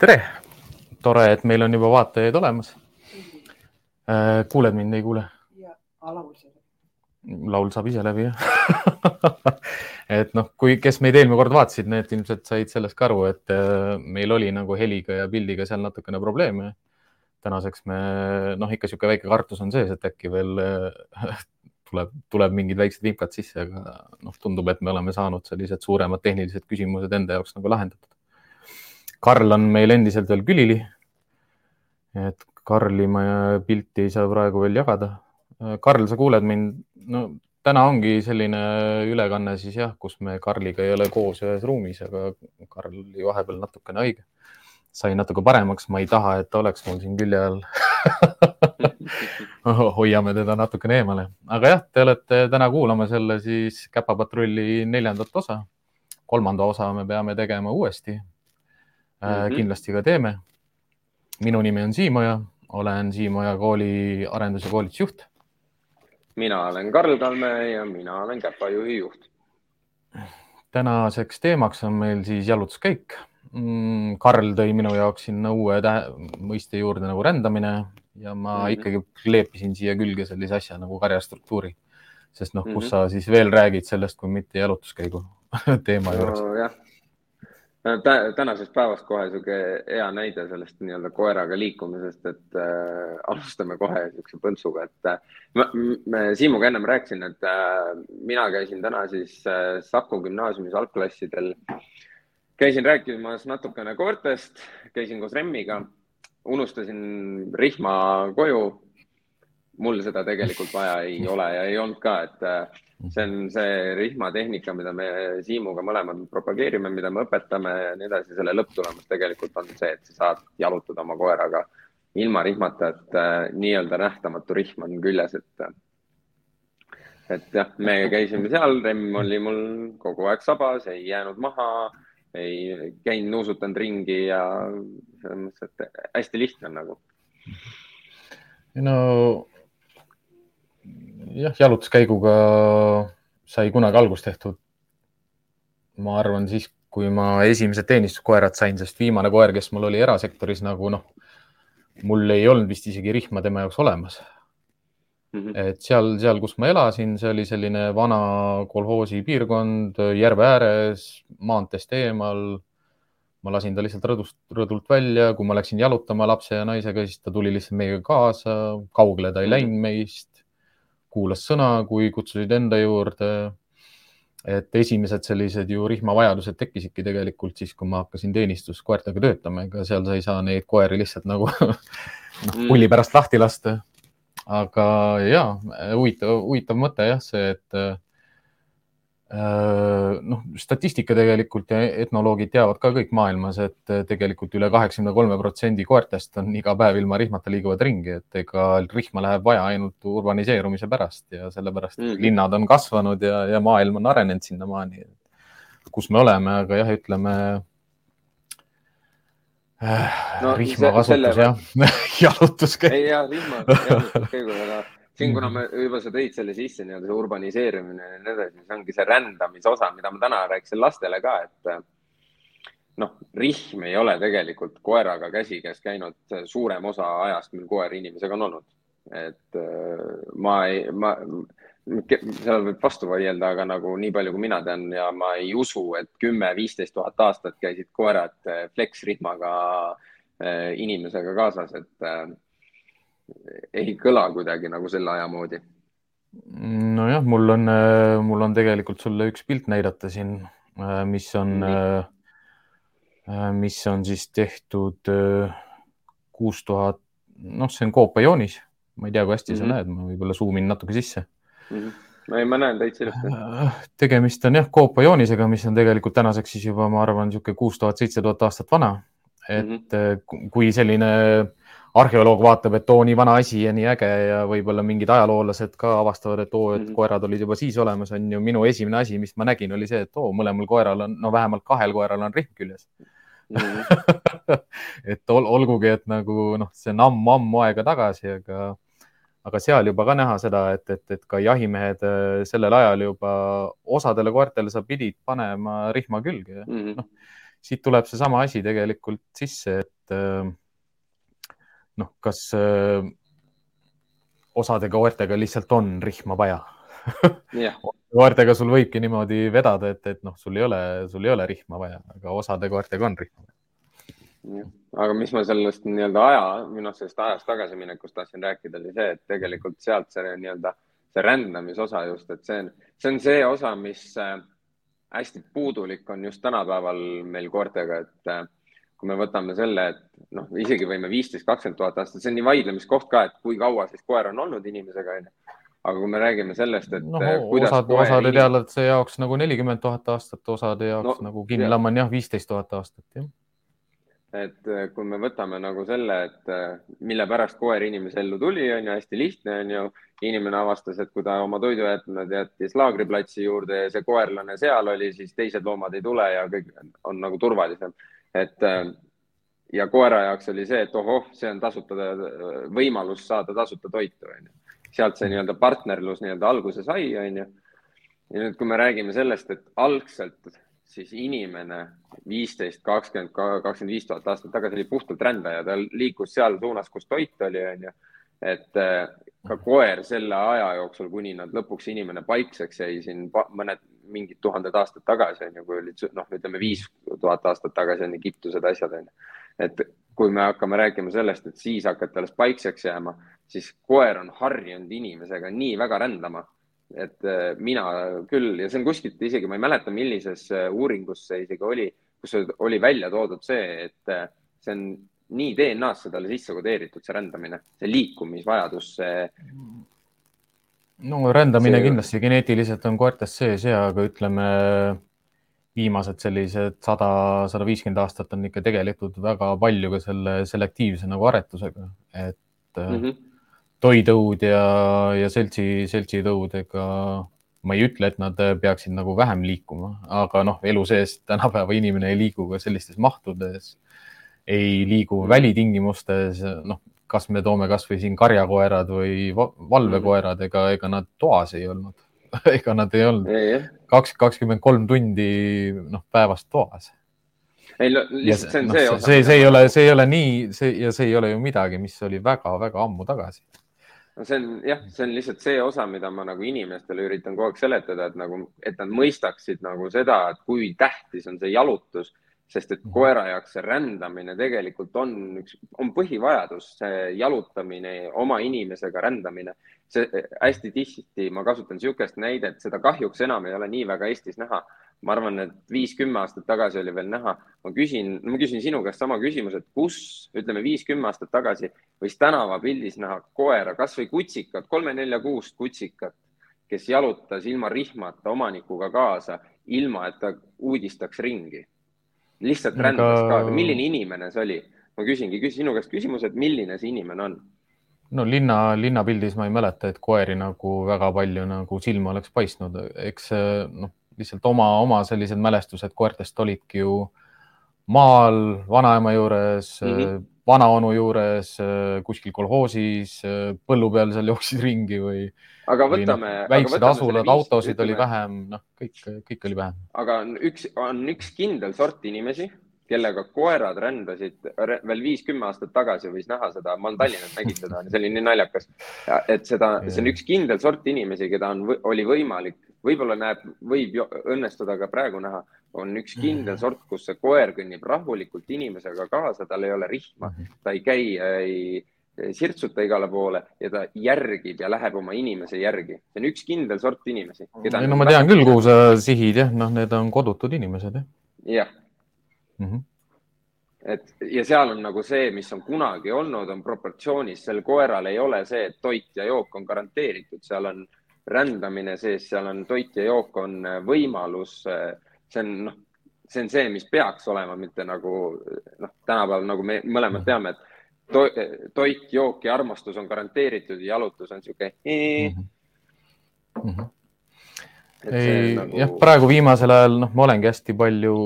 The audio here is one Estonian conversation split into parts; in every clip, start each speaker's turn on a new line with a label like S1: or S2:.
S1: tere, tore, et meil on juba vaatajaid olemas. kuuled mind, ei kuule?
S2: ja, laul saab.
S1: laul saab ise läbi, jah et noh, kui, kes meid eelmine kord vaatasid, need ilmselt said sellest ka aru, et äh, meil oli nagu heliga ja pildiga seal natukene probleeme. tänaseks me, noh, ikka niisugune väike kartus on sees, et äkki veel äh, tuleb, tuleb mingid väiksed vimkad sisse, aga noh, tundub, et me oleme saanud sellised suuremad tehnilised küsimused enda jaoks nagu lahendatud. Karl on meil endiselt veel külili. et Karli ma pilti ei saa praegu veel jagada. Karl, sa kuuled mind? no täna ongi selline ülekanne siis jah, kus me Karliga ei ole koos ühes ruumis, aga Karl oli vahepeal natukene haige. sai natuke paremaks, ma ei taha, et ta oleks mul siin külje all hoiame teda natukene eemale, aga jah, te olete täna kuulamas jälle siis Käpapatrulli neljandat osa. kolmanda osa me peame tegema uuesti mm. -hmm. kindlasti ka teeme. minu nimi on Siimoja, olen Siimoja kooli arendus- ja koolitusjuht
S3: mina olen Karl Kalme ja mina olen käpajuhi juht.
S1: tänaseks teemaks on meil siis jalutuskäik. Mm, Karl tõi minu jaoks sinna uue mõiste juurde nagu rändamine ja ma mm -hmm. ikkagi kleepisin siia külge sellise asja nagu karjastruktuuri. sest noh, kus mm -hmm. sa siis veel räägid sellest, kui mitte jalutuskäigu teema juures
S3: no,. jah tänasest päevast kohe sihuke hea näide sellest nii-öelda koeraga liikumisest, et äh, alustame kohe niisuguse põntsuga, et äh, me Siimuga ennem rääkisin, et äh, mina käisin täna siis äh, Saku gümnaasiumis algklassidel, käisin rääkimas natukene koertest, käisin koos Remmiga, unustasin rihma koju. Mul seda tegelikult vaja ei ole ja ei olnud ka, et äh, see on see rihmatehnika, mida me Siimuga mõlemad propageerime, mida me õpetame ja nii edasi. selle lõpptulemus tegelikult on see, et sa saad jalutada oma koeraga ilma rihmata, et äh, nii-öelda nähtamatu rihm on küljes, et. et jah, me käisime seal, Remm oli mul kogu aeg sabas, ei jäänud maha, ei käinud nuusutanud ringi ja selles mõttes, et hästi lihtne on nagu.
S1: no jah, jalutuskäiguga sai kunagi algust tehtud. ma arvan siis, kui ma esimesed teenistuskoerad sain, sest viimane koer, kes mul oli erasektoris nagu noh, mul ei olnud vist isegi rihma tema jaoks olemas mm. -hmm. et seal, seal, kus ma elasin, see oli selline vana kolhoosi piirkond järve ääres, maanteest eemal. ma lasin ta lihtsalt rõdust, rõdult välja, kui ma läksin jalutama lapse ja naisega, siis ta tuli lihtsalt meiega kaasa, kaugele ta ei -hmm. läinud meist kuulas sõna, kui kutsusid enda juurde. et esimesed sellised ju rihmavajadused tekkisidki tegelikult siis, kui ma hakkasin teenistuskoertega töötama, ega seal sa ei saa neid koeri lihtsalt nagu noh, pulli pärast lahti lasta. aga ja huvitav, huvitav mõte jah, see, et noh, statistika tegelikult ja etnoloogid teavad ka kõik maailmas, et tegelikult üle kaheksakümne kolme protsendi koertest on iga päev ilma rihmata liiguvad ringi, et ega rihma läheb vaja ainult urbaniseerumise pärast ja sellepärast mm linnad on kasvanud ja, ja maailm on arenenud sinnamaani, kus me oleme, aga jah, ütleme äh, no, rihma kasutus selle... jah jalutuskäik.
S3: ei ja rihma jalutuskäigul, aga siin, kuna me juba sa tõid selle sisse, nii-öelda see urbaniseerimine ja nii edasi, see ongi see rändamise osa, mida ma täna rääkisin lastele ka, et noh, rihm ei ole tegelikult koeraga käsikäes käinud suurem osa ajast, mil koer inimesega on olnud. et ma ei, ma, seal võib vastu vaielda, aga nagu nii palju, kui mina tean ja ma ei usu, et kümme, viisteist tuhat aastat käisid koerad fleksrihmaga eh, inimesega kaasas, et ei kõla kuidagi nagu selle aja moodi.
S1: nojah, mul on, mul on tegelikult sulle üks pilt näidata siin, mis on mm, mis on siis tehtud kuus tuhat, noh, see on koopajoonis, ma ei tea, kui hästi mm -hmm. sa mhm. näed, ma võib-olla zoom in natuke sisse
S3: mm. -hmm ei, ma näen täitsa ilusti.
S1: tegemist on jah, koopajoonisega, mis on tegelikult tänaseks siis juba, ma arvan, niisugune kuus tuhat, seitse tuhat aastat vana. et mm -hmm. kui selline arheoloog vaatab, et oo, nii vana asi ja nii äge ja võib-olla mingid ajaloolased ka avastavad, et oo, et mm -hmm. koerad olid juba siis olemas, on ju. minu esimene asi, mis ma nägin, oli see, et oo, mõlemal koeral on, no vähemalt kahel koeral on rihm küljes mm. -hmm. et ol, olgugi, et nagu noh, see on ammu-ammu aega tagasi, aga, aga seal juba ka näha seda, et, et, et ka jahimehed äh, sellel ajal juba osadele koertele sa pidid panema rihma külge mm. -hmm. noh siit tuleb seesama asi tegelikult sisse, et äh, noh, kas äh, osade koertega lihtsalt on rihma vaja?
S3: Yeah.
S1: koertega sul võibki niimoodi vedada, et, et noh, sul ei ole, sul ei ole rihma vaja, aga osade koertega on rihma vaja.
S3: Aga mis ma sellest nii-öelda aja, minu sellest ajast tagasiminekust tahtsin rääkida, oli see, et tegelikult sealt see nii-öelda see rändamisosa just, et see on, see on see osa, mis äh, hästi puudulik on just tänapäeval meil koertega, et äh, kui me võtame selle, et noh, isegi võime viisteist, kakskümmend tuhat aastat, see on nii vaidlemiskoht ka, et kui kaua siis koer on olnud inimesega, onju. aga kui me räägime sellest, et
S1: no, osad, osade teadlaste jaoks nagu nelikümmend tuhat aastat, osade jaoks no, nagu kindlam on jah, viisteist tuhat aastat, jah
S3: et äh, kui me võtame nagu selle, et äh, mille pärast koer inimese ellu tuli, on ju hästi lihtne, on ju. inimene avastas, et kui ta oma toidujäätmed jättis laagriplatsi juurde ja see koerlane seal oli, siis teised loomad ei tule ja kõik on nagu turvalisem. Et äh, ja koera jaoks oli see, et ohoh, see on tasuta võimalus saada tasuta toitu, on ju. sealt see nii-öelda partnerlus nii-öelda alguse sai, on ju. ja nüüd, kui me räägime sellest, et algselt siis inimene viisteist, kakskümmend, kakskümmend viis tuhat aastat tagasi oli puhtalt rändaja, ta liikus seal suunas, kus toit oli, onju. Et äh, ka koer selle aja jooksul, kuni nad lõpuks inimene paikseks jäi siin mõned mingid tuhanded aastad tagasi onju, kui olid noh, ütleme viis tuhat aastat tagasi on Egiptused asjad onju. et kui me hakkame rääkima sellest, et siis hakati alles paikseks jääma, siis koer on harjunud inimesega nii väga rändama et äh, mina küll ja see on kuskilt isegi, ma ei mäleta, millises äh, uuringus see isegi oli, kus oli välja toodud see, et see on nii DNA-sse talle sisse kodeeritud, see rändamine, see liikumisvajadus, see.
S1: no rändamine see... kindlasti geneetiliselt on koertes sees ja, aga ütleme viimased sellised sada, sada viiskümmend aastat on ikka tegeletud väga palju ka selle selektiivse nagu aretusega, et mm. -hmm toitõud ja, ja seltsi, seltsitõudega ma ei ütle, et nad peaksid nagu vähem liikuma, aga noh, elu sees tänapäeva inimene ei liigu ka sellistes mahtudes, ei liigu mm. välitingimustes, noh, kas me toome kasvõi siin karjakoerad või valvekoerad, ega, ega nad toas ei olnud ega nad ei olnud kaks, kakskümmend kolm tundi noh, päevas toas.
S3: ei lihtsalt see on no, see osa.
S1: see, see ei ole, see ei ole nii, see ja see ei ole ju midagi, mis oli väga-väga ammu tagasi
S3: no see on jah, see on lihtsalt see osa, mida ma nagu inimestele üritan kogu aeg seletada, et nagu, et nad mõistaksid nagu seda, et kui tähtis on see jalutus, sest et koera jaoks see rändamine tegelikult on üks, on põhivajadus, see jalutamine, oma inimesega rändamine. see hästi tihti ma kasutan niisugust näidet, seda kahjuks enam ei ole nii väga Eestis näha ma arvan, et viis-kümme aastat tagasi oli veel näha. ma küsin, ma küsin sinu käest sama küsimuse, et kus, ütleme viis-kümme aastat tagasi võis tänavapildis näha koera, kasvõi kutsikat, kolme-nelja-kuust kutsikat, kes jalutas ilma rihmata omanikuga kaasa, ilma et ta uudistaks ringi. Lihtsalt Aga... rändas kaasa. milline inimene see oli? ma küsingi küsin sinu käest küsimuse, et milline see inimene on?
S1: no linna, linnapildis ma ei mäleta, et koeri nagu väga palju nagu silma oleks paistnud, eks noh lihtsalt oma, oma sellised mälestused koertest olidki ju maal vanaema juures mm, -hmm. Vanaonu juures, kuskil kolhoosis, põllu peal seal jooksid ringi või.
S3: aga võtame.
S1: No, väiksed asulad, autosid ütleme, oli vähem, noh, kõik, kõik oli vähem.
S3: aga on üks, on üks kindel sort inimesi, kellega koerad rändasid veel viis-kümme aastat tagasi võis näha seda, ma olen Tallinnas nägin seda, see oli nii naljakas. et seda, see on üks kindel sort inimesi, keda on, oli võimalik võib-olla näeb, võib õnnestuda ka praegu näha, on üks kindel sort, kus see koer kõnnib rahulikult inimesega kaasa, tal ei ole rihma, mhm. ta ei käi, ei sirtsuta igale poole ja ta järgib ja läheb oma inimese järgi. see on üks kindel sort inimesi.
S1: ei no ma tean küll, kuhu sa sihid jah, noh, need on kodutud inimesed jah.
S3: jah mm -hmm. et ja seal on nagu see, mis on kunagi olnud, on proportsioonis, sel koeral ei ole see, et toit ja jook on garanteeritud, seal on rändamine sees, seal on toit ja jook on äh, võimalus. Äh, see on, noh, see on see, mis peaks olema, mitte nagu noh, tänapäeval nagu me mõlemad teame, et to, toit, jook ja armastus on garanteeritud ja jalutus on sihuke mm.
S1: -hmm. Mm -hmm. ei, nagu... jah, praegu viimasel ajal, noh, ma olengi hästi palju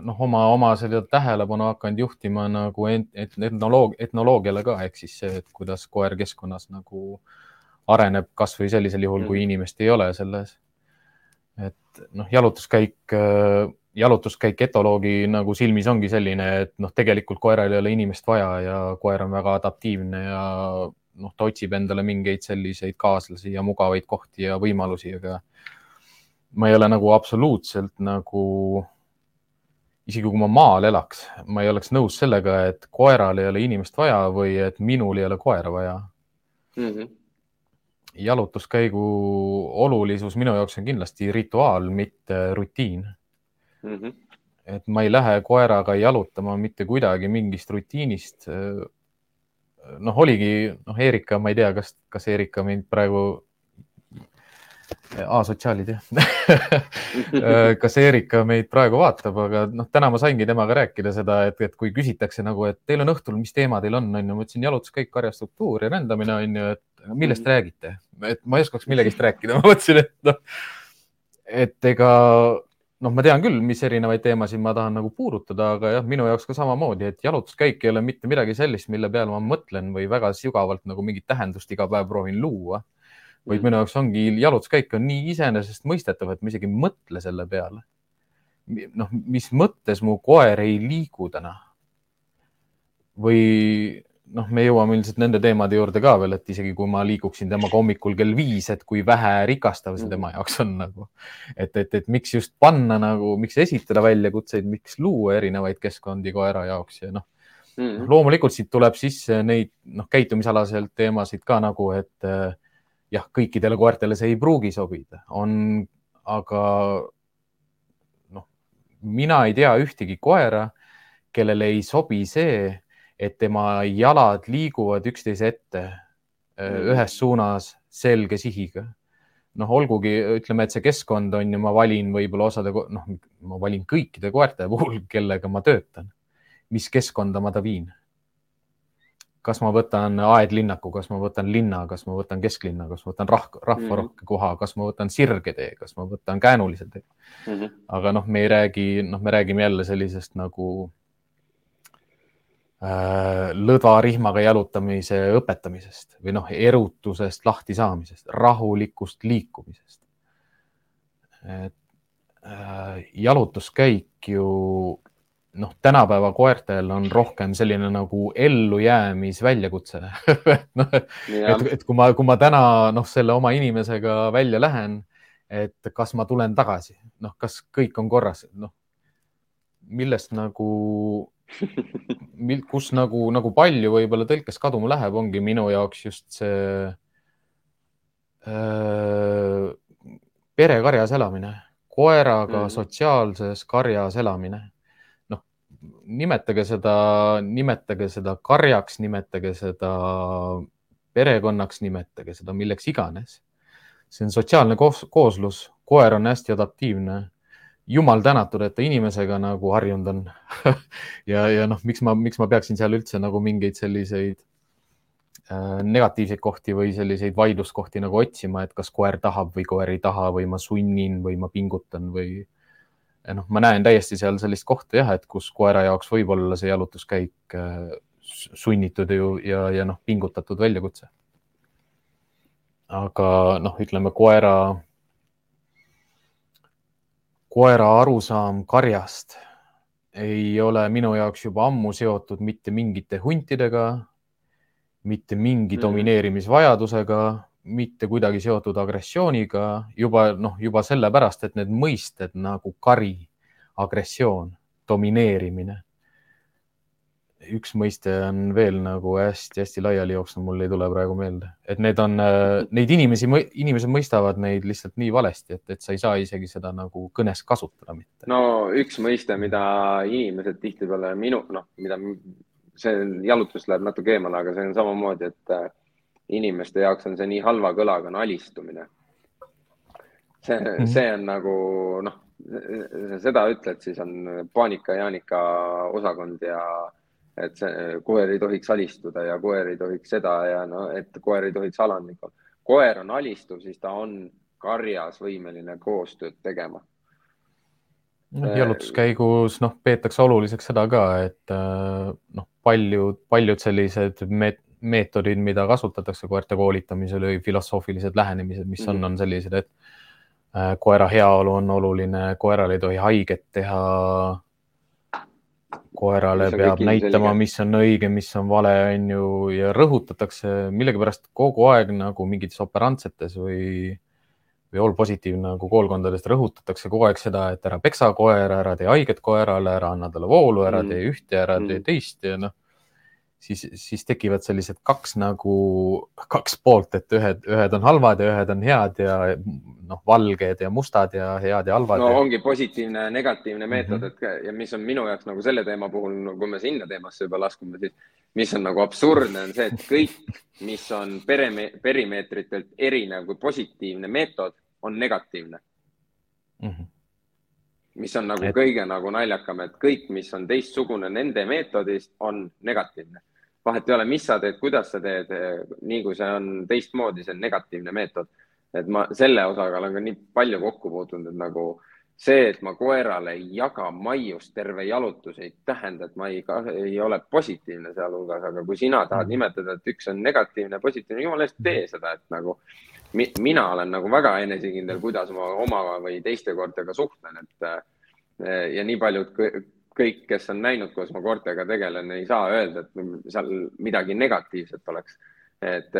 S1: noh, oma, oma selle tähelepanu hakanud juhtima nagu etnoloog, etnoloogiale ka, ehk siis see, et kuidas koer keskkonnas nagu äh, areneb kasvõi sellisel juhul, kui mm. inimest ei ole selles. et noh, jalutuskäik, äh, jalutuskäik etoloogi nagu silmis ongi selline, et noh, tegelikult koeral ei ole inimest vaja ja koer on väga adaptiivne ja noh, ta otsib endale mingeid selliseid kaaslasi ja mugavaid kohti ja võimalusi, aga ma ei ole nagu absoluutselt nagu, isegi kui ma maal elaks, ma ei oleks nõus sellega, et koeral ei ole inimest vaja või et minul ei ole koera vaja mm. -hmm jalutuskäigu olulisus minu jaoks on kindlasti rituaal, mitte rutiin mm. -hmm. et ma ei lähe koeraga jalutama mitte kuidagi mingist rutiinist. noh, oligi, noh, Erika, ma ei tea, kas, kas Erika mind praegu asotsiaalid jah kas Erika meid praegu vaatab, aga noh, täna ma saingi temaga rääkida seda, et, et kui küsitakse nagu, et teil on õhtul, mis teema teil on, on ju, ma ütlesin jalutuskäik, karjastruktuur ja rändamine on ju, et millest mm räägite, et ma ei oskaks millegist rääkida, ma mõtlesin, et noh, et ega noh, ma tean küll, mis erinevaid teemasid ma tahan nagu puudutada, aga jah, minu jaoks ka samamoodi, et jalutuskäik ei ole mitte midagi sellist, mille peale ma mõtlen või väga sügavalt nagu mingit tähendust iga päev proovin luua. vaid mm. minu jaoks ongi jalutuskäik on nii iseenesestmõistetav, et ma isegi ei mõtle selle peale. noh, mis mõttes mu koer ei liigu täna või noh, me jõuame ilmselt nende teemade juurde ka veel, et isegi kui ma liiguksin temaga hommikul kell viis, et kui vähe rikastav see tema jaoks on nagu, et, et, et miks just panna nagu, miks esitada väljakutseid, miks luua erinevaid keskkondi koera jaoks ja noh. Mm. -hmm., loomulikult siit tuleb sisse neid noh, käitumisalaselt teemasid ka nagu, et eh, jah, kõikidele koertele see ei pruugi sobida, on, aga noh, mina ei tea ühtegi koera, kellele ei sobi see et tema jalad liiguvad üksteise ette äh, mm. ühes suunas selge sihiga. noh, olgugi ütleme, et see keskkond on ju, ma valin võib-olla osade, noh, ma valin kõikide koerte puhul, kellega ma töötan, mis keskkonda ma ta viin. kas ma võtan aedlinnaku, kas ma võtan linna, kas ma võtan kesklinna, kas ma võtan rahva, rahvarohke mm. koha, kas ma võtan sirgetee, kas ma võtan käänulise tee mm. -hmm. aga noh, me ei räägi, noh, me räägime jälle sellisest nagu Äh, lõdvarihmaga jalutamise õpetamisest või noh, erutusest lahti saamisest, rahulikust liikumisest. et äh, jalutuskäik ju noh, tänapäeva koertel on rohkem selline nagu ellujäämisväljakutse noh, et, et kui ma, kui ma täna noh, selle oma inimesega välja lähen, et kas ma tulen tagasi, noh, kas kõik on korras, noh, millest nagu kus nagu, nagu palju võib-olla tõlkes kaduma läheb, ongi minu jaoks just see äh, perekarjas elamine, koeraga mm. sotsiaalses karjas elamine. noh, nimetage seda, nimetage seda karjaks, nimetage seda perekonnaks, nimetage seda milleks iganes. see on sotsiaalne koos, kooslus, koer on hästi adaptiivne jumal tänatud, et ta inimesega nagu harjunud on ja, ja noh, miks ma, miks ma peaksin seal üldse nagu mingeid selliseid äh, negatiivseid kohti või selliseid vaidluskohti nagu otsima, et kas koer tahab või koer ei taha või ma sunnin või ma pingutan või noh, ma näen täiesti seal sellist kohta jah, et kus koera jaoks võib olla see jalutuskäik äh, sunnitud ju ja, ja noh, pingutatud väljakutse. aga noh, ütleme koera koera arusaam karjast ei ole minu jaoks juba ammu seotud mitte mingite huntidega, mitte mingi mm. domineerimisvajadusega, mitte kuidagi seotud agressiooniga, juba noh, juba sellepärast, et need mõisted nagu kari, agressioon, domineerimine üks mõiste on veel nagu hästi-hästi laiali jooksnud, mul ei tule praegu meelde, et need on, äh, neid inimesi, inimesed mõistavad neid lihtsalt nii valesti, et, et sa ei saa isegi seda nagu kõnes kasutada mitte.
S3: no üks mõiste, mida inimesed tihtipeale minu, noh, mida see jalutus läheb natuke eemale, aga see on samamoodi, et äh, inimeste jaoks on see nii halva kõlaga, on alistumine. see mm, -hmm. see on nagu noh, seda ütled, siis on paanika-jaanika osakond ja et see koer ei tohiks alistuda ja koer ei tohiks seda ja no, et koer ei tohiks alandlik olla. koer on alistuv, siis ta on karjas võimeline koostööd tegema.
S1: noh, jalutuskäigus noh, peetakse oluliseks seda ka, et äh, noh, paljud, paljud sellised meet meetodid, mida kasutatakse koerte koolitamisel või filosoofilised lähenemised, mis on mm, -hmm. on sellised, et koera heaolu on oluline, koeral ei tohi haiget teha. Koerale peab näitama, mis on õige, mis on vale, on ju, ja rõhutatakse millegipärast kogu aeg nagu mingites operantsetes või või all positiiv nagu koolkondadest rõhutatakse kogu aeg seda, et ära peksa koera, ära tee haiget koerale, ära anna talle voolu, ära mm. tee ühte, ära mm. tee teist ja noh, siis, siis tekivad sellised kaks nagu, kaks poolt, et ühed, ühed on halvad ja ühed on head ja noh, valged ja mustad ja head ja halvad.
S3: no
S1: ja...
S3: ongi positiivne, negatiivne meetod mm, -hmm. et ja mis on minu jaoks nagu selle teema puhul, kui me sinna teemasse juba laskume, siis mis on nagu absurdne, on see, et kõik, mis on perime, perimeetritelt erinev kui positiivne meetod, on negatiivne mm. -hmm. mis on nagu et... kõige nagu naljakam, et kõik, mis on teistsugune nende meetodist, on negatiivne. Vahet ei ole, mis sa teed, kuidas sa teed, nii kui see on teistmoodi, see on negatiivne meetod. et ma selle osaga olen ka nii palju kokku puutunud, et nagu see, et ma koerale ei jaga maiust terve jalutus, ei tähenda, et ma ei, ei ole positiivne sealhulgas, aga kui sina tahad mhm. nimetada, et üks on negatiivne, positiivne, jumala eest tee seda, et nagu mi, mina olen nagu väga enesekindel, kuidas ma oma või teiste koertega suhtlen, et eh, ja nii paljud kõik, kes on näinud, kuidas ma koertega tegelen, ei saa öelda, et seal midagi negatiivset oleks. et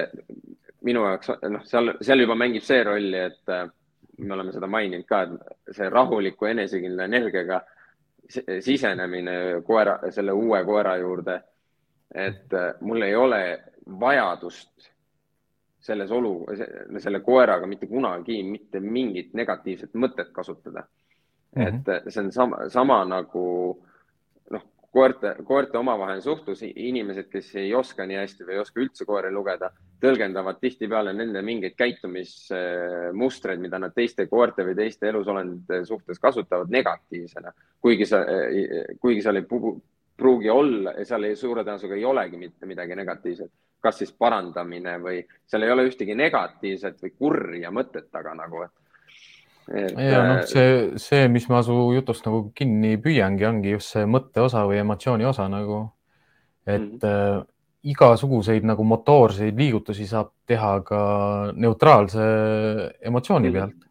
S3: minu jaoks noh, seal, seal juba mängib see rolli, et eh, me oleme seda maininud ka, et see rahuliku enesekindla energiaga sisenemine koera, selle uue koera juurde. et eh, mul ei ole vajadust selles olu, selle koeraga mitte kunagi mitte mingit negatiivset mõtet kasutada mm. -hmm. et see on sama, sama nagu noh, koerte, koerte omavaheline suhtlus, inimesed, kes ei oska nii hästi või ei oska üldse koeri lugeda, tõlgendavad tihtipeale nende mingeid käitumismustreid, mida nad teiste koerte või teiste elusolendite suhtes kasutavad negatiivsena. kuigi sa, kuigi seal ei pruugi olla seal ei, suure tõenäosusega ei olegi mitte midagi negatiivset kas siis parandamine või seal ei ole ühtegi negatiivset või kurja mõtet taga nagu, et.
S1: Ja noh, see, see, mis ma su jutust nagu kinni püüangi, ongi just see mõtte osa või emotsiooni osa nagu, et mm -hmm. äh, igasuguseid nagu motoorseid liigutusi saab teha ka neutraalse emotsiooni mm -hmm. pealt,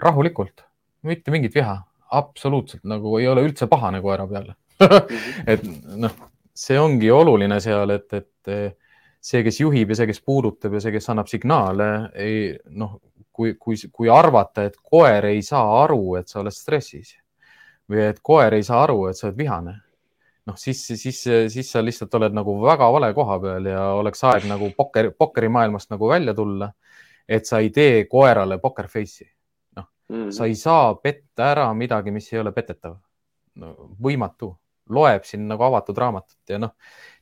S1: rahulikult, mitte mingit viha, absoluutselt nagu ei ole üldse pahane koera peale. -hmm. et noh, see ongi oluline seal, et, et see, kes juhib ja see, kes puudutab ja see, kes annab signaale, ei noh, kui, kui, kui arvata, et koer ei saa aru, et sa oled stressis või et koer ei saa aru, et sa oled vihane, noh, siis, siis, siis sa lihtsalt oled nagu väga vale koha peal ja oleks aeg nagu pokker, pokkerimaailmast nagu välja tulla. et sa ei tee koerale poker face'i, noh mm, -hmm. sa ei saa petta ära midagi, mis ei ole petetav no,. võimatu, loeb siin nagu avatud raamatut ja noh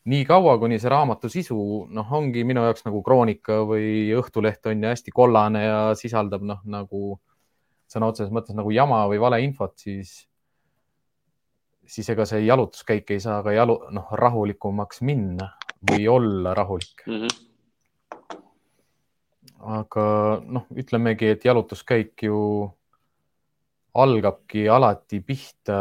S1: nii kaua, kuni see raamatu sisu, noh, ongi minu jaoks nagu Kroonika või Õhtuleht on ju hästi kollane ja sisaldab noh, nagu sõna otseses mõttes nagu jama või valeinfot, siis, siis ega see jalutuskäik ei saa ka jalu, noh, rahulikumaks minna või olla rahulik mm. -hmm. aga noh, ütlemegi, et jalutuskäik ju algabki alati pihta,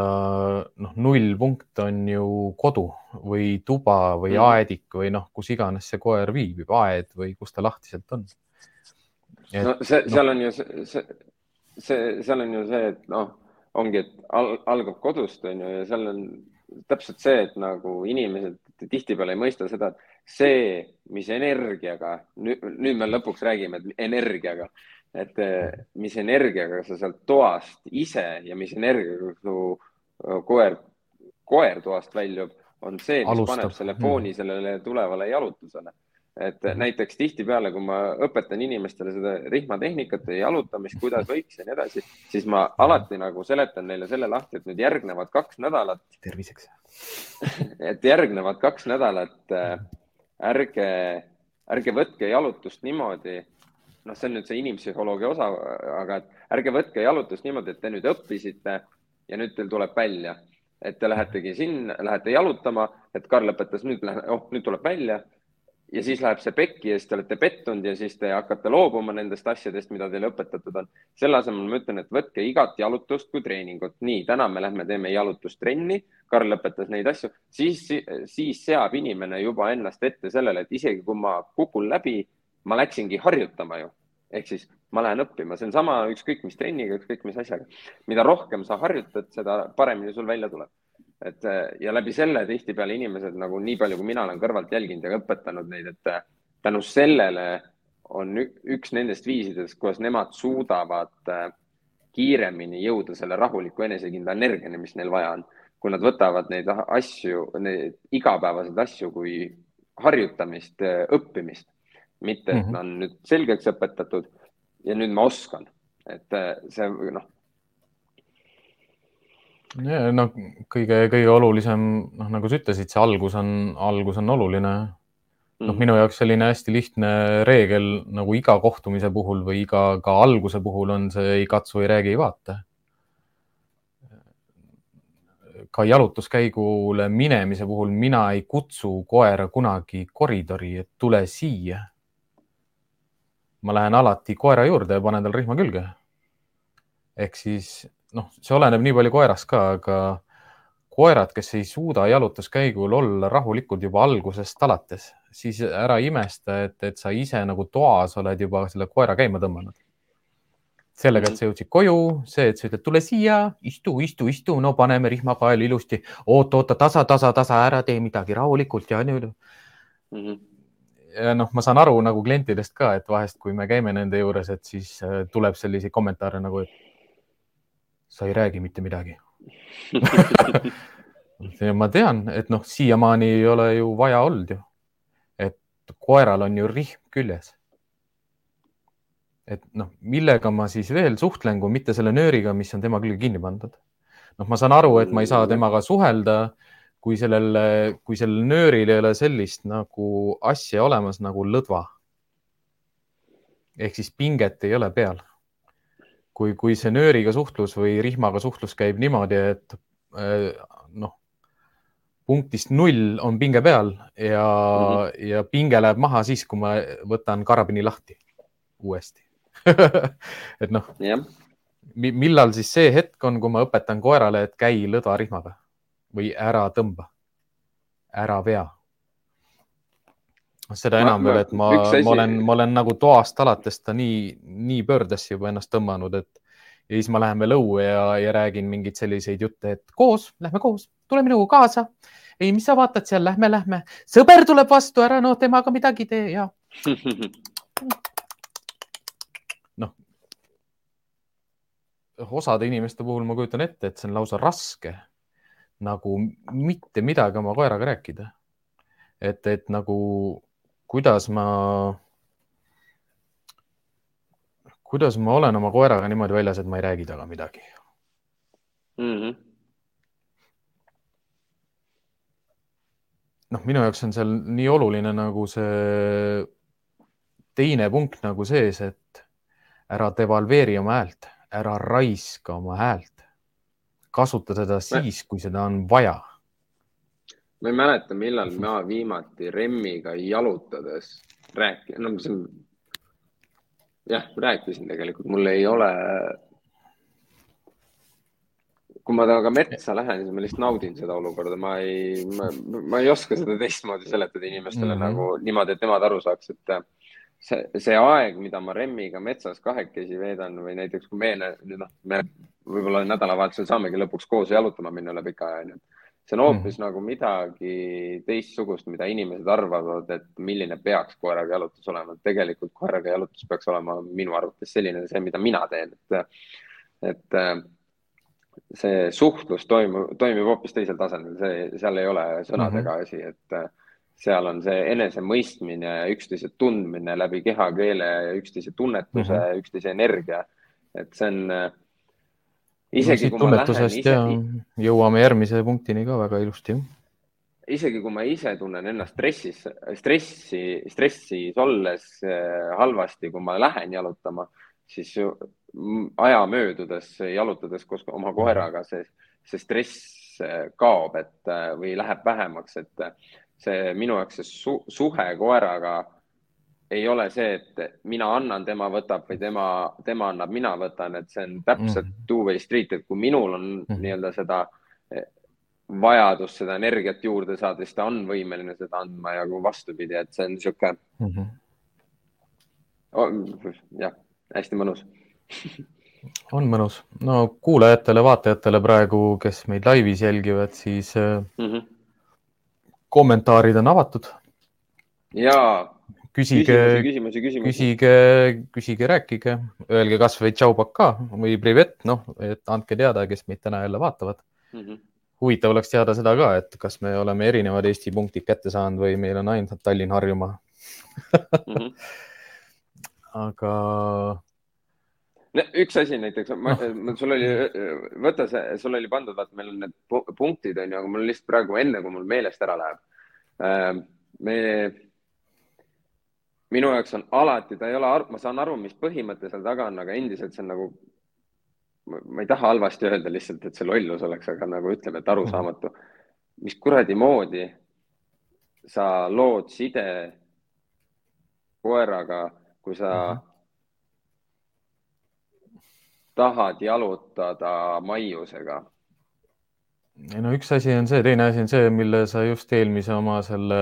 S1: noh, nullpunkt on ju kodu või tuba või mm. aedik või noh, kus iganes see koer viibib, aed või kus ta lahtiselt on.
S3: no see, seal no. on ju see, see, see, seal on ju see, et noh, ongi, et al, algab kodust on ju ja seal on täpselt see, et nagu inimesed tihtipeale ei mõista seda, et see, mis energiaga, nüüd me lõpuks räägime, et energiaga et eh, mis energiaga sa sealt toast ise ja mis energiaga su eh, koer, koer toast väljub, on see, mis Alustab. paneb selle fooni mm. sellele tulevale jalutusele. et mm. näiteks tihtipeale, kui ma õpetan inimestele seda rihmatehnikat ja jalutamist, kuidas võiks ja nii edasi, siis ma alati nagu seletan neile selle lahti, et nüüd järgnevad kaks nädalat.
S1: terviseks
S3: et järgnevad kaks nädalat ärge, ärge võtke jalutust niimoodi noh, see on nüüd see inimpsühholoogia osa, aga ärge võtke jalutust niimoodi, et te nüüd õppisite ja nüüd teil tuleb välja, et te lähetegi sinna, lähete jalutama, et Karl õpetas, nüüd läheb, oh, nüüd tuleb välja ja siis läheb see pekki ja siis te olete pettunud ja siis te hakkate loobuma nendest asjadest, mida teile õpetatud on. selle asemel ma ütlen, et võtke igat jalutust kui treeningut. nii, täna me lähme teeme jalutustrenni, Karl õpetas neid asju, siis, siis seab inimene juba ennast ette sellele, et isegi kui ma kukun läbi ma läksingi harjutama ju. ehk siis ma lähen õppima, see on sama ükskõik mis trenniga, ükskõik mis asjaga. mida rohkem sa harjutad, seda paremini sul välja tuleb. et ja läbi selle tihtipeale inimesed nagu nii palju, kui mina olen kõrvalt jälginud ja õpetanud neid, et tänu sellele on üks nendest viisidest, kuidas nemad suudavad äh, kiiremini jõuda selle rahuliku enesekindla energiani, mis neil vaja on. kui nad võtavad neid asju, neid igapäevaseid asju kui harjutamist, õppimist, mitte et mm -hmm. on nüüd selgeks õpetatud ja nüüd ma oskan, et äh, see noh.
S1: ja noh, kõige, kõige olulisem, noh, nagu sa ütlesid, see algus on, algus on oluline noh, mhm. minu jaoks selline hästi lihtne reegel nagu iga kohtumise puhul või iga ka alguse puhul on see ei katsu, ei räägi, ei vaata. ka jalutuskäigule minemise puhul mina ei kutsu koera kunagi koridori, et tule siia. Ma lähen alati koera juurde ja panen tal rihma külge. ehk siis noh, see oleneb nii palju koerast ka, aga koerad, kes ei suuda jalutuskäigul olla rahulikud juba algusest alates, siis ära imesta, et, et sa ise nagu toas oled juba selle koera käima tõmmanud. sellega, et sa jõudsid koju, see, et sa ütled, tule siia, istu, istu, istu, no paneme rihmakael ilusti, oota, oota, tasa, tasa, tasa, ära tee midagi rahulikult ja nüüd mm. Ja noh, ma saan aru nagu klientidest ka, et vahest, kui me käime nende juures, et siis äh, tuleb selliseid kommentaare nagu, et sa ei räägi mitte midagi ma tean, et noh, siiamaani ei ole ju vaja olnud ju. et koeral on ju rihm küljes. et noh, millega ma siis veel suhtlen, kui mitte selle nööriga, mis on tema külge kinni pandud. noh, ma saan aru, et ma ei saa temaga suhelda, kui sellel, kui sellel nööril ei ole sellist nagu asja olemas nagu lõdva. ehk siis pinget ei ole peal kui, kui see nööriga suhtlus või rihmaga suhtlus käib niimoodi, et äh, noh, punktist null on pinge peal ja mm, -hmm. ja pinge läheb maha siis, kui ma võtan karabini lahti uuesti et noh millal siis see hetk on, kui ma õpetan koerale, et käi lõdva rihmaga või ära tõmba, ära vea seda enam veel, et ma, ma olen, ma olen nagu toast alates ta nii, nii pöördesse juba ennast tõmmanud, et ja siis ma lähen veel õue ja, ja räägin mingeid selliseid jutte, et koos, lähme koos, tule minuga kaasa. ei, mis sa vaatad seal, lähme, lähme. sõber tuleb vastu, ära noh, temaga midagi tee ja. noh, osade inimeste puhul ma kujutan ette, et see on lausa raske nagu mitte midagi oma koeraga rääkida. et, et nagu kuidas ma, kuidas ma olen oma koeraga niimoodi väljas, et ma ei räägi temaga midagi mm. -hmm. noh, minu jaoks on seal nii oluline nagu see teine punkt nagu sees, et ära devalveeri oma häält, ära raiska oma häält, kasuta seda siis, kui seda on vaja
S3: ma ei mäleta, millal ma viimati Remmiga jalutades rääkisin, no see on, jah, rääkisin tegelikult, mul ei ole. kui ma temaga metsa lähen, siis ma lihtsalt naudin seda olukorda, ma ei, ma ei oska seda teistmoodi seletada inimestele mm -hmm. nagu niimoodi, et nemad aru saaks, et see, see aeg, mida ma Remmiga metsas kahekesi veedan või näiteks kui me, noh, me võib-olla nädalavahetusel saamegi lõpuks koos jalutama minna üle pika aja, onju see on hoopis mm. nagu midagi teistsugust, mida inimesed arvavad, et milline peaks koeraga jalutus olema. tegelikult koeraga jalutus peaks olema minu arvates selline, see, mida mina teen, et, et see suhtlus toimub, toimib hoopis teisel tasemel, see, seal ei ole sõnadega mm -hmm. asi, et seal on see enesemõistmine, üksteise tundmine läbi kehakeele, üksteise tunnetuse mm, -hmm. üksteise energia. et see on
S1: isegi no, kui ma lähen ise. jõuame järgmise punktini ka väga ilusti.
S3: isegi kui ma ise tunnen ennast stressis, stressi, stressis olles eh, halvasti, kui ma lähen jalutama, siis aja möödudes jalutades koos oma koeraga see, see stress eh, kaob, et eh, või läheb vähemaks, et see minu jaoks see su suhe koeraga ei ole see, et mina annan, tema võtab või tema, tema annab, mina võtan, et see on täpselt mm. two-way street, et kui minul on mm. nii-öelda seda eh, vajadust seda energiat juurde saada, siis ta on võimeline seda andma ja kui vastupidi, et see on niisugune mm -hmm. oh,, jah, hästi mõnus
S1: on mõnus, no kuulajatele-vaatajatele praegu, kes meid laivis jälgivad, siis mm -hmm. kommentaarid on avatud.
S3: ja
S1: küsige, küsimusi, küsimusi. küsige, küsige, rääkige, öelge kasvõi tšau pakaa või privet, noh, et andke teada, kes meid täna jälle vaatavad mm. -hmm. huvitav oleks teada seda ka, et kas me oleme erinevad Eesti punktid kätte saanud või meil on ainult Tallinn, Harjumaa mm. -hmm. aga
S3: üks asi näiteks, no. sul oli, võta see, sul oli pandud, vaata, meil on need punktid on ju, aga mul lihtsalt praegu enne, kui mul meelest ära läheb. Äh, me, minu jaoks on alati, ta ei ole, ma saan aru, mis põhimõte seal taga on, aga endiselt see on nagu, ma ei taha halvasti öelda lihtsalt, et see lollus oleks, aga nagu ütleme, et arusaamatu. mis kuradi moodi sa lood side koeraga, kui sa mm -hmm tahad jalutada maiusega?
S1: ei no üks asi on see, teine asi on see, mille sa just eelmise oma selle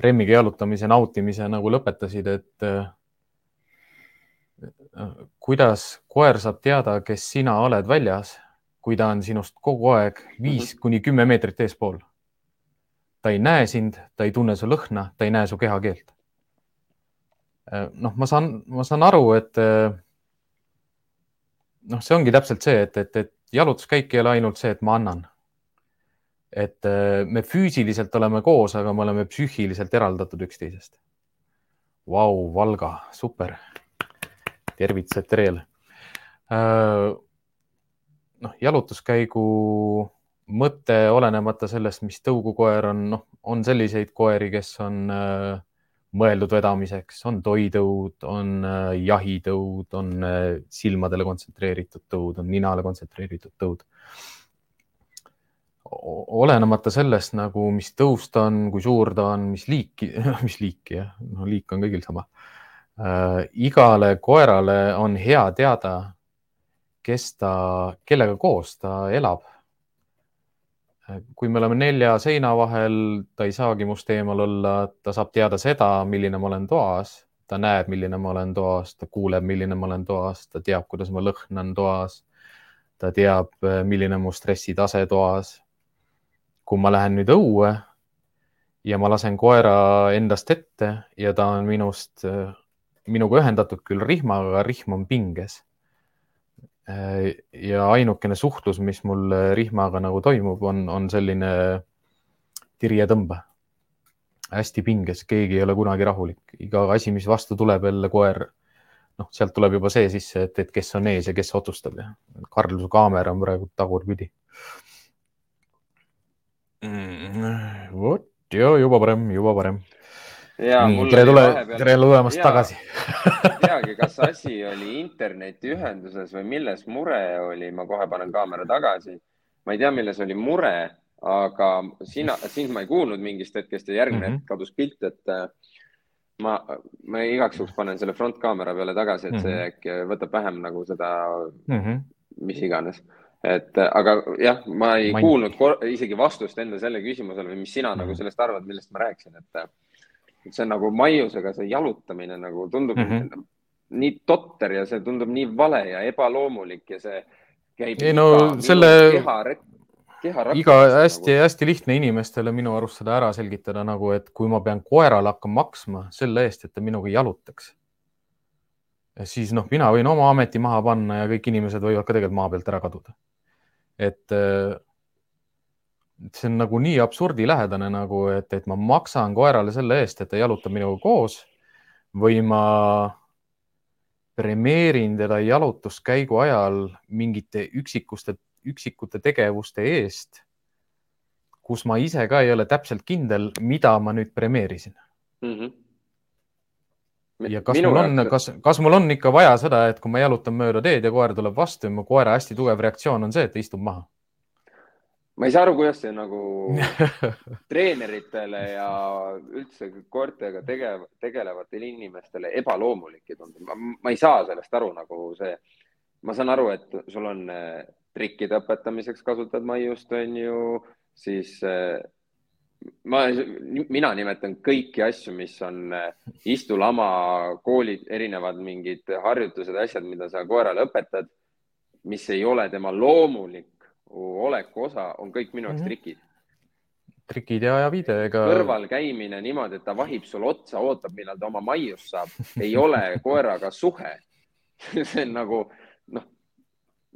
S1: remmiga jalutamise nautimise nagu lõpetasid, et äh, kuidas koer saab teada, kes sina oled väljas, kui ta on sinust kogu aeg viis -hmm. kuni kümme meetrit eespool. ta ei näe sind, ta ei tunne su lõhna, ta ei näe su kehakeelt. Äh, noh, ma saan, ma saan aru, et äh, noh, see ongi täpselt see, et, et, et jalutuskäik ei ole ainult see, et ma annan. Et äh, me füüsiliselt oleme koos, aga me oleme psüühiliselt eraldatud üksteisest. Vau, Valga, super. tervitused Terele. Äh, noh, jalutuskäigu mõte, olenemata sellest, mis tõugukoer on, noh, on selliseid koeri, kes on äh, mõeldud vedamiseks, on toitõud, on äh, jahitõud, on äh, silmadele kontsentreeritud tõud, on ninale kontsentreeritud tõud. Olenemata sellest nagu, mis tõus ta on, kui suur ta on, mis liiki, mis liiki jah, no liik on kõigil sama äh,. igale koerale on hea teada, kes ta, kellega koos ta elab kui me oleme nelja seina vahel, ta ei saagi must eemal olla, ta saab teada seda, milline ma olen toas, ta näeb, milline ma olen toas, ta kuuleb, milline ma olen toas, ta teab, kuidas ma lõhnan toas. ta teab, milline mu stressitase toas. Kui ma lähen nüüd õue ja ma lasen koera endast ette ja ta on minust, minuga ühendatud küll rihmaga, aga rihm on pinges. Ja ainukene suhtlus, mis mul rihmaga nagu toimub, on, on selline tirje-tõmbe. hästi pinges, keegi ei ole kunagi rahulik, iga asi, mis vastu tuleb, jälle koer, noh, sealt tuleb juba see sisse, et, et kes on ees ja kes otsustab ja Karl, su kaamera on praegu tagurpidi mm,. Vot ja juba parem, juba parem nii, tere tule, tere tulemast tagasi
S3: ei teagi, kas asi oli internetiühenduses või milles mure oli, ma kohe panen kaamera tagasi. ma ei tea, milles oli mure, aga sina, sind ma ei kuulnud mingist hetkest ja järgmine mm -hmm. hetk kadus pilt, et äh, ma, ma igaks juhuks panen selle frontkaamera peale tagasi, et see mm -hmm. äkki võtab vähem nagu seda mm, -hmm. mis iganes et aga jah, ma ei ma kuulnud isegi vastust enda selle küsimusele või mis sina mm -hmm. nagu sellest arvad, millest ma rääkisin, et see on nagu maiusega see jalutamine nagu tundub mm -hmm. nii totter ja see tundub nii vale ja ebaloomulik ja see
S1: käib. ei no selle keha, keha iga hästi-hästi nagu... lihtne inimestele minu arust seda ära selgitada nagu, et kui ma pean koerale hakkama maksma selle eest, et ta minuga jalutaks, siis noh, mina võin oma ameti maha panna ja kõik inimesed võivad ka tegelikult maa pealt ära kaduda. Et see on nagu nii absurdilähedane nagu, et, et ma maksan koerale selle eest, et ta jalutab minuga koos või ma premeerin teda jalutuskäigu ajal mingite üksikuste, üksikute tegevuste eest, kus ma ise ka ei ole täpselt kindel, mida ma nüüd premeerisin mm. -hmm ja kas Minu mul on, kas, kas mul on ikka vaja seda, et kui ma jalutan mööda teed ja koer tuleb vastu ja mu koera hästi tugev reaktsioon on see, et ta istub maha
S3: ma ei saa aru, kuidas see nagu treeneritele ja üldse koertega tegev, tegelevatele inimestele ebaloomulik tundub. ma ei saa sellest aru nagu see, ma saan aru, et sul on äh, trikkide õpetamiseks kasutad maiust, on ju, siis äh, ma, mina nimetan kõiki asju, mis on äh, istulama, koolid, erinevad mingid harjutused, asjad, mida sa koerale õpetad, mis ei ole tema loomulik oleku osa, on kõik minu jaoks mm -hmm. trikid.
S1: trikid ja, ja videoga.
S3: kõrval käimine niimoodi, et ta vahib sulle otsa, ootab, millal ta oma maiust saab, ei ole koeraga suhe see on nagu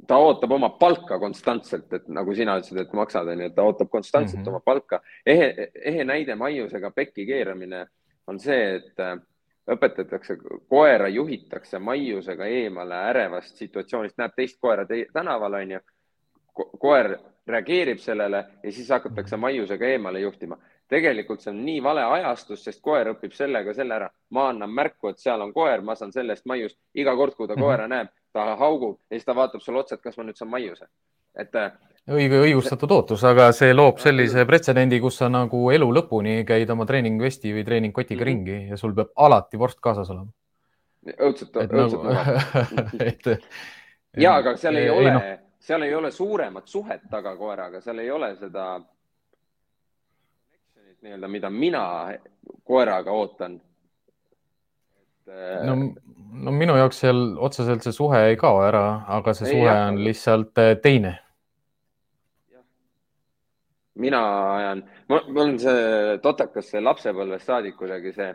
S3: ta ootab oma palka konstantselt, et nagu sina ütlesid, et maksad, onju, et ta ootab konstantselt mm -hmm. oma palka. ehe, ehe näide maiusega pekki keeramine on see, et äh, õpetatakse, koera juhitakse maiusega eemale ärevast situatsioonist, näeb teist koera te tänaval, onju. koer reageerib sellele ja siis hakatakse mhm. maiusega eemale juhtima. tegelikult see on nii vale ajastus, sest koer õpib sellega selle ära. ma annan märku, et seal on koer, ma saan sellest maiust iga kord, kui ta -hmm. koera näeb, ta haugub ja siis ta vaatab sulle otsa, et kas ma nüüd saan maiuse. et. Äh,
S1: õige, õigustatud ootus, aga see loob sellise pretsedendi, kus sa nagu elu lõpuni käid oma treeningvesti või treeningkotiga mm -hmm. ringi ja sul peab alati vorst kaasas olema.
S3: õudselt, õudselt nagu, ja, aga seal ei, ei ole no., seal ei ole suuremat suhet taga koeraga, seal ei ole seda nii-öelda, mida mina koeraga ootan.
S1: Äh, no no minu jaoks seal otseselt see suhe ei kao ära, aga see suhe ei, on lihtsalt äh, teine.
S3: mina ajan, mul on see totakas see lapsepõlvest saadik kuidagi see,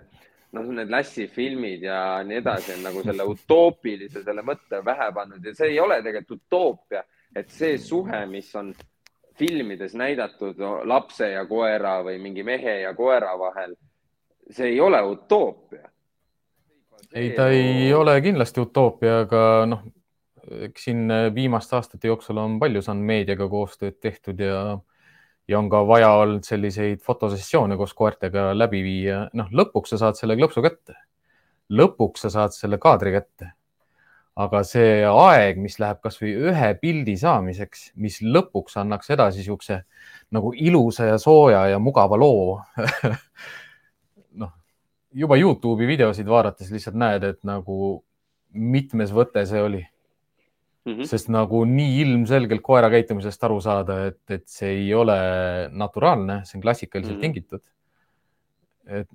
S3: noh, need lässifilmid ja nii edasi on nagu selle utoopilise, selle mõtte pähe pannud ja see ei ole tegelikult utoopia, et see suhe, mis on filmides näidatud lapse ja koera või mingi mehe ja koera vahel, see ei ole utoopia
S1: ei, ta ei ole kindlasti utoopia, aga noh, eks siin viimaste aastate jooksul on palju saanud meediaga koostööd tehtud ja, ja on ka vaja olnud selliseid fotosessioone koos koertega läbi viia. noh, lõpuks sa saad selle klõpsu kätte. lõpuks sa saad selle kaadri kätte. aga see aeg, mis läheb kasvõi ühe pildi saamiseks, mis lõpuks annaks edasi niisuguse nagu ilusa ja sooja ja mugava loo juba Youtube'i videosid vaadates lihtsalt näed, et nagu mitmes võte see oli mm. -hmm. sest nagu nii ilmselgelt koera käitumisest aru saada, et, et see ei ole naturaalne, see on klassikaliselt mm -hmm. tingitud. et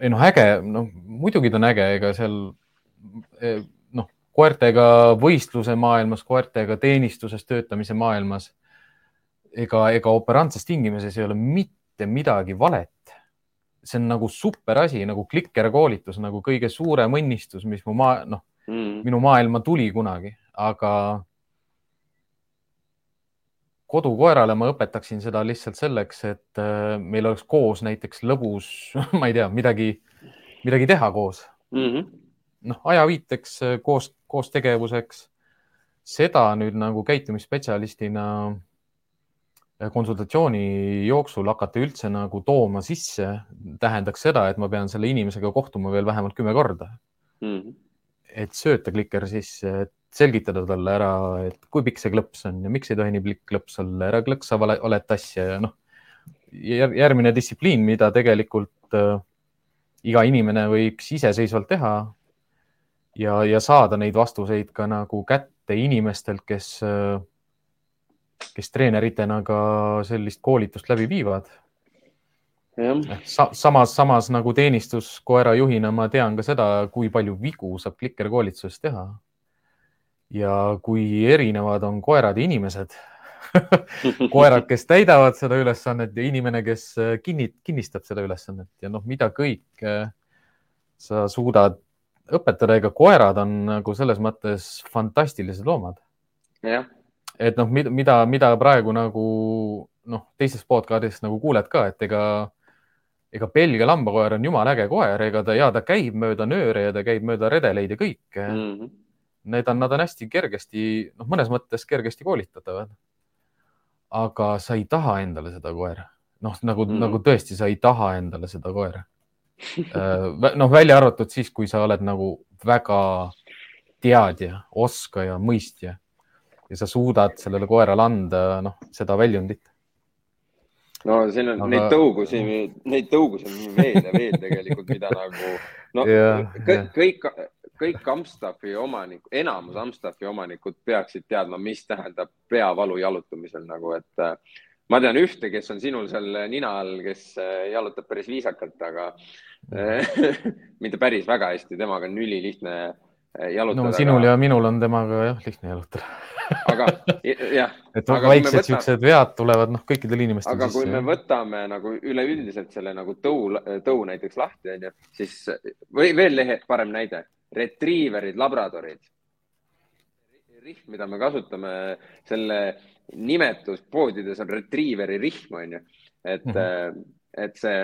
S1: ei noh, äge, noh muidugi ta on äge, ega seal e, noh, koertega võistluse maailmas, koertega teenistuses töötamise maailmas ega, ega operantses tingimuses ei ole mitte midagi valet see on nagu super asi, nagu klikerkoolitus, nagu kõige suurem õnnistus, mis mu maa, noh mm., minu maailma tuli kunagi, aga kodukoerale ma õpetaksin seda lihtsalt selleks, et äh, meil oleks koos näiteks lõbus, ma ei tea, midagi, midagi teha koos mm -hmm.. noh, ajaviiteks, äh, koos, koos tegevuseks. seda nüüd nagu käitumisspetsialistina konsultatsiooni jooksul hakata üldse nagu tooma sisse, tähendaks seda, et ma pean selle inimesega kohtuma veel vähemalt kümme korda mm. -hmm. et sööta klikker sisse, et selgitada talle ära, et kui pikk see klõps on ja miks ei tohi nii pikk klõps olla, ära klõksa vale, valet asja ja noh, järgmine distsipliin, mida tegelikult äh, iga inimene võiks iseseisvalt teha ja, ja saada neid vastuseid ka nagu kätte inimestelt, kes äh, kes treeneritena ka sellist koolitust läbi viivad. Sa, samas, samas nagu teenistuskoera juhina ma tean ka seda, kui palju vigu saab klikerkoolituses teha. ja kui erinevad on koerad ja inimesed koerad, kes täidavad seda ülesannet ja inimene, kes kinni, kinnistab seda ülesannet ja noh, mida kõik sa suudad õpetada, ega koerad on nagu selles mõttes fantastilised loomad.
S3: jah
S1: et noh, mida, mida praegu nagu noh, teistest podcast'ist nagu kuuled ka, et ega, ega Belgia lambakoer on jumala äge koer, ega ta ja ta käib mööda nööre ja ta käib mööda redeleid ja kõike mm. -hmm. Need on, nad on hästi kergesti, noh, mõnes mõttes kergesti koolitatavad. aga sa ei taha endale seda koera, noh, nagu mm, -hmm. nagu tõesti, sa ei taha endale seda koera äh, noh, välja arvatud siis, kui sa oled nagu väga teadja, oskaja, mõistja ja sa suudad sellele koerale anda, noh, seda väljundit.
S3: no siin on Aga... neid tõugusi, neid tõugusi on veel ja veel tegelikult, mida nagu no yeah, kõik kõik, kõik Amstaffi omanik, enamus Amstaffi omanikud peaksid teadma, mis tähendab peavalu jalutamisel nagu, et äh, ma tean ühte, kes on sinul seal nina all, kes äh, jalutab päris viisakalt, aga mitte päris väga hästi, temaga on ülilihtne jalutada.
S1: no sinul aga... ja minul on temaga jah, lihtne jalutada
S3: aga jah.
S1: et väiksed võtame... siuksed vead tulevad noh, kõikidel inimestel.
S3: aga kui me võtame nagu üleüldiselt selle nagu tõu, tõu näiteks lahti onju, siis või veel lehe, parem näide, retriiverid, labradorid. rihm, mida me kasutame, selle nimetus poodides on retriiveri rihm onju, et mm, -hmm. et see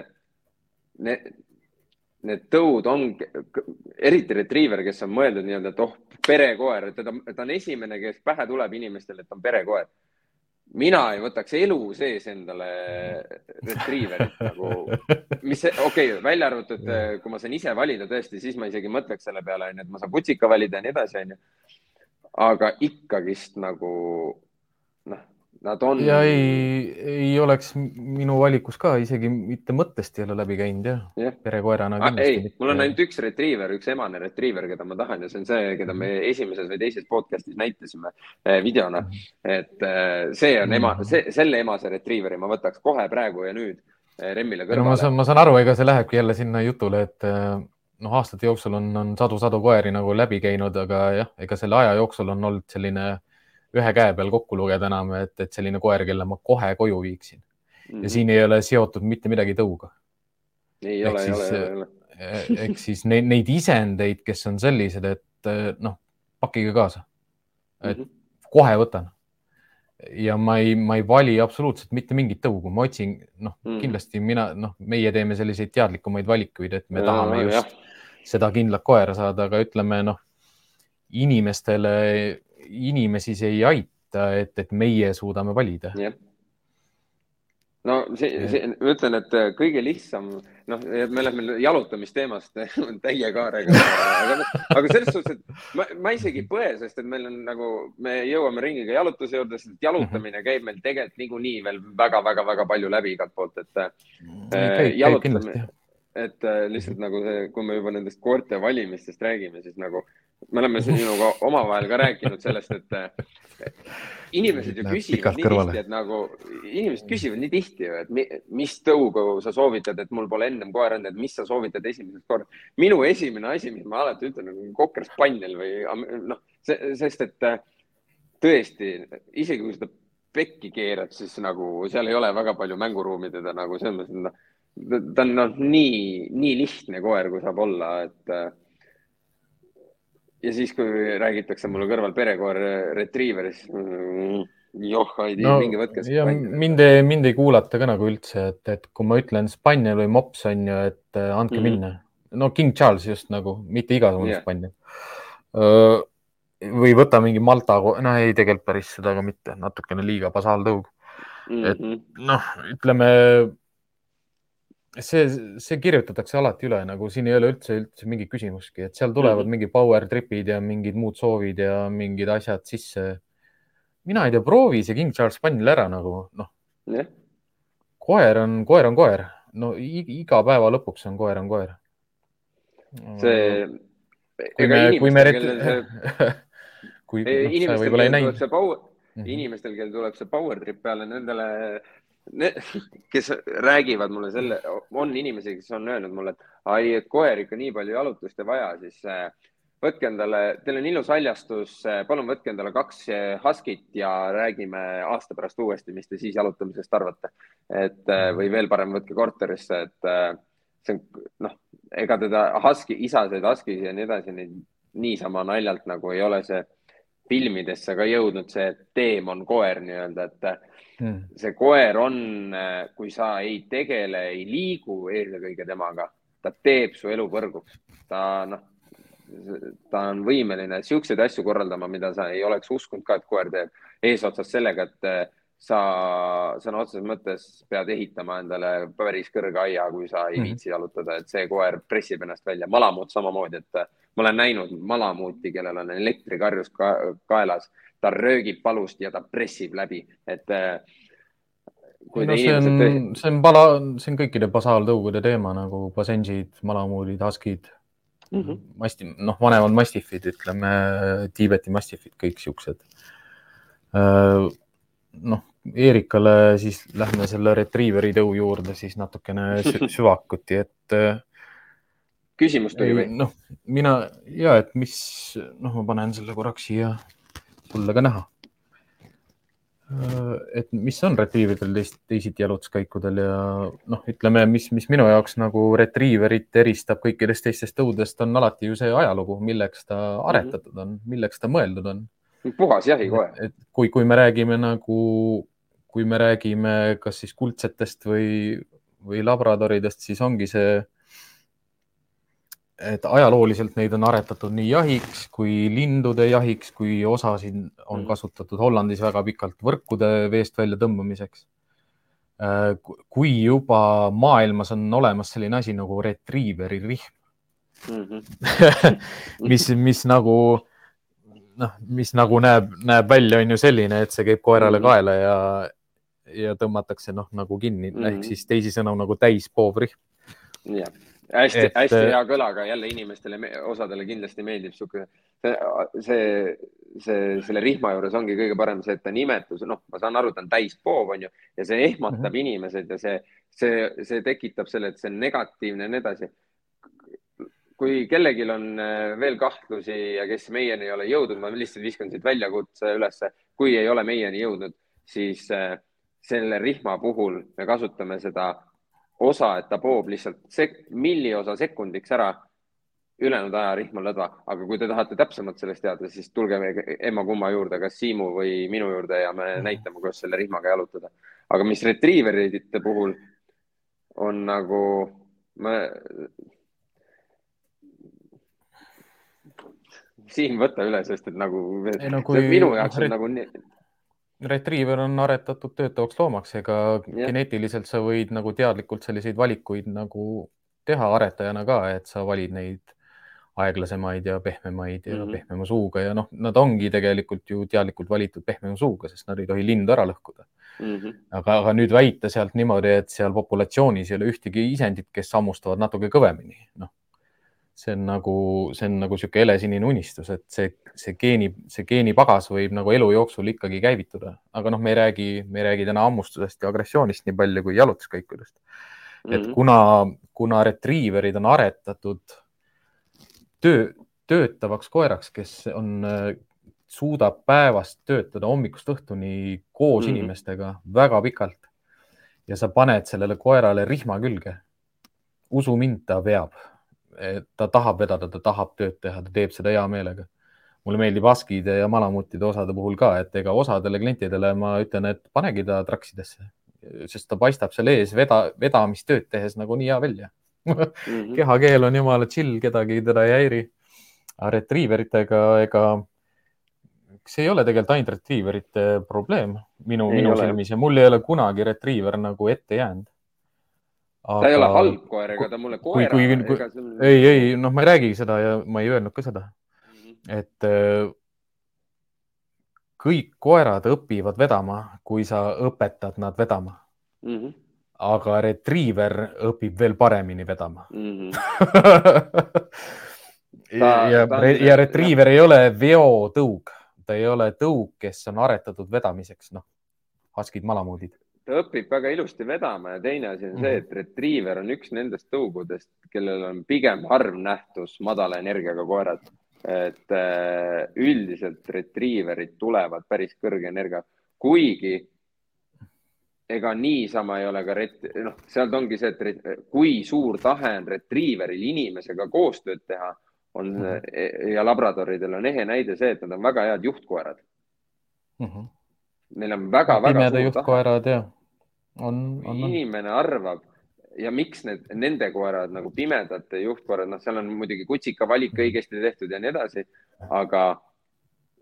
S3: need tõud on, eriti retriiver, kes on mõeldud nii-öelda, et oh, perekoer, teda, ta on esimene, kes pähe tuleb inimestele, et on perekoer. mina ei võtaks elu sees endale retriiverit nagu, mis, okei okay,, välja arvatud, kui ma saan ise valida tõesti, siis ma isegi mõtleks selle peale, onju, et ma saan putsika valida ja nii edasi, onju. aga ikkagist nagu Nad on.
S1: ja ei, ei oleks minu valikus ka isegi mitte mõttest ei ole läbi käinud jah ja. perekoerana.
S3: Ah, ei, mul on ainult üks retriiver, üks emane retriiver, keda ma tahan ja see on see, keda me mhm. esimeses või teises podcast'is näitasime eh, videona. Mhm. et eh, see on ema, mhm. see, selle emase retriiveri ma võtaks kohe praegu ja nüüd eh, Remmile kõrvale.
S1: ma saan, ma saan aru, ega see lähebki jälle sinna jutule, et noh, aastate jooksul on, on sadu-sadu koeri nagu läbi käinud, aga jah, ega selle aja jooksul on olnud selline ühe käe peal kokku lugeda enam, et, et selline koer, kelle ma kohe koju viiksin mm. -hmm. ja siin ei ole seotud mitte midagi tõuga.
S3: ei ole, ei ole, ei ole.
S1: ehk siis neid, neid isendeid, kes on sellised, et noh, pakkige kaasa. et mm -hmm. kohe võtan. ja ma ei, ma ei vali absoluutselt mitte mingit tõugu, ma otsin, noh mm -hmm., kindlasti mina, noh, meie teeme selliseid teadlikumaid valikuid, et me ja, tahame just jah. seda kindlat koera saada, aga ütleme noh, inimestele inimesi see ei aita, et, et meie suudame valida.
S3: no see, see, ma ütlen, et äh, kõige lihtsam, noh, me läheme jalutamisteemast täie kaarega, aga, aga selles suhtes, et ma, ma isegi ei põe, sest et meil on nagu, me jõuame ringiga jalutuse juurde, sest jalutamine käib meil tegelikult niikuinii veel väga-väga-väga palju läbi igalt poolt, et äh, jalutamine et äh, lihtsalt nagu see, kui me juba nendest koerte valimistest räägime, siis nagu me oleme sinuga omavahel ka rääkinud sellest, et inimesed ju küsivad nii kõrvale. tihti, et nagu inimesed küsivad nii tihti et mis tõugu sa soovitad, et mul pole ennem koera olnud, et mis sa soovitad esimesest korda. minu esimene asi, mis ma alati ütlen, on kokker spannel või noh, sest et tõesti, isegi kui seda pekki keerad, siis nagu seal ei ole väga palju mänguruumi teda nagu selles mõttes, et noh ta on noh, nii, nii lihtne koer, kui saab olla, et. Äh, ja siis, kui räägitakse mulle kõrval perekoer retriiverist mm,, joh, ei tea no,, minge võtke.
S1: ja mind ei, mind ei kuulata ka nagu üldse, et, et kui ma ütlen spaniel või mops on ju, et uh, andke mm -hmm. minna. no King Charles just nagu, mitte igasugune yeah. spaniel või võta mingi Malta, no ei, tegelikult päris seda ka mitte, natukene liiga basaaltõug mm. -hmm. et noh, ütleme see, see kirjutatakse alati üle, nagu siin ei ole üldse, üldse mingit küsimustki, et seal tulevad mm -hmm. mingi power trip'id ja mingid muud soovid ja mingid asjad sisse. mina ei tea, proovi see King Charles Spaniel ära nagu noh yeah.. koer on, koer on koer, no iga päeva lõpuks on koer on koer.
S3: see.
S1: kui me, kui me
S3: see... kui no, inimestel, kellel tuleb see power mm, -hmm. inimestel, kellel tuleb see power trip peale, nendele kes räägivad mulle selle, on inimesi, kes on öelnud mulle, et ai, et koer ikka nii palju jalutust ei vaja, siis äh, võtke endale, teil on ilus haljastus, äh, palun võtke endale kaks äh, Huskit ja räägime aasta pärast uuesti, mis te siis jalutamisest arvate. et või veel parem, võtke korterisse, et see on noh, ega teda Husky, isaseid Huskisid ja nii edasi, neid niisama naljalt nagu ei ole see filmidesse ka jõudnud see teemon koer nii-öelda, et. See koer on, kui sa ei tegele, ei liigu eelkõige temaga, ta teeb su elu põrguks. ta noh, ta on võimeline siukseid asju korraldama, mida sa ei oleks uskunud ka, et koer teeb. eesotsas sellega, et sa sõna otseses mõttes pead ehitama endale päris kõrge aia, kui sa ei mhm. viitsi jalutada, et see koer pressib ennast välja. malamuut samamoodi, et ma olen näinud malamuuti, kellel on elektrikarjus ka, kaelas ta röögib palust ja ta pressib läbi, et äh,
S1: no see on, see on pala, see on kõikide basaaltõugude teema nagu basenžid, malamuudid, haskid mm, -hmm. masti, noh, vanemad mastifid, ütleme Tiibeti mastifid, kõik siuksed. Äh, noh, Erikale siis lähme selle retriiveri tõu juurde siis natukene süvakuti, et.
S3: küsimus tuli või?
S1: noh, mina ja et mis, noh, ma panen selle korraks siia sulle ka näha. et mis on retriiveridel teist, teisiti jalutuskäikudel ja noh, ütleme, mis, mis minu jaoks nagu retriiverit eristab kõikidest teistest tõudest, on alati ju see ajalugu, milleks ta aretatud on, milleks ta mõeldud on
S3: puhas jahikoer.
S1: et kui, kui me räägime nagu, kui me räägime kas siis kuldsetest või, või labradoridest, siis ongi see, et ajalooliselt neid on aretatud nii jahiks kui lindude jahiks, kui osasid on mm. kasutatud Hollandis väga pikalt võrkude veest välja tõmbamiseks. Äh, kui juba maailmas on olemas selline asi nagu retriiveri rihm mm, -hmm. mis, mis nagu noh, mis nagu näeb, näeb välja, on ju selline, et see käib koerale -hmm. kaela ja, ja tõmmatakse noh, nagu kinni mm -hmm. ehk siis teisisõnu nagu täis poovrihm.
S3: jah, hästi, hästi äh, hea kõlaga jälle inimestele, osadele kindlasti meeldib sihuke, see, see, selle rihma juures ongi kõige parem see, et ta nimetus, noh, ma saan aru, ta on täispoov, on ju, ja see ehmatab mm -hmm. inimesed ja see, see, see tekitab selle, et see on negatiivne ja nii edasi kui kellelgi on äh, veel kahtlusi ja kes meieni ei ole jõudnud, ma lihtsalt viskan siit väljakutse ülesse, kui ei ole meieni jõudnud, siis äh, selle rihma puhul me kasutame seda osa, et ta poob lihtsalt sek-, milliosa sekundiks ära, ülejäänud aja rihm on lõdva, aga kui te tahate täpsemalt sellest teada, siis tulge emma-kumma juurde, kas Siimu või minu juurde ja me mhm. näitame, kuidas selle rihmaga jalutada. aga mis retriiverite puhul on nagu, ma Siim, võta üle, sest et nagu ei, no, kui, minu jaoks on nagu nii
S1: retriiver on aretatud töötavaks loomaks, ega ja. geneetiliselt sa võid nagu teadlikult selliseid valikuid nagu teha aretajana ka, et sa valid neid aeglasemaid ja pehmemaid ja mm -hmm. pehmema suuga ja noh, nad ongi tegelikult ju teadlikult valitud pehmema suuga, sest nad ei tohi lindu ära lõhkuda mm. -hmm. aga, aga nüüd väita sealt niimoodi, et seal populatsioonis ei ole ühtegi isendit, kes hammustavad natuke kõvemini, noh see on nagu, see on nagu niisugune helesinine unistus, et see, see geeni, see geenipagas võib nagu elu jooksul ikkagi käivituda, aga noh, me ei räägi, me ei räägi täna hammustusest ja agressioonist nii palju kui jalutuskäikudest mm. -hmm. et mhm. kuna, kuna retriiverid on aretatud töö, töötavaks koeraks, kes on, suudab päevast töötada hommikust õhtuni koos mm -hmm. inimestega väga pikalt ja sa paned sellele koerale rihma külge. usu mind, ta veab ta tahab vedada, ta tahab tööd teha, ta teeb seda hea meelega. mulle meeldib Askide ja Malamutide osade puhul ka, et ega osadele klientidele ma ütlen, et panegi ta traksidesse, sest ta paistab seal ees veda, vedamistööd tehes nagunii hea välja mm. -hmm. kehakeel on jumala chill, kedagi teda ei häiri. aga retriiveritega, ega see ei ole tegelikult ainult retriiverite probleem minu, minu silmis ja mul ei ole kunagi retriiver nagu ette jäänud
S3: aga.... ta ei ole halb koer, ega ta mulle koera. kui, kui, kui...
S1: On... ei, ei, noh, ma ei räägigi seda ja ma ei öelnud ka seda mm, -hmm. et äh, kõik koerad õpivad vedama, kui sa õpetad nad vedama mm. -hmm. aga retriiver õpib veel paremini vedama mm. -hmm. ja, on... ja retriiver ei ole veotõug, ta ei ole tõug, kes on aretatud vedamiseks, noh, Huskid, malamuudid
S3: ta õpib väga ilusti vedama ja teine asi on see, mhm. et retriiver on üks nendest tõugudest, kellel on pigem harv nähtus madala energiaga koerad. et äh, üldiselt retriiverid tulevad päris kõrge energia, kuigi ega niisama ei ole ka ret-, noh, sealt ongi see, et kui suur tahe on retriiveril inimesega koostööd teha, on mm -hmm. ja labradoridel on ehe näide see, et nad on väga head juhtkoerad mm. -hmm. Neil on väga-väga
S1: suur juhtkoerad, tahe. jah
S3: on, on, inimene arvab ja miks need, nende koerad nagu pimedate juhtkoerad, noh, seal on muidugi kutsika valik mhm. õigesti tehtud ja nii edasi, aga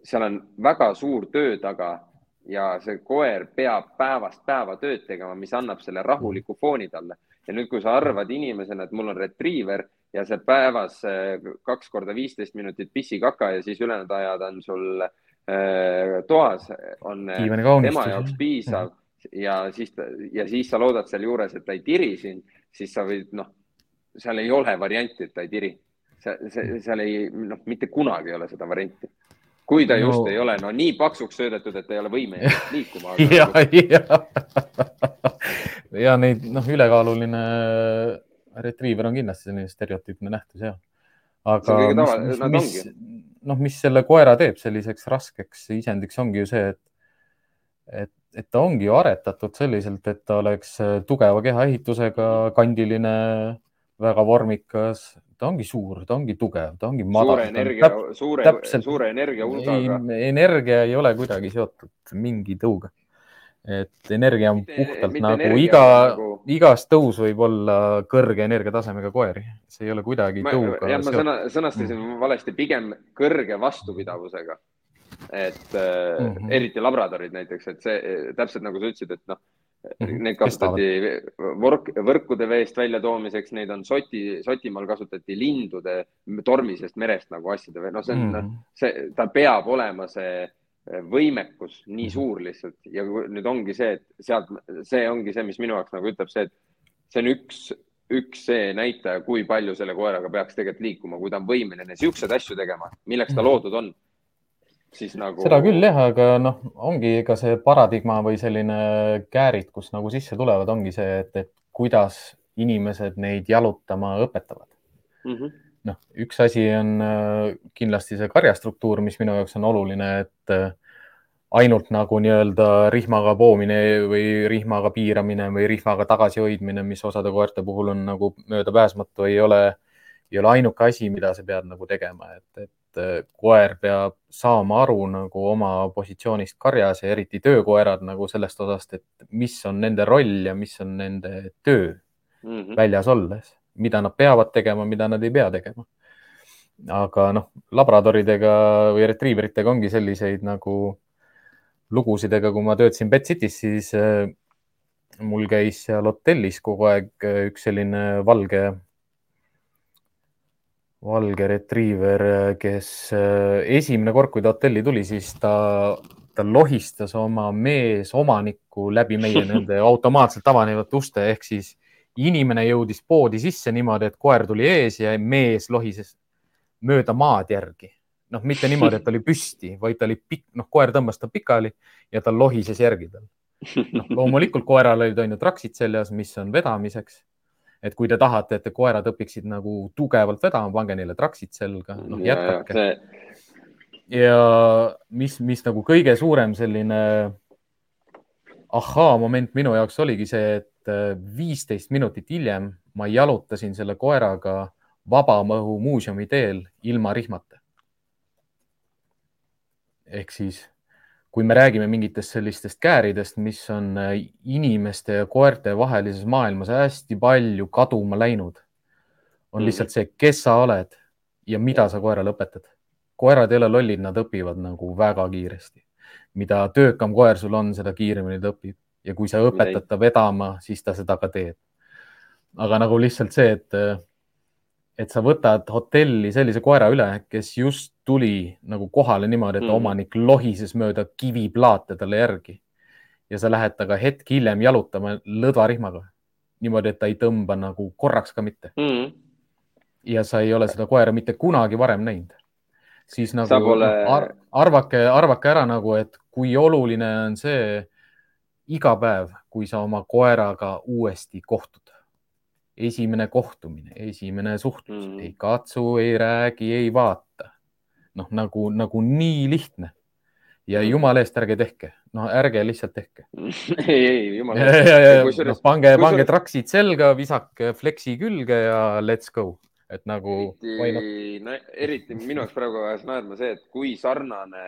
S3: seal on väga suur töö taga ja see koer peab päevast päeva tööd tegema, mis annab selle rahuliku mhm. fooni talle. ja nüüd, kui sa arvad inimesena, et mul on retriiver ja see päevas eh, kaks korda viisteist minutit pissi-kaka ja siis ülejäänud ajad on sul äh, toas, on tema jaoks piisav ja siis, ja siis sa loodad sealjuures, et ta ei tiri sind, siis sa võid, noh, seal ei ole varianti, et ta ei tiri. seal ei, noh, mitte kunagi ei ole seda varianti. kui ta no... just ei ole no nii paksuks söödetud, et ei ole võimeline liikuma
S1: ja, ja, ja neid noh, ülekaaluline retriiver on kindlasti selline stereotüüpne nähtus ja. aga mis, mis, noh, mis selle koera teeb selliseks raskeks isendiks, ongi ju see, et, et, et ta ongi ju aretatud selliselt, et ta oleks tugeva kehaehitusega, kandiline, väga vormikas, ta ongi suur, ta ongi tugev, ta ongi madal.
S3: suure energia, suure, suure energia hulgaga.
S1: energia ei ole kuidagi seotud mingi tõuga et energia on puhtalt mitte, nagu energia, iga nagu..., igas tõus võib olla kõrge energiatasemega koeri, see ei ole kuidagi
S3: ma,
S1: tõuga.
S3: jah, ma sõna, sõnastasin mm. valesti, pigem kõrge vastupidavusega. Et mm -hmm. eriti labradorid näiteks, et see täpselt nagu sa ütlesid, et noh mm -hmm., neid kasutati võrk, võrkude veest väljatoomiseks, neid on soti, Sotimaal kasutati lindude tormisest merest nagu asjade või noh, see on mm, -hmm. see, ta peab olema see võimekus nii mhm. suur lihtsalt ja nüüd ongi see, et sealt, see ongi see, mis minu jaoks nagu ütleb see, et see on üks, üks see näitaja, kui palju selle koeraga peaks tegelikult liikuma, kui ta on võimeline siukseid asju tegema, milleks ta mhm. loodud on. Siis nagu.
S1: seda küll jah, aga noh, ongi ka see paradigma või selline käärid, kus nagu sisse tulevad, ongi see, et, et kuidas inimesed neid jalutama õpetavad mm. -hmm noh, üks asi on äh, kindlasti see karjastruktuur, mis minu jaoks on oluline, et äh, ainult nagu nii-öelda rihmaga poomine või rihmaga piiramine või rihmaga tagasihoidmine, mis osade koerte puhul on nagu möödapääsmatu, ei ole, ei ole ainuke asi, mida sa pead nagu tegema, et, et äh, koer peab saama aru nagu oma positsioonist karjas ja eriti töökoerad nagu sellest osast, et mis on nende roll ja mis on nende töö mm -hmm. väljas olles mida nad peavad tegema, mida nad ei pea tegema. aga noh, labradoridega või retriiveritega ongi selliseid nagu lugusid, ega kui ma töötasin Pet City's, siis äh, mul käis seal hotellis kogu aeg äh, üks selline valge, valge retriiver, kes äh, esimene kord, kui ta hotelli tuli, siis ta, ta lohistas oma meesomanikku läbi meie nende automaatselt avanevate uste ehk siis inimene jõudis poodi sisse niimoodi, et koer tuli ees ja mees lohises mööda maad järgi. noh, mitte niimoodi, et ta oli püsti, vaid ta oli pikk, noh, koer tõmbas ta pikali ja ta lohises järgi tal. noh, loomulikult koeral olid on ju traksid seljas, mis on vedamiseks. Et kui te tahate, et koerad õpiksid nagu tugevalt vedama, pange neile traksid selga, noh jätkake. See... ja mis, mis nagu kõige suurem selline ahhaa-moment minu jaoks oligi see, et et äh, viisteist minutit hiljem ma jalutasin selle koeraga Vabamõhu muuseumi teel ilma rihmata. ehk siis, kui me räägime mingitest sellistest kääridest, mis on äh, inimeste ja koerte vahelises maailmas hästi palju kaduma läinud, on mm. lihtsalt see, kes sa oled ja mida sa koerale õpetad. koerad ei ole lollid, nad õpivad nagu väga kiiresti. mida töökam koer sul on, seda kiiremini ta õpib ja kui sa õpetad ta vedama, siis ta seda ka teeb. aga nagu lihtsalt see, et, et sa võtad hotelli sellise koera üle, kes just tuli nagu kohale niimoodi, et mm. omanik lohises mööda kiviplaate talle järgi ja sa lähed temaga hetk hiljem jalutama lõdvarihmaga niimoodi, et ta ei tõmba nagu korraks ka mitte mm. ja sa ei ole seda koera mitte kunagi varem näinud siis nagu pole... ar arvake, arvake ära nagu, et kui oluline on see iga päev, kui sa oma koeraga uuesti kohtud. Esimene kohtumine, esimene suhtlus mm., ei katsu, ei räägi, ei vaata. noh, nagu, nagu nii lihtne. ja mm. jumala eest ärge tehke, no ärge lihtsalt tehke
S3: ei, ei, jumala eest.
S1: No, pange, pange traksid selga, visake fleksi külge ja let's go et nagu.
S3: eriti, no, eriti minu jaoks praegu ajas naerma see, et kui sarnane,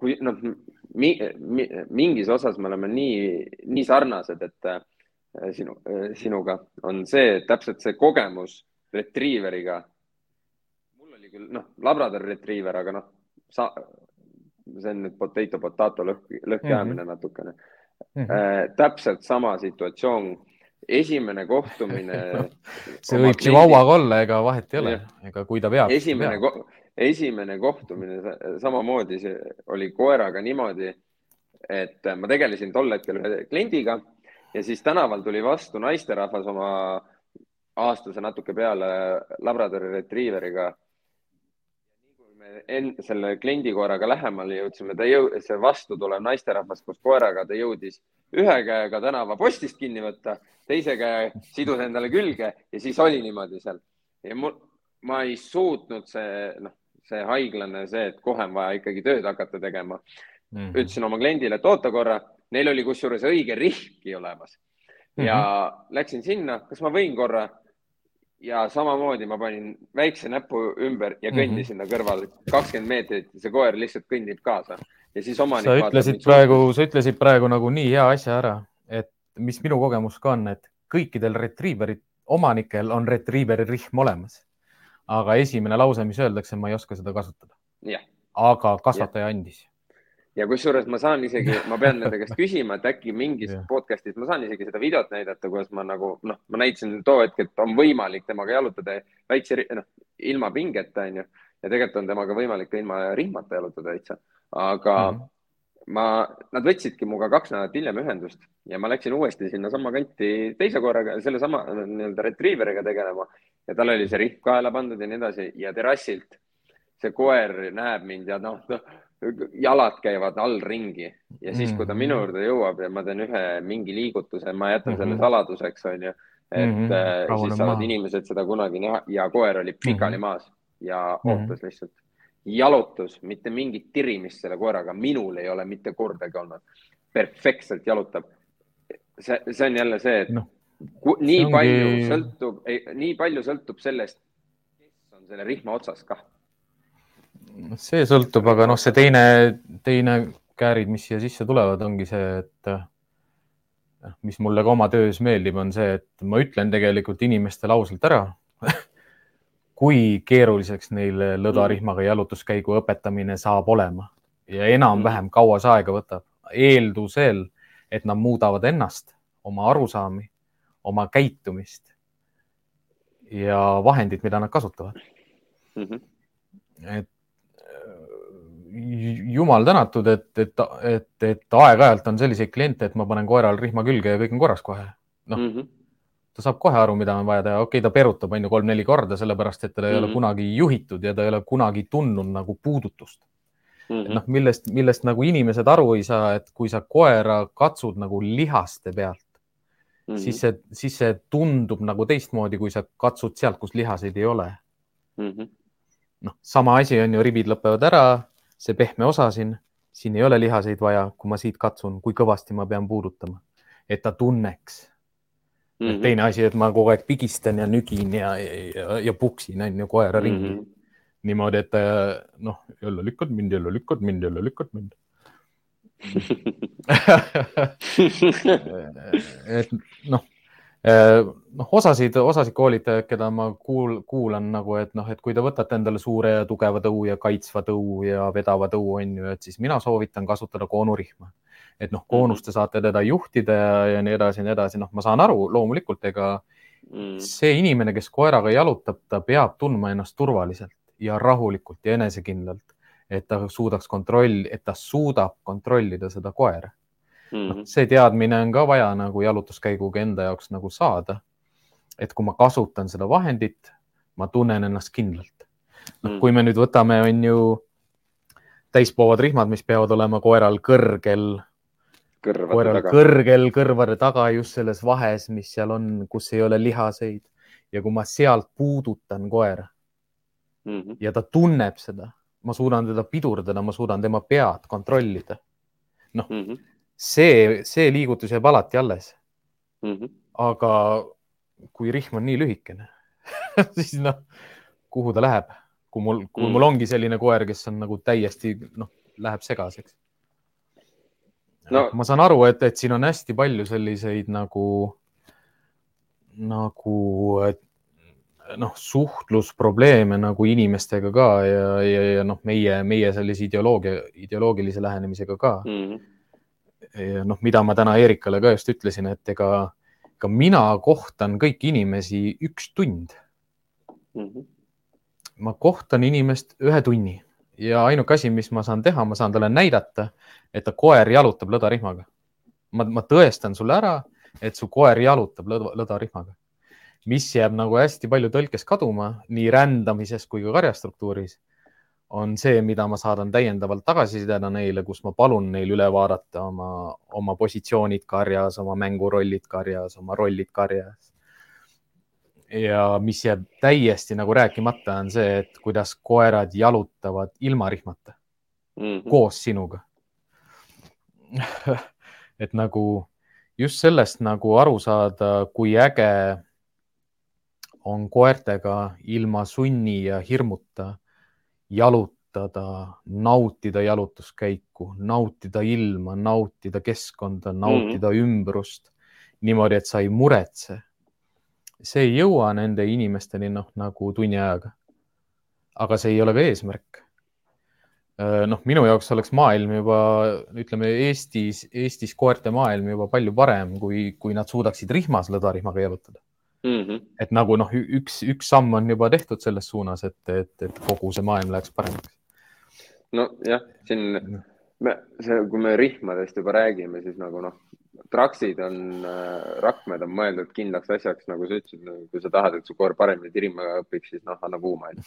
S3: kui noh, mi, mi, mingis osas me oleme nii, nii sarnased, et sinu, äh, sinuga on see täpselt see kogemus retriiveriga. mul oli küll noh, labrador retriiver, aga noh, sa, see on nüüd potato potato lõhk, lõhkjäämine mm -hmm. natukene mm. -hmm. Äh, täpselt sama situatsioon esimene kohtumine
S1: see võib Chihuahuaga olla, ega vahet ei ole, ega kui ta peab.
S3: esimene, esimene kohtumine samamoodi, see oli koeraga niimoodi, et ma tegelesin tol hetkel ühe kliendiga ja siis tänaval tuli vastu naisterahvas oma aastase natuke peale labradori retriiveriga. enne selle kliendi koeraga lähemale jõudsime, ta jõu-, see vastu tulev naisterahvas koos koeraga, ta jõudis ühe käega tänavapostist kinni võtta, teise käe sidus endale külge ja siis oli niimoodi seal. ja mul, ma ei suutnud see, noh, see haiglane, see, et kohe on vaja ikkagi tööd hakata tegema mm. -hmm. ütlesin oma kliendile, et oota korra, neil oli kusjuures õige rihmki olemas ja mm -hmm. läksin sinna, kas ma võin korra ja samamoodi ma panin väikse näpu ümber ja kõndisin mm -hmm. ta kõrval kakskümmend meetrit ja see koer lihtsalt kõndib kaasa ja siis omanik.
S1: sa ütlesid praegu, sa ütlesid praegu nagu nii hea asja ära, et mis minu kogemus ka on, et kõikidel retriiverid, omanikel on retriiveri rihm olemas. aga esimene lause, mis öeldakse, ma ei oska seda kasutada. aga kasvataja ja. andis
S3: ja kusjuures ma saan isegi, ma pean nende käest küsima, et äkki mingis yeah. podcast'is ma saan isegi seda videot näidata, kuidas ma nagu noh, ma näitasin too hetk, et on võimalik temaga jalutada väikse, noh, ilma pingeta, onju. ja tegelikult on temaga võimalik ka ilma rihmata jalutada täitsa, aga mm -hmm. ma, nad võtsidki minuga kaks nädalat hiljem ühendust ja ma läksin uuesti sinnasama kanti teise korraga, sellesama nii-öelda retriiveriga tegelema ja tal oli see rihm kaela pandud ja nii edasi ja terrassilt see koer näeb mind ja noh no, jalad käivad all ringi ja siis, kui ta minu juurde jõuab ja ma teen ühe mingi liigutuse, ma jätan selle saladuseks, onju. et mm -hmm. siis saavad maa. inimesed seda kunagi näha ja koer oli pikali mm -hmm. maas ja mhm. ootas mm -hmm. lihtsalt. jalutus, mitte mingit tirimist selle koeraga, minul ei ole mitte kordagi olnud. perfektselt jalutab. see, see on jälle see, et no, nii ongi... palju sõltub, nii palju sõltub sellest, kes on selle rihma otsas kah
S1: see sõltub, aga noh, see teine, teine käärid, mis siia sisse tulevad, ongi see, et noh, mis mulle ka oma töös meeldib, on see, et ma ütlen tegelikult inimestele ausalt ära kui keeruliseks neil lõdarihmaga jalutuskäigu õpetamine saab olema ja enam-vähem kaua see aega võtab, eeldusel, et nad muudavad ennast, oma arusaami, oma käitumist ja vahendid, mida nad kasutavad mm. -hmm. et jumal tänatud, et, et, et, et aeg-ajalt on selliseid kliente, et ma panen koeral rihma külge ja kõik on korras kohe. noh mm -hmm., ta saab kohe aru, mida on vaja teha, okei okay,, ta perutab on ju kolm-neli korda, sellepärast et teda mm -hmm. ei ole mhm. kunagi juhitud ja ta ei ole kunagi tundnud nagu puudutust mm -hmm.. noh, millest, millest nagu inimesed aru ei saa, et kui sa koera katsud nagu lihaste pealt mm, -hmm. siis see, siis see tundub nagu teistmoodi, kui sa katsud sealt, kus lihaseid ei ole mm. -hmm. noh, sama asi on ju, ribid lõpevad ära see pehme osa siin, siin ei ole lihaseid vaja, kui ma siit katsun, kui kõvasti ma pean puudutama, et ta tunneks mm. -hmm. teine asi, et ma kogu aeg pigistan ja nügin ja, ja, ja puksin on ju koera ringi mm. -hmm. niimoodi, et noh, jälle lükkad mind, jälle lükkad mind, jälle lükkad mind et noh noh, osasid, osasid koolitajaid, keda ma kuul, kuulan nagu, et noh, et kui te võtate endale suure ja tugeva tõu ja kaitsva tõu ja vedava tõu on ju, et siis mina soovitan kasutada koonurihma. et noh, koonust te saate teda juhtida ja, ja nii edasi ja nii edasi, noh, ma saan aru, loomulikult, ega mm. see inimene, kes koeraga jalutab, ta peab tundma ennast turvaliselt ja rahulikult ja enesekindlalt, et ta suudaks kontroll, et ta suudab kontrollida seda koera mm. -hmm. see teadmine on ka vaja nagu jalutuskäiguga enda jaoks nagu saada. et kui ma kasutan seda vahendit, ma tunnen ennast kindlalt. noh mm., kui me nüüd võtame, on ju täispoovad rihmad, mis peavad olema koeral kõrgel, koeral taga. kõrgel kõrvade taga just selles vahes, mis seal on, kus ei ole lihaseid ja kui ma sealt puudutan koera mm -hmm. ja ta tunneb seda, ma suudan teda pidurdada, ma suudan tema pead kontrollida. noh mm -hmm see, see liigutus jääb alati alles mm. -hmm. aga kui rihm on nii lühikene siis noh, kuhu ta läheb, kui mul, kui mm -hmm. mul ongi selline koer, kes on nagu täiesti noh, läheb segaseks no.. ma saan aru, et, et siin on hästi palju selliseid nagu, nagu noh, suhtlusprobleeme nagu inimestega ka ja, ja, ja noh, meie, meie sellise ideoloogia, ideoloogilise lähenemisega ka mm. -hmm ja noh, mida ma täna Eerikale ka just ütlesin, et ega ka mina kohtan kõiki inimesi üks tund mm. -hmm. ma kohtan inimest ühe tunni ja ainuke asi, mis ma saan teha, ma saan talle näidata, et ta koer jalutab lõdarihmaga. ma, ma tõestan sulle ära, et su koer jalutab lõda, lõdarihmaga, mis jääb nagu hästi palju tõlkes kaduma nii rändamises kui ka karjastruktuuris on see, mida ma saadan täiendavalt tagasisidena neile, kus ma palun neil üle vaadata oma, oma positsioonid karjas, oma mängurollid karjas, oma rollid karjas. ja mis jääb täiesti nagu rääkimata, on see, et kuidas koerad jalutavad ilma rihmata mm -hmm. koos sinuga et nagu just sellest nagu aru saada, kui äge on koertega ilma sunni ja hirmuta jalutada, nautida jalutuskäiku, nautida ilma, nautida keskkonda, nautida mm -hmm. ümbrust niimoodi, et sa ei muretse. see ei jõua nende inimesteni noh, nagu tunni ajaga. aga see ei ole ka eesmärk. Noh, minu jaoks oleks maailm juba, ütleme Eestis, Eestis koerte maailm juba palju parem, kui, kui nad suudaksid rihmas lõdarihmaga jalutada mm. -hmm. et nagu noh, üks, üks samm on juba tehtud selles suunas, et, et, et kogu see maailm läheks paremaks.
S3: nojah, siin me, see, kui me rihmadest juba räägime, siis nagu noh, traksid on äh,, rakmed on mõeldud kindlaks asjaks, nagu sa ütlesid, kui sa tahad, et su koer paremini tirima õpiks, siis noh, anna kuuma onju.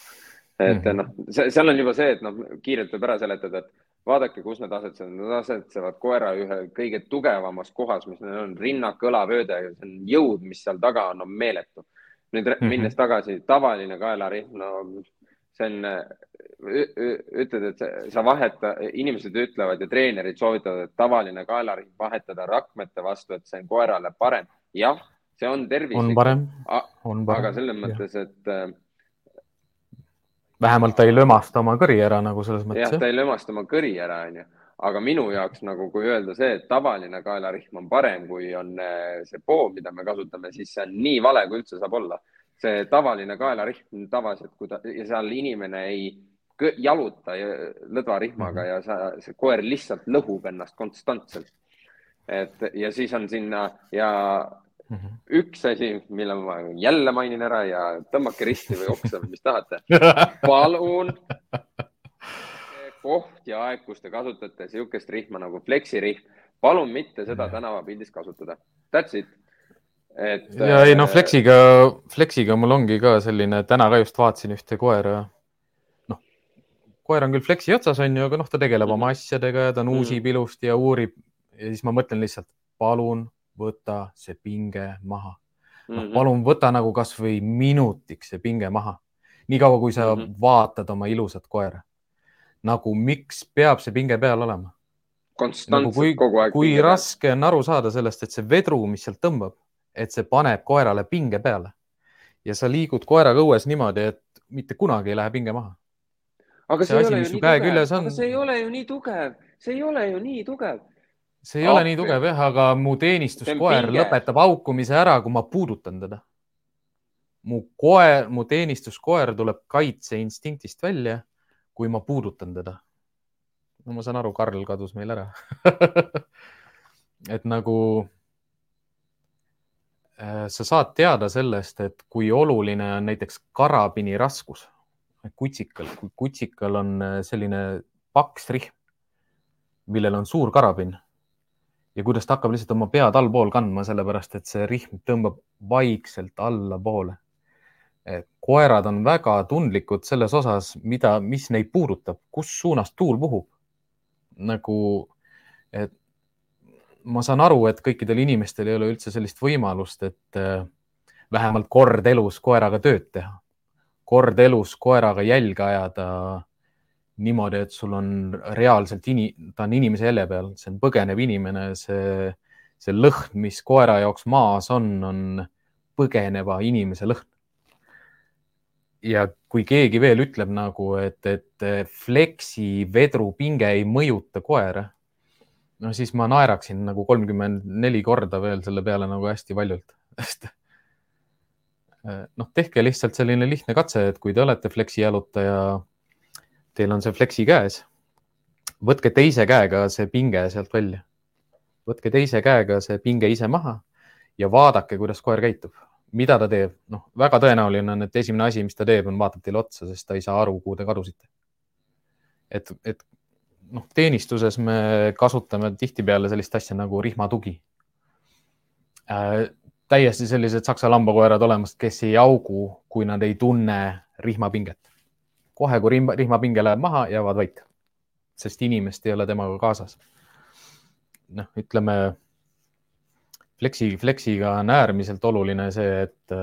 S3: et mm -hmm. noh, seal on juba see, et noh, kiirelt võib ära seletada, et vaadake, kus nad asetsevad, nad asetsevad koera ühe kõige tugevamas kohas, mis neil on, rinnak, õlavööde, see on jõud, mis seal taga on, on meeletu. nüüd mm -hmm. minnes tagasi, tavaline kaelarihm, no see on, ütled, et sa vaheta, inimesed ütlevad ja treenerid soovitavad, et tavaline kaelarihm vahetada rakmete vastu, et see on koerale parem. jah, see on tervislik.
S1: on parem, on
S3: parem. aga selles mõttes, et
S1: vähemalt ta ei lömasta oma kõri ära nagu selles mõttes.
S3: jah, ta ei lömasta oma kõri ära, onju. aga minu jaoks nagu, kui öelda see, et tavaline kaelarihm on parem, kui on eh, see poom, mida me kasutame, siis see on nii vale, kui üldse saab olla. see tavaline kaelarihm tavaliselt, kui ta ja seal inimene ei jaluta lõdvarihmaga ja sa, see koer lihtsalt lõhub ennast konstantselt. et ja siis on sinna ja Mm -hmm. üks asi, mille ma jälle mainin ära ja tõmmake risti või oksa või mis tahate. palun koht ja aeg, kus te kasutate niisugust rihma nagu fleksirihm, palun mitte seda tänavapildis kasutada. That's it.
S1: et. ja ei noh, fleksiga, fleksiga mul ongi ka selline, täna ka just vaatasin ühte koera. noh, koer on küll fleksi otsas, on ju, aga noh, ta tegeleb mm oma asjadega ja ta nuusib mm ilusti ja uurib. ja siis ma mõtlen lihtsalt, palun võta see pinge maha mm. -hmm. palun võta nagu kasvõi minutiks see pinge maha. niikaua, kui sa mm -hmm. vaatad oma ilusat koera. nagu miks peab see pinge peal olema?
S3: konstantselt nagu kui, kogu aeg.
S1: kui raske on aru saada sellest, et see vedru, mis sealt tõmbab, et see paneb koerale pinge peale ja sa liigud koeraga õues niimoodi, et mitte kunagi ei lähe pinge maha.
S3: aga see, see asi, mis su käe küljes on. see ei ole ju nii tugev, see ei ole ju nii tugev
S1: see ei okay. ole nii tugev jah, aga mu teenistuskoer lõpetab haukumise ära, kui ma puudutan teda. mu koer, mu teenistuskoer tuleb kaitseinstinktist välja, kui ma puudutan teda. no ma saan aru, Karl kadus meil ära et nagu äh, sa saad teada sellest, et kui oluline on näiteks karabini raskus kutsikal, kui kutsikal on äh, selline paks rihm, millel on suur karabin ja kuidas ta hakkab lihtsalt oma pead allpool kandma, sellepärast et see rihm tõmbab vaikselt allapoole. koerad on väga tundlikud selles osas, mida, mis neid puudutab, kus suunas tuul puhub. nagu, et ma saan aru, et kõikidel inimestel ei ole üldse sellist võimalust, et äh, vähemalt kord elus koeraga tööd teha, kord elus koeraga jälge ajada niimoodi, et sul on reaalselt ini-, ta on inimese jälje peal, see on põgenev inimene, see, see lõhn, mis koera jaoks maas on, on põgeneva inimese lõhn. ja kui keegi veel ütleb nagu, et, et Flexi vedrupinge ei mõjuta koera, no siis ma naeraksin nagu kolmkümmend neli korda veel selle peale nagu hästi valjult, sest noh, tehke lihtsalt selline lihtne katse, et kui te olete Flexi jalutaja teil on see Flexi käes. võtke teise käega see pinge sealt välja. võtke teise käega see pinge ise maha ja vaadake, kuidas koer käitub, mida ta teeb. noh, väga tõenäoline on, et esimene asi, mis ta teeb, on vaatab teile otsa, sest ta ei saa aru, kuhu te kadusite. et, et noh, teenistuses me kasutame tihtipeale sellist asja nagu rihmatugi äh,. täiesti sellised saksa lambakoerad olemas, kes ei augu, kui nad ei tunne rihmapinget kohe, kui rihma, rihmapinge läheb maha, jäävad vait, sest inimest ei ole temaga kaasas. noh, ütleme Flexi, Flexiga on äärmiselt oluline see, et,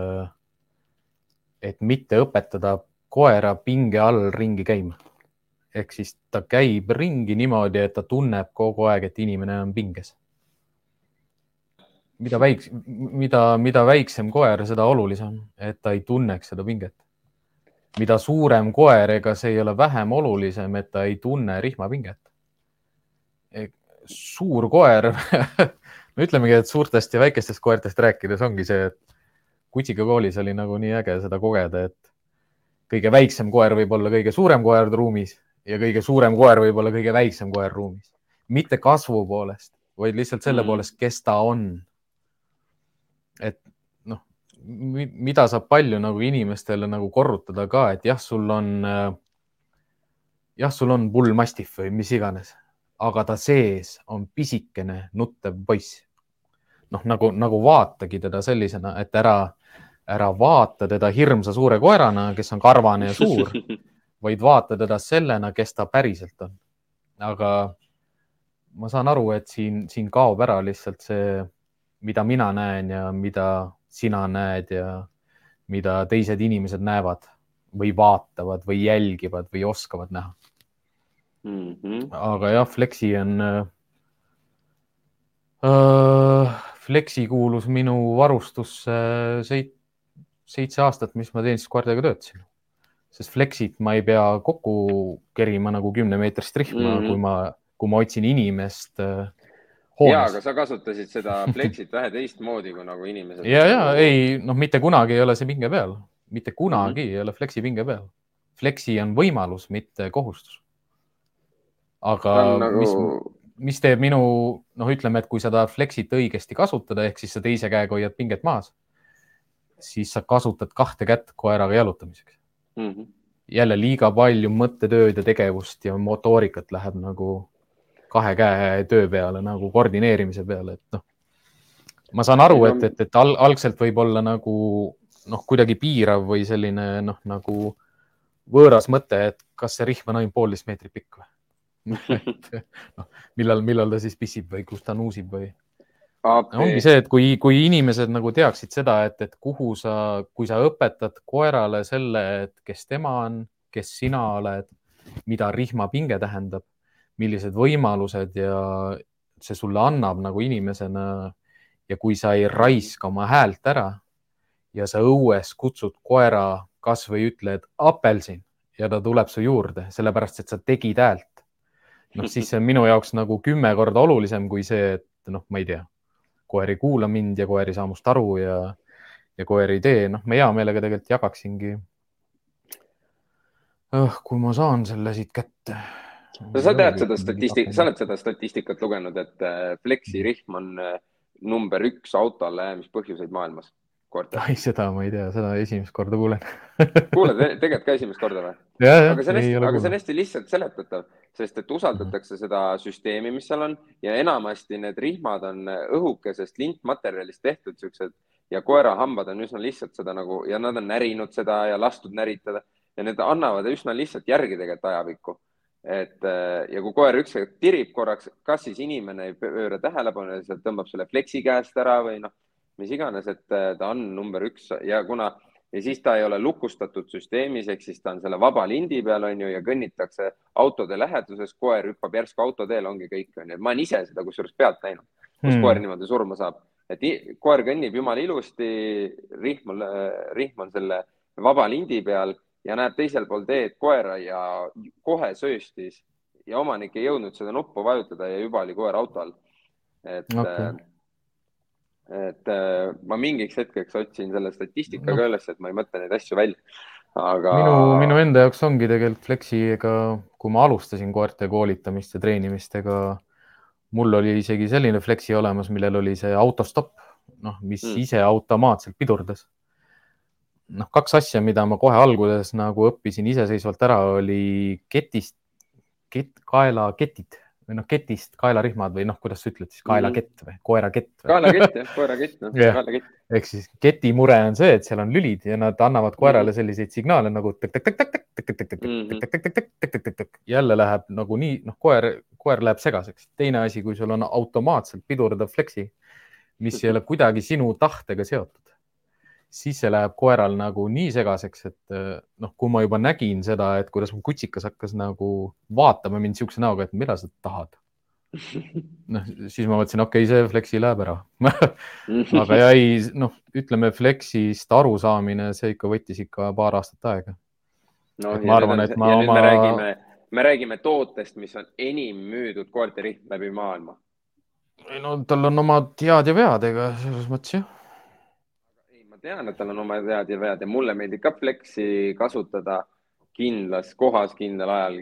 S1: et mitte õpetada koera pinge all ringi käima. ehk siis ta käib ringi niimoodi, et ta tunneb kogu aeg, et inimene on pinges. mida väiks-, mida, mida väiksem koer, seda olulisem, et ta ei tunneks seda pinget. Mida suurem koer, ega see ei ole vähem olulisem, et ta ei tunne rihmapinget. suur koer no ütlemegi, et suurtest ja väikestest koertest rääkides ongi see, et kutsikakoolis oli nagu nii äge seda kogeda, et kõige väiksem koer võib olla kõige suurem koer ruumis ja kõige suurem koer võib olla kõige väiksem koer ruumis. mitte kasvu poolest, vaid lihtsalt selle mm. poolest, kes ta on. et mida saab palju nagu inimestele nagu korrutada ka, et jah, sul on, jah, sul on bullmastiff või mis iganes, aga ta sees on pisikene nuttev poiss. noh, nagu, nagu vaatagi teda sellisena, et ära ära vaata teda hirmsa suure koerana, kes on karvane ja suur, vaid vaata teda sellena, kes ta päriselt on. aga ma saan aru, et siin, siin kaob ära lihtsalt see, mida mina näen ja mida sina näed ja mida teised inimesed näevad või vaatavad või jälgivad või oskavad näha mm. -hmm. aga jah, Flexi on äh,. Flexi kuulus minu varustusse seit-, seitse aastat, mis ma teeninduskoertega töötasin. sest Flexit ma ei pea kokku kerima nagu kümnemeetrist rihma mm, -hmm. kui ma, kui ma otsin inimest äh,
S3: hoones. ja, aga sa kasutasid seda Flexit vähe teistmoodi kui nagu inimesed.
S1: ja, ja ei, noh, mitte kunagi ei ole see pinge peal, mitte kunagi mm -hmm. ei ole Flexi pinge peal. Flexi on võimalus, mitte kohustus. aga nagu... mis, mis teeb minu, noh, ütleme, et kui sa tahad Flexit õigesti kasutada, ehk siis sa teise käega hoiad pinget maas siis sa kasutad kahte kätt koeraga jalutamiseks mm. -hmm. jälle liiga palju mõttetööd ja tegevust ja motoorikat läheb nagu kahe käe töö peale nagu koordineerimise peale, et noh. ma saan aru, et, et, et al algselt võib olla nagu noh, kuidagi piirav või selline noh, nagu võõras mõte, et kas see rihm on ainult poolteist meetrit pikk või noh, millal, millal ta siis pissib või kus ta nuusib või ongi see, et kui, kui inimesed nagu teaksid seda, et, et kuhu sa, kui sa õpetad koerale selle, et kes tema on, kes sina oled, mida rihmapinge tähendab, millised võimalused ja see sulle annab nagu inimesena. ja kui sa ei raiska oma häält ära ja sa õues kutsud koera kasvõi ütled apelsin ja ta tuleb su juurde, sellepärast et sa tegid häält. noh, siis see on minu jaoks nagu kümme korda olulisem kui see, et noh, ma ei tea koer ei kuula mind ja koer ei saa must aru ja, ja koer ei tee, noh, ma hea meelega tegelikult jagaksingi kui ma saan selle siit kätte.
S3: Sa tead seda statistikat, sa oled seda statistikat lugenud, et äh, Flexi rihm on äh, number üks auto alla jäämispõhjuseid maailmas?
S1: Koertel? ei, seda ma ei tea, seda esimest korda kuulen.
S3: Kuuled tegelikult ka esimest korda või? aga see on hästi, aga see on hästi lihtsalt seletatav, sest et usaldatakse seda süsteemi, mis seal on ja enamasti need rihmad on õhukesest lintmaterjalist tehtud siuksed ja koera hambad on üsna lihtsalt seda nagu ja nad on närinud seda ja lastud näritada. Ja need annavad üsna lihtsalt järgi tegelikult ajapikku et ja kui koer üks hetk tirib korraks, kas siis inimene ei pööra tähelepanu ja sealt tõmbab selle fleksi käest ära või noh, mis iganes, et äh, ta on number üks ja kuna ja siis ta ei ole lukustatud süsteemis, ehk siis ta on selle vaba lindi peal, on ju, ja kõnnitakse autode läheduses, koer hüppab järsku autoteel, ongi kõik, on ju. ma olen ise seda kusjuures pealt näinud, kus hmm. koer niimoodi surma saab, et koer kõnnib jumala ilusti, rihm on, rihm on selle vaba lindi peal ja näeb teisel pool teed koera ja kohe sööstis ja omanik ei jõudnud seda nuppu vajutada ja juba oli koer auto all. et okay äh, et äh, ma mingiks hetkeks otsin selle statistika no. ka üles, et ma ei mõtle neid asju välja. aga.
S1: minu, minu enda jaoks ongi tegelikult Flexiga, kui ma alustasin koerte koolitamist ja treenimist, ega mul oli isegi selline Flexi olemas, millel oli see autostopp, noh, mis mm. ise automaatselt pidurdas. Noh, kaks asja, mida ma kohe alguses nagu õppisin iseseisvalt ära, oli ketist, kett, kaelaketid või noh, ketist kaelarihmad või noh, kuidas sa ütled siis kaelakett või koerakett?
S3: kaelakett jah, koerakett noh yeah.,
S1: kaelakett. ehk siis keti mure on see, et seal on lülid ja nad annavad selliseid signaale nagu jälle läheb nagu nii, noh, koer, koer läheb segaseks. teine asi, kui sul on automaatselt pidurdav fleksi, mis ei ole kuidagi sinu tahtega seotud, siis see läheb koeral nagu nii segaseks, et noh, kui ma juba nägin seda, et kuidas mu kutsikas hakkas nagu vaatama mind niisuguse näoga, et mida sa tahad noh, siis ma mõtlesin, okei okay,, see Flexi läheb ära aga jäi, noh, ütleme Flexist arusaamine, see ikka võttis ikka paar aastat aega
S3: no,. ma arvan, et ma oma. me räägime, me räägime tootest, mis on enim müüdud koerterihm läbi maailma.
S1: no tal on omad head ja vead, ega selles mõttes jah.
S3: Tean, et tal on omad head ja vead ja mulle meeldib ka Flexi kasutada kindlas kohas, kindlal ajal,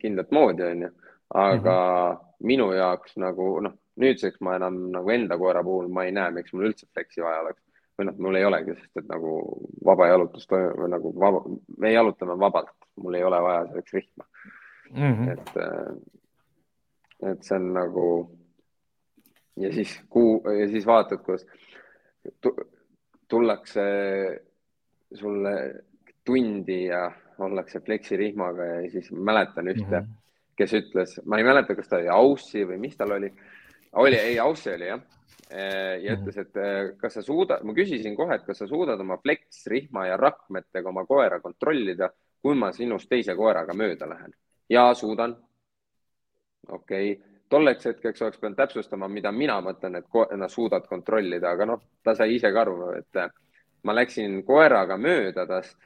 S3: kindlat moodi, onju. aga mm -hmm minu jaoks nagu noh, nüüdseks ma enam nagu enda koera puhul ma ei näe, miks mul üldse fleksi vaja oleks või noh, mul ei olegi, sest et nagu vaba jalutus või nagu vaba, me jalutame vabalt, mul ei ole vaja selleks rihma mm. -hmm. et, äh, et see on nagu ja siis kuu ja siis vaatad, kus tullakse sulle tundi ja ollakse fleksirihmaga ja siis mäletan ühte mm, -hmm kes ütles, ma ei mäleta, kas ta oli Aussi või mis tal oli. oli, ei, Aussi oli jah. ja ütles, et kas sa suudad, ma küsisin kohe, et kas sa suudad oma flex, rihma ja rakmetega oma koera kontrollida, kui ma sinust teise koeraga mööda lähen. ja suudan. okei okay., tolleks hetkeks oleks pidanud täpsustama, mida mina mõtlen, et nad suudad kontrollida, aga noh, ta sai ise ka aru, et eh, ma läksin koeraga mööda tast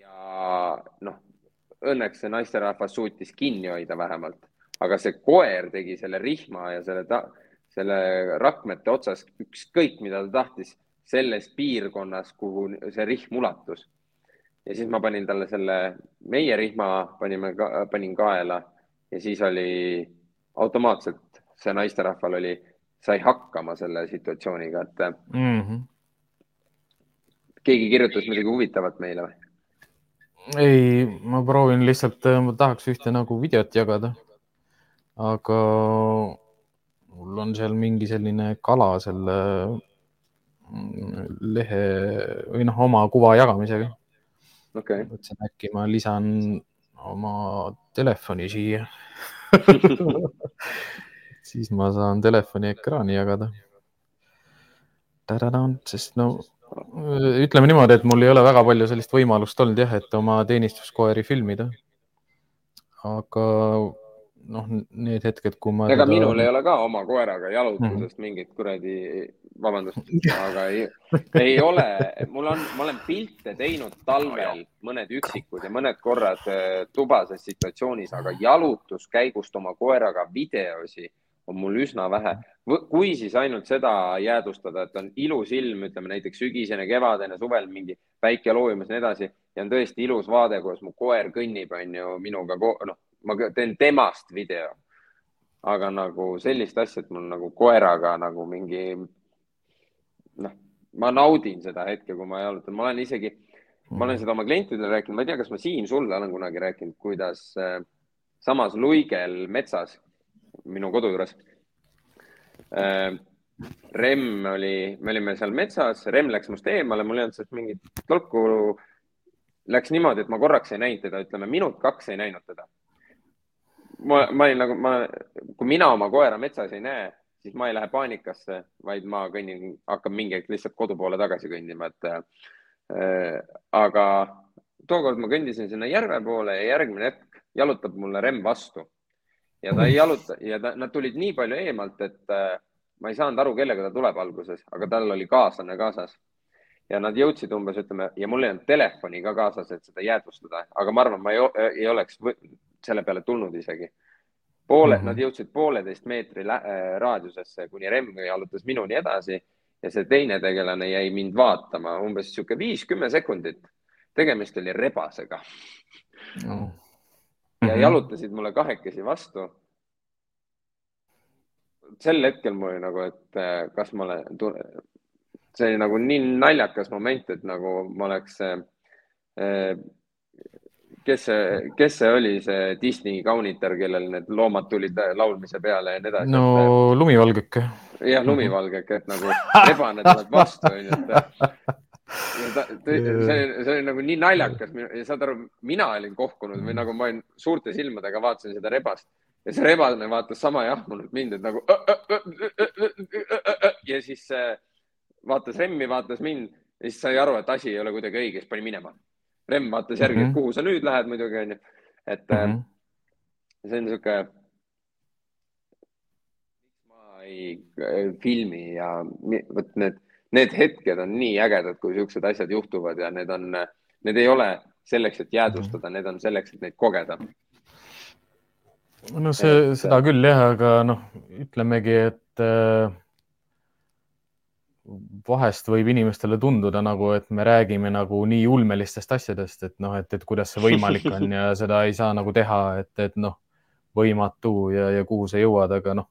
S3: ja noh, õnneks see naisterahvas suutis kinni hoida vähemalt, aga see koer tegi selle rihma ja selle, selle rakmete otsas ükskõik, mida ta tahtis selles piirkonnas, kuhu see rihm ulatus. ja siis ma panin talle selle, meie rihma panime, panin kaela ja siis oli automaatselt see naisterahval oli, sai hakkama selle situatsiooniga, et mm. -hmm. keegi kirjutas midagi huvitavat meile või?
S1: ei, ma proovin lihtsalt, äh, ma tahaks ühte nagu videot jagada. aga mul on seal mingi selline kala selle mm, lehe või noh, oma kuva jagamisega
S3: okay..
S1: mõtlesin, äkki ma lisan oma telefoni siia siis ma saan telefoni ekraani jagada. sest no ütleme niimoodi, et mul ei ole väga palju sellist võimalust olnud jah, et oma teenistuskoeri filmida. aga noh, need hetked, kui ma.
S3: ega teda... minul ei ole ka oma koeraga jalutusest mm. mingit kuradi, vabandust, aga ei, ei ole, mul on, ma olen pilte teinud talvel, mõned üksikud ja mõned korrad äh, tubases situatsioonis, aga jalutuskäigust oma koeraga videosi on mul üsna vähe. kui siis ainult seda jäädvustada, et on ilus ilm, ütleme näiteks sügisene, kevadene, suvel mingi päike loojumas ja nii edasi ja on tõesti ilus vaade, kuidas mu koer kõnnib, on ju minuga, noh, ma teen temast video. aga nagu sellist asja, et mul nagu koeraga nagu mingi, noh, ma naudin seda hetke, kui ma jalutan, ma olen isegi, ma olen seda oma klientidele rääkinud, ma ei tea, kas ma Siim sulle olen kunagi rääkinud, kuidas äh, samas Luigel metsas minu kodu juures. Äh, Remm oli, me olime seal metsas, Remm läks must eemale, mul ei olnud sealt mingit tolku. Läks niimoodi, et ma korraks ei näinud teda, ütleme minut-kaks ei näinud teda. Ma, ma olin nagu, ma, kui mina oma koera metsas ei näe, siis ma ei lähe paanikasse, vaid ma kõnnin, hakkan mingi hetk lihtsalt kodu poole tagasi kõndima, et äh, aga tookord ma kõndisin sinna järve poole ja järgmine hetk jalutab mulle Remm vastu ja ta ei jaluta ja ta, nad tulid nii palju eemalt, et äh, ma ei saanud aru, kellega ta tuleb alguses, aga tal oli kaaslane kaasas. Ja nad jõudsid umbes, ütleme, ja mul ei olnud telefoni ka kaasas, et seda jäädvustada, aga ma arvan, ma ei, ei oleks selle peale tulnud isegi. poole mm, -hmm. nad jõudsid pooleteist meetri äh, raadiusesse, kuni Remm jalutas minuni edasi ja see teine tegelane jäi mind vaatama umbes niisugune viis-kümme sekundit. tegemist oli rebasega no ja mm -hmm. jalutasid mulle kahekesi vastu. sel hetkel mul oli nagu, et äh, kas ma olen, see oli nagu nii naljakas moment, et nagu ma oleks, äh, kes see, kes see oli, see Disney kaunitar, kellel need loomad tulid laulmise peale ja nii edasi.
S1: no lumivalgeke.
S3: jah, lumivalgeke, et nagu rebane tuleb vastu, onju, et Ta, see, see oli nagu nii naljakas ja saad aru, mina olin kohkunud või nagu ma olin suurte silmadega vaatasin seda rebast ja see rebane vaatas sama jahmunud mind, et nagu ja siis vaatas Remmi, vaatas mind ja siis sai aru, et asi ei ole kuidagi õige, siis pani minema. Remm vaatas järgi mm, -hmm. kuhu sa nüüd lähed muidugi onju, et mm -hmm. see on sihuke. ma ei filmi ja vot need, need hetked on nii ägedad, kui siuksed asjad juhtuvad ja need on, need ei ole selleks, et jäädvustada, need on selleks, et neid kogeda
S1: no see, seda küll jah, aga noh, ütlemegi, et äh, vahest võib inimestele tunduda nagu, et me räägime nagu nii ulmelistest asjadest, et noh, et, et kuidas see võimalik on ja seda ei saa nagu teha, et, et noh, võimatu ja, ja kuhu sa jõuad, aga noh,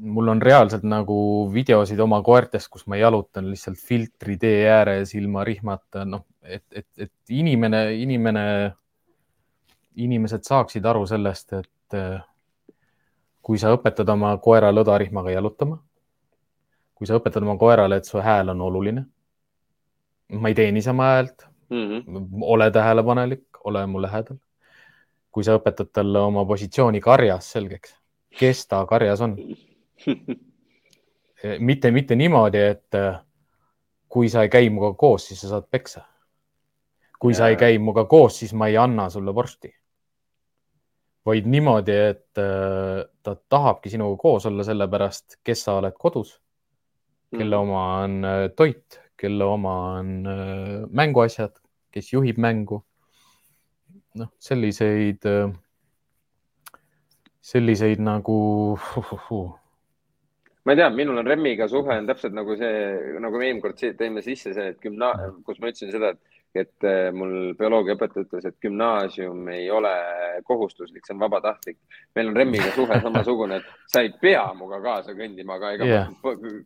S1: mul on reaalselt nagu videosid oma koertest, kus ma jalutan lihtsalt filtri tee ääres ilma rihmata, noh, et, et, et inimene, inimene inimesed saaksid aru sellest, et kui sa õpetad oma koera lõdarihmaga jalutama, kui sa õpetad oma koerale, et su hääl on oluline. ma ei tee niisama häält mm. -hmm. ole tähelepanelik, ole mu lähedal. kui sa õpetad talle oma positsiooni karjas selgeks, kes ta karjas on mitte, mitte niimoodi, et äh, kui sa ei käi minuga koos, siis sa saad peksa. kui ja. sa ei käi minuga koos, siis ma ei anna sulle vorsti vaid niimoodi, et äh, ta tahabki sinuga koos olla sellepärast, kes sa oled kodus, kelle mm. oma on äh, toit, kelle oma on äh, mänguasjad, kes juhib mängu. noh, selliseid, selliseid nagu uh, uh, uh.
S3: ma ei tea, minul on Remmiga suhe on täpselt nagu see, nagu me eelmine kord tõime sisse see, et gümna-, kus ma ütlesin seda, et et äh, mul bioloogiaõpetaja ütles, et gümnaasium ei ole kohustuslik, see on vabatahtlik. meil on Remmiga suhe samasugune, et sa ei pea minuga kaasa kõndima, aga ega yeah.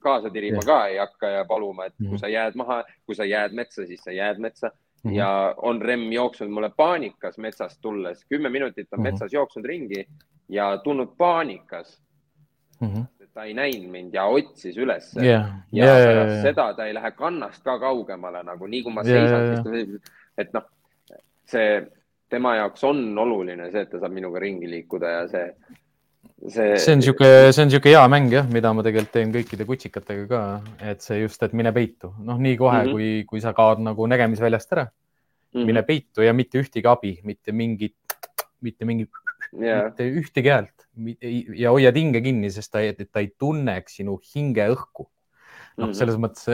S3: kaasa tirima yeah. ka ei hakka ja paluma, et kui mhm. sa jääd maha, kui sa jääd metsa, siis sa jääd metsa mm. -hmm. ja on Remm jooksnud mulle paanikas metsast tulles, kümme minutit on mm -hmm. metsas jooksnud ringi ja tulnud paanikas mm. -hmm ta ei näinud mind ja otsis üles
S1: yeah..
S3: ja yeah, pärast yeah, seda ta ei lähe kannast ka kaugemale nagu nii kui ma seisan yeah,, siis ta, et noh, see tema jaoks on oluline see, et ta saab minuga ringi liikuda ja see,
S1: see. see on niisugune, see on niisugune hea mäng jah, mida ma tegelikult teen kõikide kutsikatega ka, et see just, et mine peitu, noh, nii kohe mm, -hmm. kui, kui sa kaod nagu nägemisväljast ära mm, -hmm. mine peitu ja mitte ühtegi abi, mitte mingit, mitte mingit yeah., mitte ühtegi häält ja hoiad hinge kinni, sest ta, et ta ei tunneks sinu hingeõhku. noh mm -hmm., selles mõttes,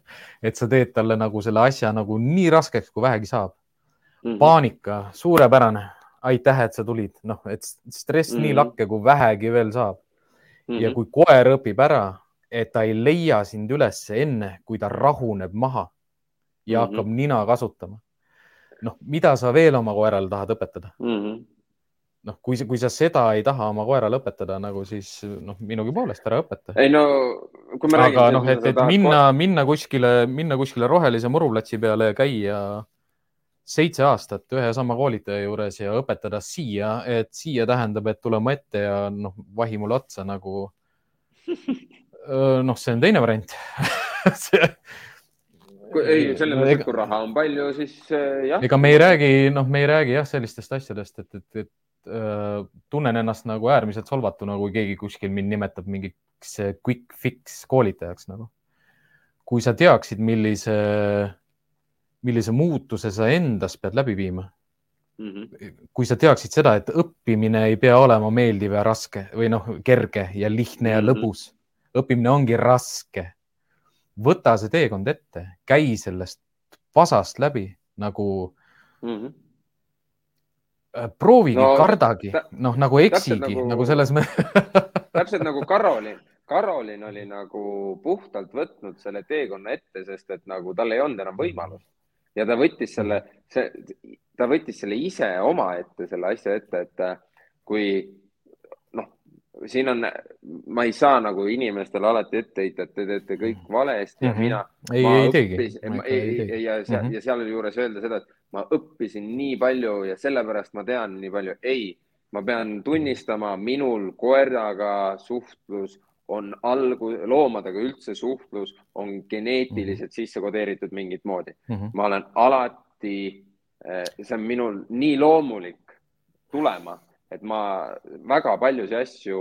S1: et sa teed talle nagu selle asja nagu nii raskeks, kui vähegi saab mm. -hmm. paanika, suurepärane, aitäh, et sa tulid, noh, et stress mm -hmm. nii mhm. lakke, kui vähegi veel saab mm. -hmm. ja kui koer õpib ära, et ta ei leia sind üles enne, kui ta rahuneb maha ja mm -hmm. hakkab nina kasutama. noh, mida sa veel oma koerale tahad õpetada mm? -hmm noh, kui, kui sa seda ei taha oma koerale õpetada nagu, siis noh, minugi poolest ära õpeta.
S3: ei no, kui me
S1: räägime. aga noh, et, et minna, minna kuskile, minna kuskile rohelise muruplatsi peale ja käia seitse aastat ühe ja sama koolitaja juures ja õpetada siia, et siia tähendab, et tule mu ette ja noh, vahi mulle otsa nagu. noh, see on teine variant
S3: see ei, selles mõttes, et kui raha on palju, siis äh, jah.
S1: ega me ei räägi, noh, me ei räägi jah, sellistest asjadest, et, et, et tunnen ennast nagu äärmiselt solvatuna, kui keegi kuskil mind nimetab mingiks quick fix koolitajaks nagu. kui sa teaksid, millise, millise muutuse sa endas pead läbi viima mm. -hmm. kui sa teaksid seda, et õppimine ei pea olema meeldiv ja raske või noh, kerge ja lihtne ja mm -hmm. lõbus. õppimine ongi raske. võta see teekond ette, käi sellest pasast läbi nagu mm. -hmm Äh, proovigi no,, kardagi, noh nagu eksigi nagu, nagu selles mõttes
S3: täpselt nagu Karolin, Karolin oli nagu puhtalt võtnud selle teekonna ette, sest et nagu tal ei olnud enam võimalust. Ja ta võttis selle, see, ta võttis selle ise omaette, selle asja ette, et äh, kui siin on, ma ei saa nagu inimestele alati ette heita, et te teete kõik valesti mm -hmm. ja mhm. mina.
S1: ei, ei teegi.
S3: ja seal, mm -hmm. ja sealjuures öelda seda, et ma õppisin nii palju ja sellepärast ma tean nii palju. ei, ma pean tunnistama, minul koeraga suhtlus on algu-, loomadega üldse suhtlus on geneetiliselt sisse kodeeritud mingit moodi mm. -hmm. ma olen alati, see on minul nii loomulik tulema, et ma väga paljusid asju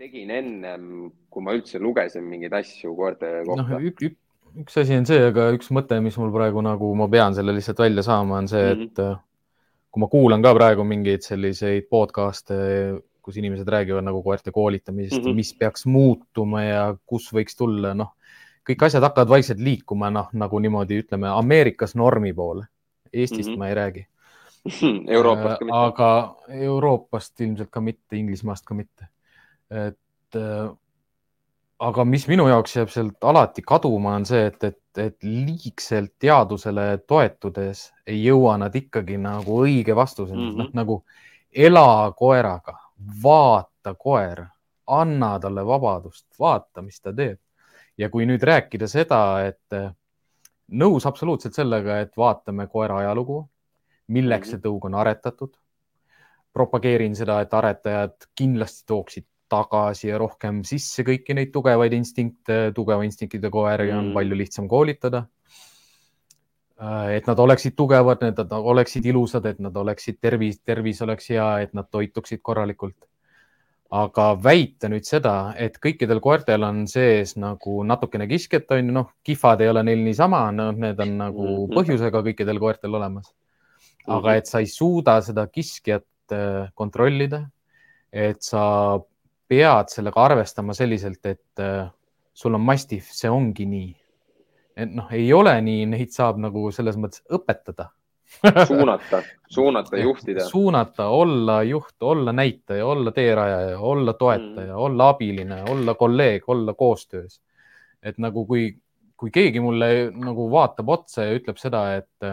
S3: tegin ennem, kui ma üldse lugesin mingeid asju koerte kohta no,.
S1: Ük, ük, üks asi on see, aga üks mõte, mis mul praegu nagu ma pean selle lihtsalt välja saama, on see, et mm -hmm. kui ma kuulan ka praegu mingeid selliseid podcast'e, kus inimesed räägivad nagu koerte koolitamisest mm, -hmm. mis peaks muutuma ja kus võiks tulla, noh, kõik asjad hakkavad vaikselt liikuma, noh, nagu niimoodi ütleme Ameerikas normi poole. Eestist mm -hmm. ma ei räägi
S3: Euroopast ka
S1: mitte. aga Euroopast ilmselt ka mitte, Inglismaast ka mitte. et aga mis minu jaoks jääb sealt alati kaduma, on see, et, et, et liigselt teadusele toetudes ei jõua nad ikkagi nagu õige vastuseni mm, -hmm. noh nagu ela koeraga, vaata koera, anna talle vabadust, vaata, mis ta teeb. ja kui nüüd rääkida seda, et nõus absoluutselt sellega, et vaatame koera ajalugu, milleks see mhm. tõug on aretatud. propageerin seda, et aretajad kindlasti tooksid tagasi ja rohkem sisse kõiki neid tugevaid instinkte, tugeva instinktide koeri mm. on palju lihtsam koolitada. Äh, et nad oleksid tugevad, et nad oleksid ilusad, et nad oleksid tervis, tervis oleks hea, et nad toituksid korralikult. aga väita nüüd seda, et kõikidel koertel on sees nagu natukene kisket, on ju, noh, kihvad ei ole neil niisama, noh, need on nagu mhm. põhjusega kõikidel koertel olemas. Aga et sa ei suuda seda kiskjat äh, kontrollida, et sa pead sellega arvestama selliselt, et äh, sul on mastiff, see ongi nii. et noh, ei ole nii, neid saab nagu selles mõttes õpetada
S3: suunata, suunata, juhtida.
S1: suunata, olla juht, olla näitaja, olla teerajaja, olla toetaja mm., olla abiline, olla kolleeg, olla koostöös. et nagu kui, kui keegi mulle nagu vaatab otsa ja ütleb seda, et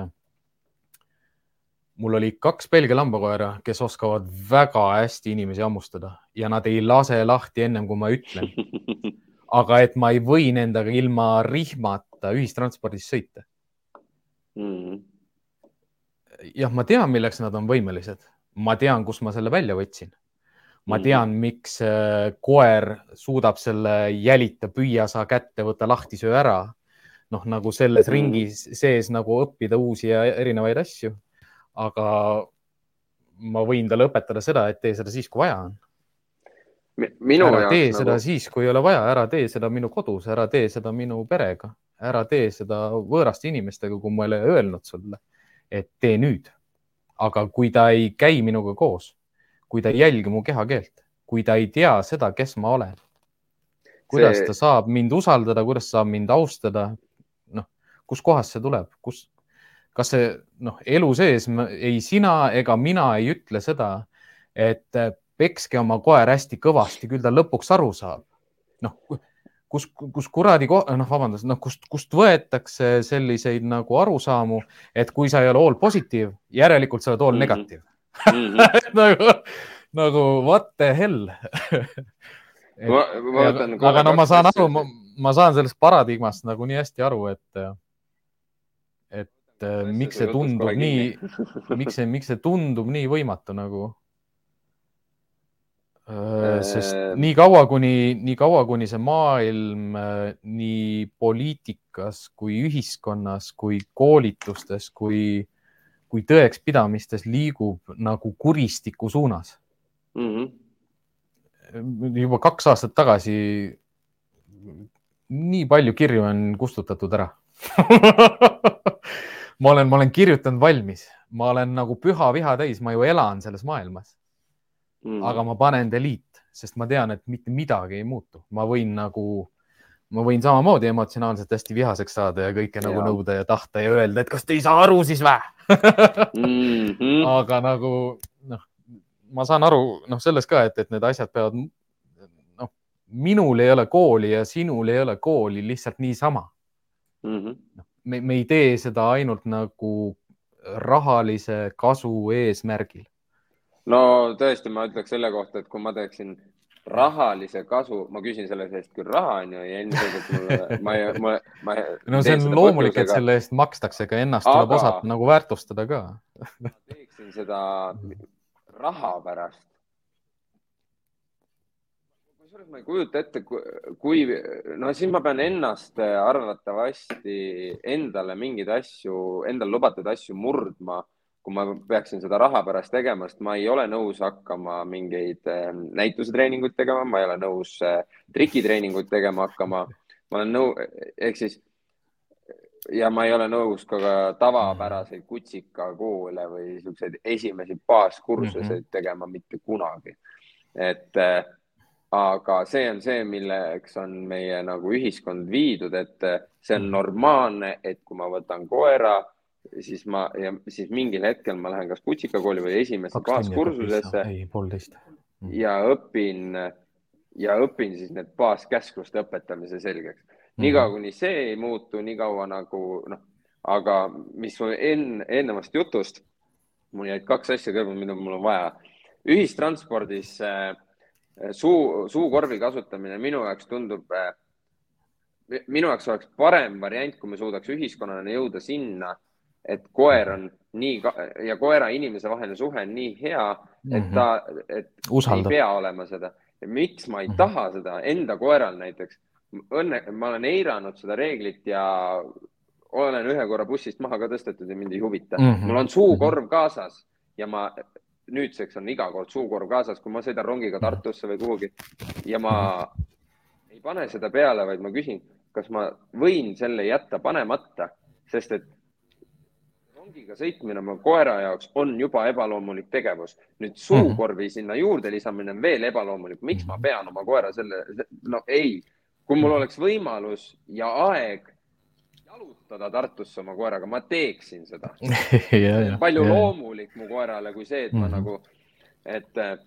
S1: mul oli kaks Belgia lambakoera, kes oskavad väga hästi inimesi hammustada ja nad ei lase lahti ennem kui ma ütlen. aga et ma ei või nendega ilma rihmata ühistranspordis sõita mm.. jah, ma tean, milleks nad on võimelised, ma tean, kust ma selle välja võtsin. ma mm. tean, miks äh, koer suudab selle jälita, püüa sa kätte, võta lahti, söö ära. noh, nagu selles mm. ringis sees nagu õppida uusi ja erinevaid asju aga ma võin talle õpetada seda, et tee seda siis, kui vaja on. ära tee nagu... seda siis, kui ei ole vaja, ära tee seda minu kodus, ära tee seda minu perega, ära tee seda võõraste inimestega, kui ma ei ole öelnud sulle, et tee nüüd. aga kui ta ei käi minuga koos, kui ta ei jälgi mu kehakeelt, kui ta ei tea seda, kes ma olen, kuidas see... ta saab mind usaldada, kuidas saab mind austada, noh, kuskohast see tuleb, kus, kas see noh, elu sees ei sina ega mina ei ütle seda, et äh, pekske oma koer hästi kõvasti, küll ta lõpuks aru saab. noh, kus, kus kuradi, noh, vabandust, noh, kust, kust võetakse selliseid nagu arusaamu, et kui sa ei ole all positiiv, järelikult sa oled all negatiiv mm. -hmm. nagu, nagu what the hell
S3: ma, ma võtan.
S1: aga no ma saan aru, ma saan sellest paradigmast nagu nii hästi aru, et et äh, miks see tundub nii, miks see, miks see tundub nii võimatu nagu äh,? sest äh... nii kaua, kuni, nii kaua, kuni see maailm äh, nii poliitikas kui ühiskonnas kui koolitustes kui, kui tõekspidamistes liigub nagu kuristiku suunas mm. -hmm. juba kaks aastat tagasi nii palju kirju on kustutatud ära ma olen, ma olen kirjutanud valmis, ma olen nagu püha viha täis, ma ju elan selles maailmas mm.. aga ma panen delete, sest ma tean, et mitte midagi ei muutu, ma võin nagu, ma võin samamoodi emotsionaalselt hästi vihaseks saada ja kõike ja. nagu nõuda ja tahta ja öelda, et kas te ei saa aru siis vä mm? -hmm. aga nagu noh, ma saan aru noh, sellest ka, et, et need asjad peavad, noh, minul ei ole kooli ja sinul ei ole kooli lihtsalt niisama mm. -hmm. Me, me ei tee seda ainult nagu rahalise kasu eesmärgil.
S3: no tõesti, ma ütleks selle kohta, et kui ma teeksin rahalise kasu, ma küsin selle eest küll raha, onju, ja ilmselgelt mulle, ma ei, ma, ma.
S1: no see on loomulik, et selle eest makstakse, aga ennast aga... tuleb osata nagu väärtustada ka
S3: ma teeksin seda raha pärast. Kusjuures ma ei kujuta ette, kui, no siis ma pean ennast arvatavasti endale mingeid asju, endale lubatud asju murdma kui ma peaksin seda raha pärast tegema, sest ma ei ole nõus hakkama mingeid ähm, näitusetreeninguid tegema, ma ei ole nõus äh, trikitreeninguid tegema hakkama. ma olen nõu-, ehk siis ja ma ei ole nõus ka, ka tavapäraseid kutsikakoole või siukseid esimesi baaskursuseid mm -hmm. tegema mitte kunagi. et äh, aga see on see, milleks on meie nagu ühiskond viidud, et see on mhm. normaalne, et kui ma võtan koera siis ma ja siis mingil hetkel ma lähen kas kutsikakooli või esimesse baaskursusesse.
S1: ei, poolteist.
S3: Mm. ja õpin ja õpin siis need baaskäskluste õpetamise selgeks. niikaua mm -hmm. kuni see ei muutu, niikaua nagu noh, aga mis enne, eelnevast jutust, mul jäid kaks asja kõrva, mida mul on vaja. ühistranspordis äh, suu, suukorvi kasutamine minu jaoks tundub äh, minu jaoks oleks parem variant, kui me suudaks ühiskonnana jõuda sinna, et koer on nii ja koera inimese vaheline suhe on nii hea, et mhm. ta, et
S1: Usaldab.
S3: ei pea olema seda. miks ma ei mm -hmm. taha seda enda koeral näiteks? Õnne, ma olen eiranud seda reeglit ja olen ühe korra bussist maha ka tõstetud ja mind ei huvita mm. -hmm. mul on suukorv kaasas ja ma nüüdseks on iga kord suukorv kaasas, kui ma sõidan rongiga mhm. Tartusse või kuhugi ja ma ei pane seda peale, vaid ma küsin, kas ma võin selle jätta panemata, sest et rongiga sõitmine oma koera jaoks on juba ebaloomulik tegevus. nüüd suukorvi mhm. sinna juurde lisamine on veel ebaloomulik. miks ma pean oma koera selle, no ei, kui mul oleks võimalus ja aeg jalutada Tartusse oma koeraga, ma teeksin seda palju ja. loomulik mu koerale kui see, et ma mm -hmm. nagu, et äh,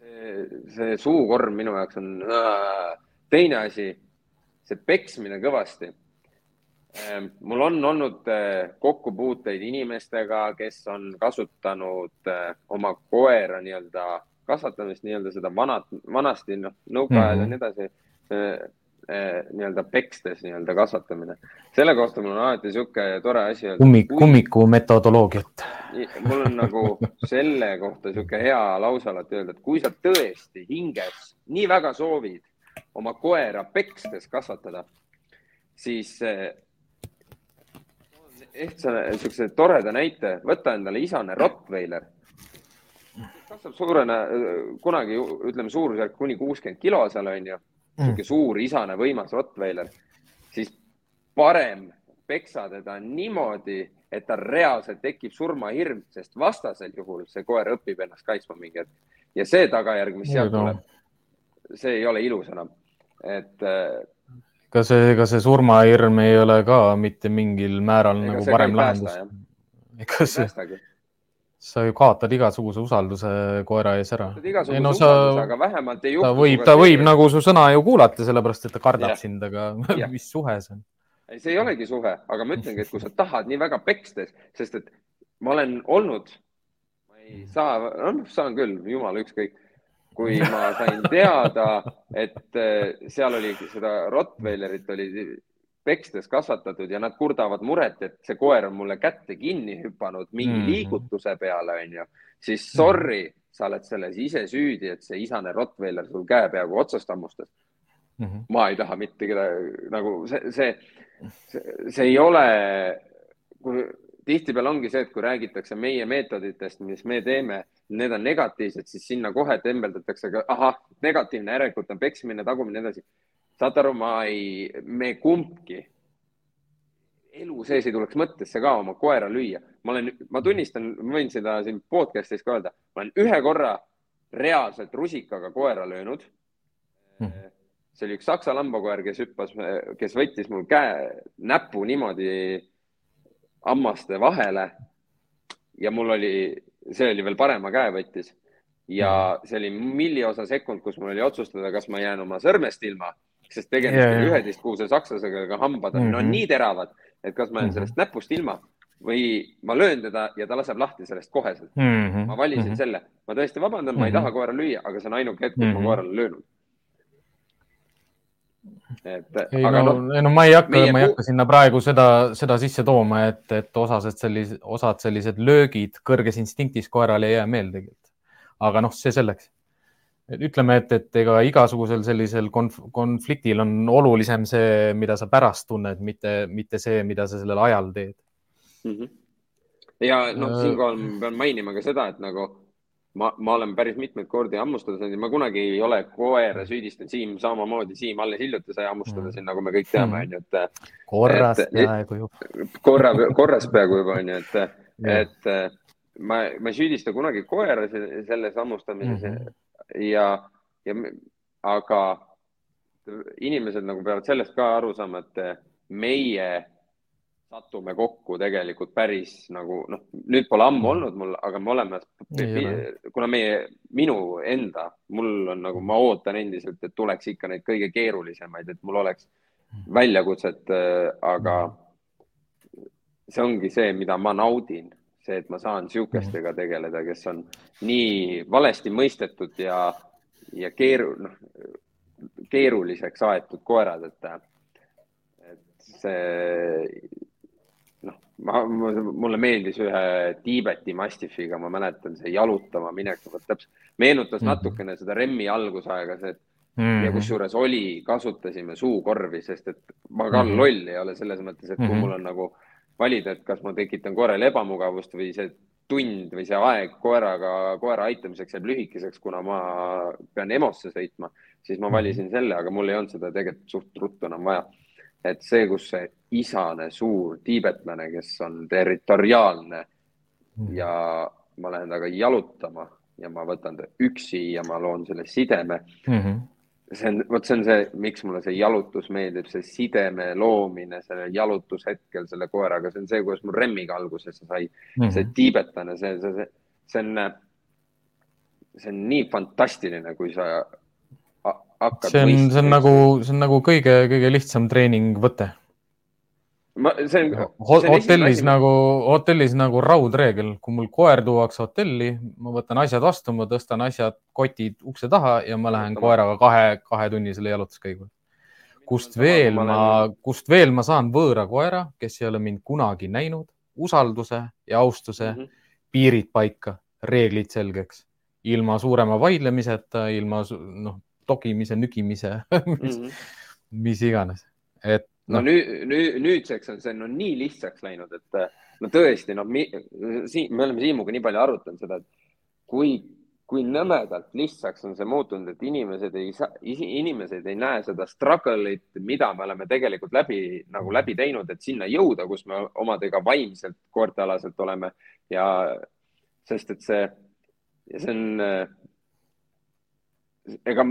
S3: see, see suukorv minu jaoks on äh, teine asi, see peksmine kõvasti Ehm, mul on olnud eh, kokkupuuteid inimestega, kes on kasutanud eh, oma koera nii-öelda kasvatamist, nii-öelda seda vanat, vanasti noh, nõukaajal mm -hmm. ja nii edasi eh, nii-öelda pekstes nii-öelda kasvatamine. selle kohta mul on alati niisugune tore asi
S1: kummik, kummiku metodoloogiat.
S3: mul on nagu selle kohta niisugune hea lause alati öelda, et kui sa tõesti hinges nii väga soovid oma koera pekstes kasvatada, siis ehtsa niisuguse toreda näite, võta endale isane Rottweiler. kasvab suurena, kunagi ütleme suurusjärk kuni kuuskümmend kilo seal on ju, niisugune mm. suur isane võimas Rottweiler, siis parem peksa teda niimoodi, et tal reaalselt tekib surmahirm, sest vastasel juhul see koer õpib ennast kaitsma mingi hetk. ja see tagajärg, mis sealt tuleb, see ei ole ilus enam. et
S1: ega see, ega see surmahirm ei ole ka mitte mingil määral ega nagu parem lahendus. ega see, sa ju kaotad igasuguse usalduse koera ees ära.
S3: ei no sa,
S1: ta võib, ta võib nagu su sõna ju kuulata, sellepärast et ta kardab ja. sind, aga ja. mis suhe see on?
S3: ei, see ei olegi suhe, aga ma ütlengi, et kui sa tahad nii väga pekstes, sest et ma olen olnud, ma ei saa, noh, saan küll, jumala ükskõik kui ma sain teada, et eh, seal oli seda Rottweilerit oli pekstes kasvatatud ja nad kurdavad muret, et see koer on mulle kätte kinni hüpanud mingi mm -hmm. liigutuse peale, onju, siis sorry, sa oled selles ise süüdi, et see isane Rottweiler sul käe peaaegu otsast hammustas mm. -hmm. ma ei taha mitte kedagi nagu see, see, see, see ei ole, kui tihtipeale ongi see, et kui räägitakse meie meetoditest, mis me teeme, need on negatiivsed, siis sinna kohe tembeldatakse ahah, negatiivne, järelikult on peksmine, tagumine, nii edasi. Saad aru, ma ei, me kumbki elu sees ei tuleks mõttesse ka oma koera lüüa. ma olen, ma tunnistan, ma võin seda siin podcast'is ka öelda, ma olen ühe korra reaalselt rusikaga koera löönud. Hmm. See oli üks saksa lambakoer, kes hüppas, kes võttis mul käe, näpu niimoodi hammaste vahele. Ja mul oli, see oli veel parema käe võttis. Ja mhm. see oli milliosa sekund, kus mul oli otsustada, kas ma jään oma sõrmest ilma, sest tegemist yeah. oli üheteistkuuse sakslasega, aga hambad on mm -hmm. no, nii teravad, et kas ma jään -hmm. sellest näpust ilma või ma löön teda ja ta laseb lahti sellest koheselt mm. -hmm. ma valisin mm -hmm. selle, ma tõesti vabandan mm, -hmm. ma ei mhm. taha koera lüüa, aga see on ainuke hetk, kus mm -hmm. ma mhm. koerale löönud
S1: et ei, aga no, no, no ma ei hakka, ma ei hakka sinna praegu seda, seda sisse tooma, et, et osased sellised, osad sellised löögid kõrges instinktis koerale ei jää meelde tegelikult. aga noh, see selleks. Ütleme, et, et ega igasugusel sellisel konf konfliktil on olulisem see, mida sa pärast tunned, mitte, mitte see, mida sa sellel ajal teed
S3: mm. -hmm. ja noh, äh. siinkohal ma pean mainima ka seda, et nagu ma, ma olen päris mitmeid kordi ja ma kunagi ei ole koera süüdistanud. Siim samamoodi, Siim alles hiljuti sai hammustada mm. siin, nagu me kõik teame, onju, et.
S1: korras peaaegu juba.
S3: korra, korras peaaegu juba onju, et, et ma, ma ei süüdista kunagi koera selles hammustamises mm -hmm. Ja, ja aga inimesed nagu peavad sellest ka aru saama, et meie satume kokku tegelikult päris nagu noh, nüüd pole ammu mm. olnud mul, aga me oleme, kuna meie, minu enda, mul on nagu, ma ootan endiselt, et tuleks ikka neid kõige keerulisemaid, et mul oleks mm. väljakutset, äh, aga mm. see ongi see, mida ma naudin, see, et ma saan sihukestega tegeleda, kes on nii valesti mõistetud ja, ja keeru-, noh, keeruliseks aetud koerad, et, et see noh, ma, mulle meeldis ühe Tiibeti mastifiga, ma mäletan, see jalutama minek, vot täpselt meenutas -hmm. natukene seda Remmi algusaega, see, et mm -hmm. ja kusjuures oli, kasutasime suukorvi, sest et ma ka mm -hmm. loll ei ole selles mõttes, et kui mul on nagu valida, et kas ma tekitan koerale ebamugavust või see tund või see aeg koeraga, koera aitamiseks jääb lühikeseks, kuna ma pean EMO-sse sõitma, siis ma valisin selle, aga mul ei olnud seda tegelikult suht ruttu enam vaja et see, kus see isane suur tiibetlane, kes on territoriaalne mm. ja ma lähen temaga jalutama ja ma võtan ta üksi ja ma loon selle sideme mm. -hmm. See on, vot see on see, miks mulle see jalutus meeldib, see sideme loomine sellel jalutushetkel selle koeraga, see on see, kuidas mul remmiga alguses sai mm, -hmm. see tiibetlane, see, see, see, see on, see on nii fantastiline, kui sa
S1: hakkad. see on, see on nagu, see on nagu kõige, kõige lihtsam treeningvõte.
S3: Ma, see on.
S1: hotellis nagu, hotellis nagu raudreegel, kui mul koer tuuakse hotelli, ma võtan asjad vastu, ma tõstan asjad, kotid ukse taha ja ma lähen koeraga kahe, kahetunnisele jalutuskäigule. kust veel ma, ma, kust veel ma saan võõra koera, kes ei ole mind kunagi näinud, usalduse ja austuse mm, -hmm. piirid paika, reeglid selgeks ilma suurema vaidlemiseta, ilma noh, togimise, nügimise mis, mm, -hmm. mis iganes, et
S3: no, no. nüüd, nüüd, nüüdseks on see no nii lihtsaks läinud, et no tõesti, noh, siin me oleme Siimuga nii palju arutanud seda, et kui, kui nõmedalt lihtsaks on see muutunud, et inimesed ei saa, inimesed ei näe seda struggle'it, mida me oleme tegelikult läbi nagu läbi teinud, et sinna jõuda, kus me omadega vaimselt, koertealaselt oleme ja sest et see, see on ega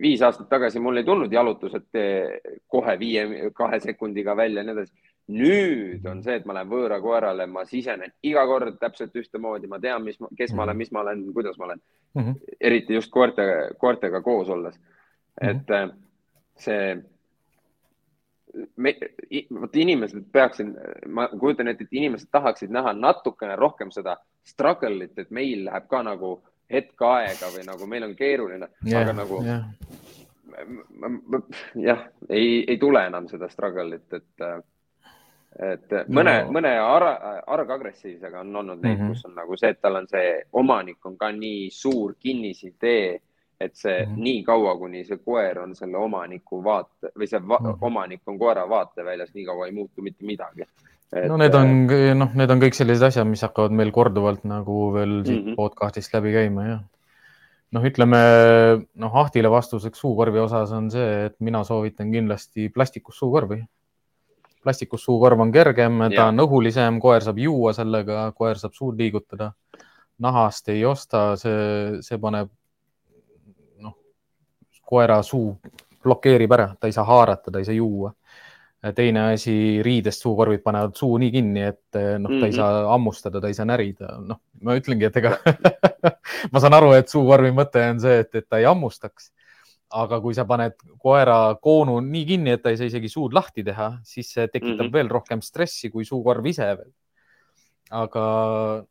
S3: viis aastat tagasi mul ei tulnud jalutused kohe viie, kahe sekundiga välja ja nii edasi. nüüd on see, et ma lähen võõra koerale, ma sisenen iga kord täpselt ühtemoodi, ma tean, mis, kes ma olen, mis ma olen, kuidas ma olen mm. -hmm. eriti just koerte, koertega koos olles. et mm -hmm. see, vot inimesed peaksid, ma kujutan ette, et inimesed tahaksid näha natukene rohkem seda struggle'it, et meil läheb ka nagu hetk aega või nagu meil on keeruline yeah,, aga nagu yeah. jah, ei, ei tule enam seda struggle'it, et, et mõne no., mõne ar argagressiivsega on olnud neid mm, -hmm. kus on nagu see, et tal on see omanik on ka nii suur kinnisidee, et see mm -hmm. nii kaua, kuni see koer on selle omaniku vaate või see va mm -hmm. omanik on koera vaateväljas, nii kaua ei muutu mitte midagi
S1: et.... no need on, noh, need on kõik sellised asjad, mis hakkavad meil korduvalt nagu veel siit mm -hmm. podcast'ist läbi käima, jah. noh, ütleme noh, Ahtile vastuseks suukorvi osas on see, et mina soovitan kindlasti plastikust suukorvi. plastikust suukorv on kergem, ta ja. on õhulisem, koer saab juua sellega, koer saab suud liigutada. nahast ei osta, see, see paneb noh, koera suu blokeerib ära, ta ei saa haarata, ta ei saa juua teine asi, riidest suukorvid panevad suu nii kinni, et eh, noh, ta ei mhm. saa hammustada, ta ei saa närida, noh, ma ütlengi, et ega ma saan aru, et suukorvi mõte on see, et, et ta ei hammustaks. aga kui sa paned koera koonu nii kinni, et ta ei saa isegi suud lahti teha, siis see tekitab mm -hmm. veel rohkem stressi kui suukorv ise veel. aga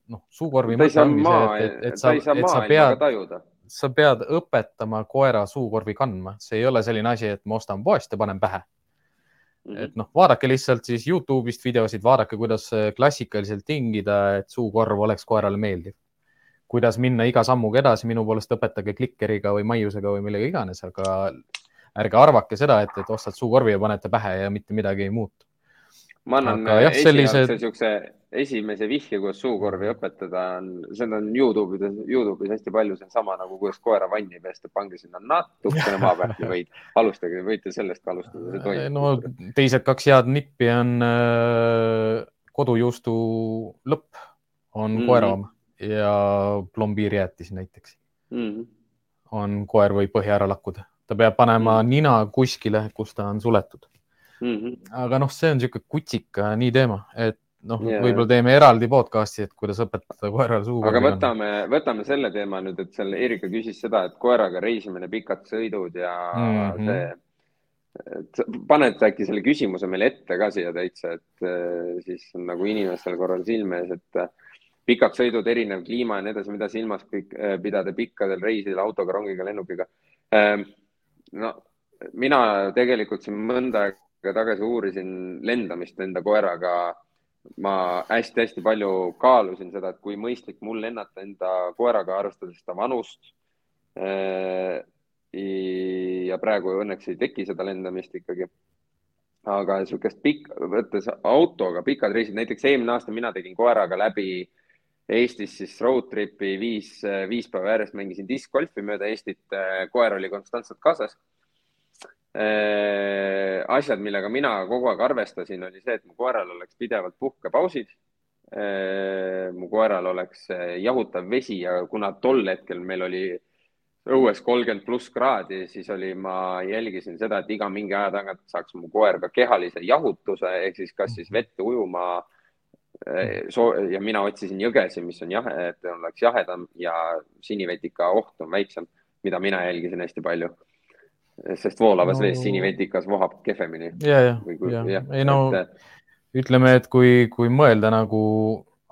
S1: noh, suukorvi mõte ongi see, et, et, et sa, et sa pead, sa pead õpetama koera suukorvi kandma, see ei ole selline asi, et ma ostan poest ja panen pähe Mm -hmm. et noh, vaadake lihtsalt siis Youtube'ist videosid, vaadake, kuidas klassikaliselt tingida, et suukorv oleks koerale meeldiv. kuidas minna iga sammuga edasi, minu poolest õpetage klikkeriga või maiusega või millega iganes, aga ärge arvake seda, et, et ostad suukorvi ja panete pähe ja mitte midagi ei muutu.
S3: Ma annan jah, sellised... niisuguse esimese vihje, kuidas suukorvi õpetada on, seda on Youtube'is, Youtube'is hästi palju, see on sama nagu, kuidas koera vanni pesta, pange sinna natukene maa pealt ja võid, alustage, võite sellest ka alustada, see
S1: toimub. no teised kaks head nippi on äh, kodujuustu lõpp on mm -hmm. koera oma ja plombiirjäätis näiteks mm. -hmm. on koer võib põhja ära lakkuda, ta peab panema mm -hmm. nina kuskile, kus ta on suletud mm. -hmm. aga noh, see on niisugune kutsika nii teema, et noh yeah., võib-olla teeme eraldi podcast'i, et kuidas õpetada koerale suhu.
S3: aga võtame, võtame selle teema nüüd, et seal Erika küsis seda, et koeraga reisimine, pikad sõidud ja mm -hmm. see. paned äkki selle küsimuse meile ette ka siia täitsa, et äh, siis on nagu inimestel korral silme ees, et äh, pikad sõidud, erinev kliima ja nii edasi, mida silmas äh, pidada pikkadel reisidel autoga, rongiga, lennukiga. Ähm, no mina tegelikult siin mõnda aega tagasi uurisin lendamist enda koeraga ma hästi-hästi palju kaalusin seda, et kui mõistlik mul lennata enda koeraga, arvestades seda vanust. Äh, ja praegu õnneks ei teki seda lendamist ikkagi. aga niisugust pikk, võttes autoga pikad reisid, näiteks eelmine aasta mina tegin koeraga läbi Eestis siis road trip'i viis, viis päeva järjest mängisin diskgolfi mööda Eestit. koer oli konstantselt kaasas asjad, millega mina kogu aeg arvestasin, oli see, et mu koeral oleks pidevalt puhkepausid. Äh, mu koeral oleks äh, jahutav vesi ja kuna tol hetkel meil oli õues kolmkümmend pluss kraadi, siis oli, ma jälgisin seda, et iga mingi aja tagant saaks mu koer ka kehalise jahutuse ehk siis kas siis vette ujuma. ja mina otsisin jõgesi, mis on jahe, et oleks jahedam ja sinivetika oht on väiksem, mida mina jälgisin hästi palju sest voolavas no... vees sinivetikas vohab kehvemini.
S1: ja, ja, ja, ei no et... ütleme, et kui, kui mõelda nagu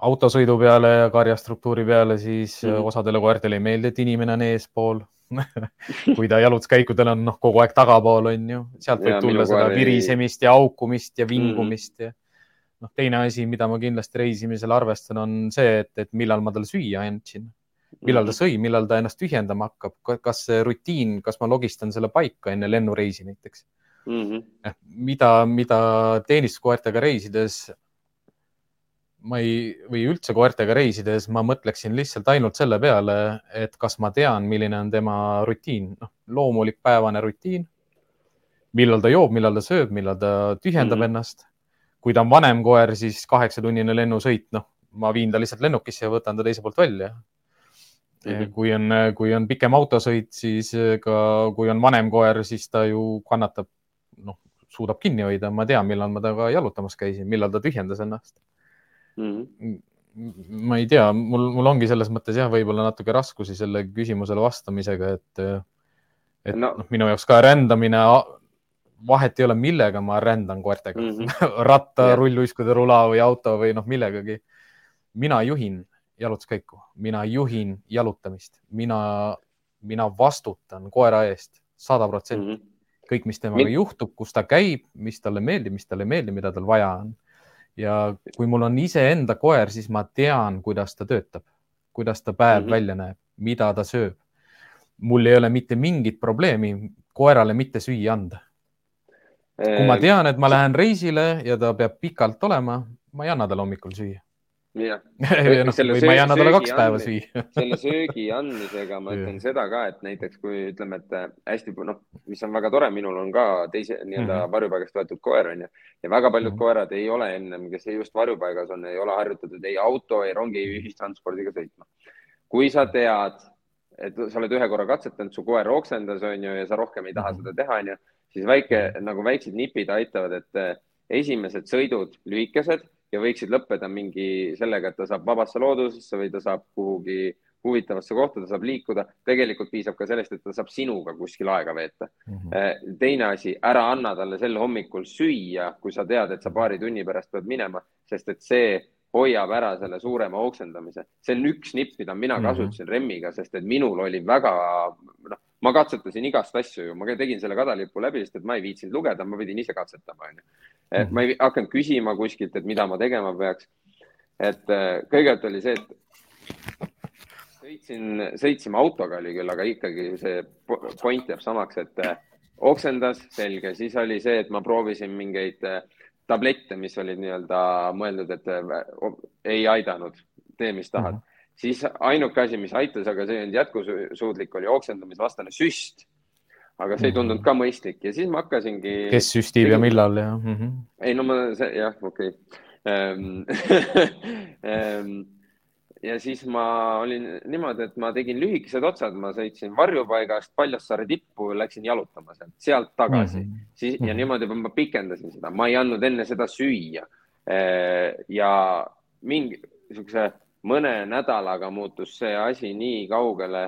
S1: autosõidu peale ja karjastruktuuri peale, siis mm -hmm. osadele koertele ei meeldi, et inimene on eespool kui ta jalutuskäikudel on noh, kogu aeg tagapool on ju, sealt võib ja, tulla seda virisemist ja aukumist ja vingumist mm -hmm. ja noh, teine asi, mida ma kindlasti reisimisel arvestan, on see, et, et millal ma talle süüa andsin millal ta mhm. sõi, millal ta ennast tühjendama hakkab, kas see rutiin, kas ma logistan selle paika enne lennureisi näiteks mm. -hmm. mida, mida teenistuskoertega reisides ma ei, või üldse koertega reisides ma mõtleksin lihtsalt ainult selle peale, et kas ma tean, milline on tema rutiin, noh, loomulik päevane rutiin. millal ta joob, millal ta sööb, millal ta tühjendab mm -hmm. ennast. kui ta on vanem koer, siis kaheksatunnine lennusõit, noh, ma viin ta lihtsalt lennukisse ja võtan ta teise poolt välja. Kui on, kui on pikem autosõit, siis ka kui on vanem koer, siis ta ju kannatab, noh, suudab kinni hoida, ma tean, millal ma temaga jalutamas käisin, millal ta tühjendas ennast mm. -hmm. ma ei tea, mul, mul ongi selles mõttes jah, võib-olla natuke raskusi selle küsimusele vastamisega, et, et no. noh, minu jaoks ka rändamine, vahet ei ole, millega ma rändan koertega mm -hmm. ratta yeah., rulluiskude rula või auto või noh, millegagi. mina juhin jalutuskäiku, mina juhin jalutamist, mina, mina vastutan koera eest sada protsenti. Mhm. kõik, mis temaga Min... juhtub, kus ta käib, mis talle meeldib, mis talle ei meeldi, mida tal vaja on. ja kui mul on iseenda koer, siis ma tean, kuidas ta töötab, kuidas ta päev mm -hmm. välja näeb, mida ta sööb. mul ei ole mitte mingit probleemi koerale mitte süüa anda. kui ma tean, et ma lähen reisile ja ta peab pikalt olema, ma ei anna talle hommikul süüa
S3: jah
S1: no, või ma ei anna talle kaks päeva süüa
S3: selle söögi andmisega ma ütlen seda ka, et näiteks kui ütleme, et äh, hästi noh, mis on väga tore, minul on ka teise nii-öelda mm -hmm. varjupaigast võetud koer onju ja väga paljud mm -hmm. koerad ei ole ennem, kes just varjupaigas on, ei ole harjutatud ei auto, ei rongi, ühistranspordiga sõitma. kui sa tead, et sa oled ühe korra katsetanud, su koer oksendas onju ja sa rohkem ei taha -hmm. seda teha onju, siis väike nagu väiksed nipid aitavad, et äh, esimesed sõidud lühikesed ja võiksid lõppeda mingi sellega, et ta saab vabasse loodusesse või ta saab kuhugi huvitavasse kohta, ta saab liikuda. tegelikult piisab ka sellest, et ta saab sinuga kuskil aega veeta mm. -hmm. teine asi, ära anna talle sel hommikul süüa, kui sa tead, et sa paari tunni pärast pead minema, sest et see hoiab ära selle suurema oksendamise. see on üks nipp, mida mina mhm. kasutasin mm -hmm. remmiga, sest et minul oli väga, noh, ma katsetasin igast asju ju, ma tegin selle kadalipu läbi, sest et ma ei viitsinud lugeda, ma pidin ise katsetama, onju. et ma ei hakanud küsima kuskilt, et mida ma tegema peaks. et äh, kõigepealt oli see, et sõitsin, sõitsime autoga oli küll, aga ikkagi see point jääb samaks, et äh, oksendas, selge, siis oli see, et ma proovisin mingeid äh, tablette, mis olid nii-öelda mõeldud, et ei aidanud, tee, mis tahad mm. -hmm. Siis ainuke asi, mis aitas, aga see ei olnud jätkusuutlik, oli oksendamisvastane süst. aga see ei tundunud ka mõistlik ja siis ma hakkasingi.
S1: kes süstib tegin... ja millal ja mm? -hmm.
S3: ei no ma, jah, okei okay. Ehm, ehm, ja siis ma olin niimoodi, et ma tegin lühikesed otsad, ma sõitsin varjupaigast Paljassaare tippu, läksin jalutama sealt, sealt tagasi mm. -hmm. siis ja mhm. niimoodi ma pikendasin seda, ma ei andnud enne seda süüa. ja mingi niisuguse mõne nädalaga muutus see asi nii kaugele,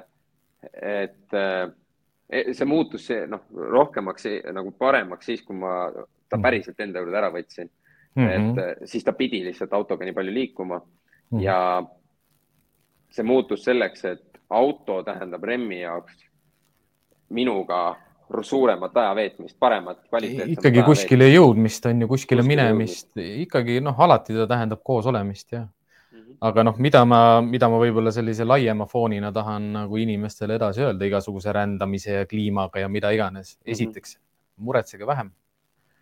S3: et e, see muutus see noh, rohkemaks nagu paremaks siis, kui ma ta mhm. päriselt enda juurde ära võtsin mm. -hmm. et siis ta pidi lihtsalt autoga nii palju liikuma mm -hmm. ja see muutus selleks, et auto tähendab Remmi jaoks minuga suuremat aja veetmist, paremat, kvaliteetsemat.
S1: ikkagi kuskile jõudmist on ju, kuskile, minemist, ikkagi noh, alati ta tähendab koos olemist. -hmm. Aga noh, mida ma, mida ma võib-olla sellise laiema foonina tahan nagu inimestele edasi öelda igasuguse rändamise ja kliimaga ja mida iganes. Mhm. esiteks mm, -hmm. muretsege vähem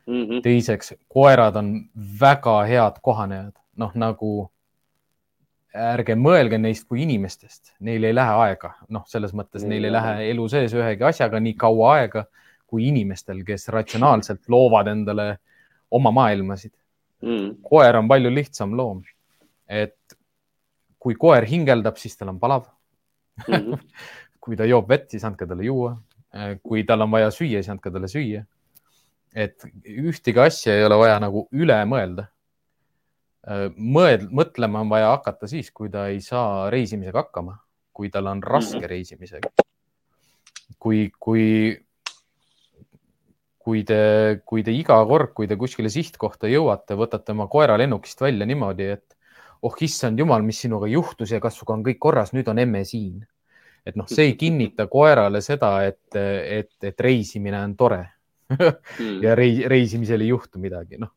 S1: mm. -hmm. teiseks, koerad on väga head kohanejad, noh nagu ärge mõelge neist kui inimestest, neil ei lähe aega, noh, selles mõttes neil ei lähe elu sees ühegi asjaga nii kaua aega kui inimestel, kes ratsionaalselt loovad endale oma maailmasid mm.. koer on palju lihtsam loom. et kui koer hingeldab, siis tal on palav mm. -hmm. kui ta joob vett, siis andke talle juua. kui tal on vaja süüa, siis andke talle süüa. et ühtegi asja ei ole vaja nagu üle mõelda mõeld-, mõtlema on vaja hakata siis, kui ta ei saa reisimisega hakkama, kui tal on raske -hmm. reisimisega. kui, kui, kui te, kui te iga kord, kui te kuskile sihtkohta jõuate, võtate oma koera lennukist välja niimoodi, et oh issand jumal, mis sinuga juhtus ja kas sinuga on kõik korras, nüüd on emme siin. et noh, see ei kinnita koerale seda, et, et, et reisimine on tore ja reis, reisimisel ei juhtu midagi, noh.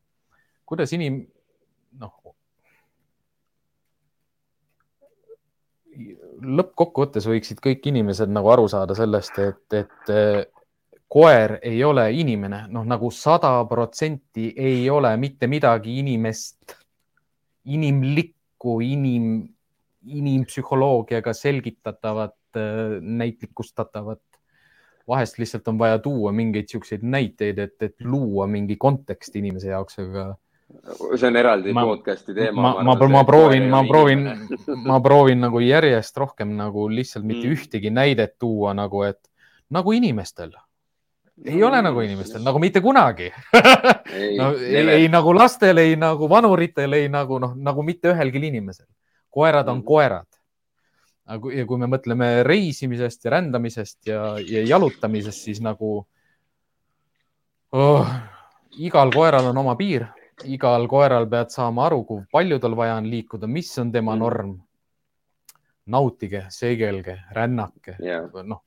S1: kuidas inim-, noh, lõppkokkuvõttes võiksid kõik inimesed nagu aru saada sellest, et, et eh, koer ei ole inimene, noh nagu sada protsenti ei ole mitte midagi inimest, inimlikku, inim, inimpsühholoogiaga selgitatavat, eh, näitlikustatavat. vahest lihtsalt on vaja tuua mingeid siukseid näiteid, et, et luua mingi kontekst inimese jaoks, aga
S3: see on eraldi ma, podcast'i teema.
S1: ma, ma, ma, ma proovin, ma proovin, ma proovin nagu järjest rohkem nagu lihtsalt mitte mm. ühtegi näidet tuua nagu, et nagu inimestel. Ei no, ole nagu inimestel, nagu mitte kunagi ei, no, ei, ei nagu lastel, ei nagu vanuritel, ei nagu noh, nagu mitte ühelgi inimesel. koerad on mm. koerad. ja kui me mõtleme reisimisest ja rändamisest ja, ja jalutamisest, siis nagu oh, igal koeral on oma piir igal koeral pead saama aru, kui palju tal vaja on liikuda, mis on tema mm. norm. nautige, seegelge, rännake yeah., noh,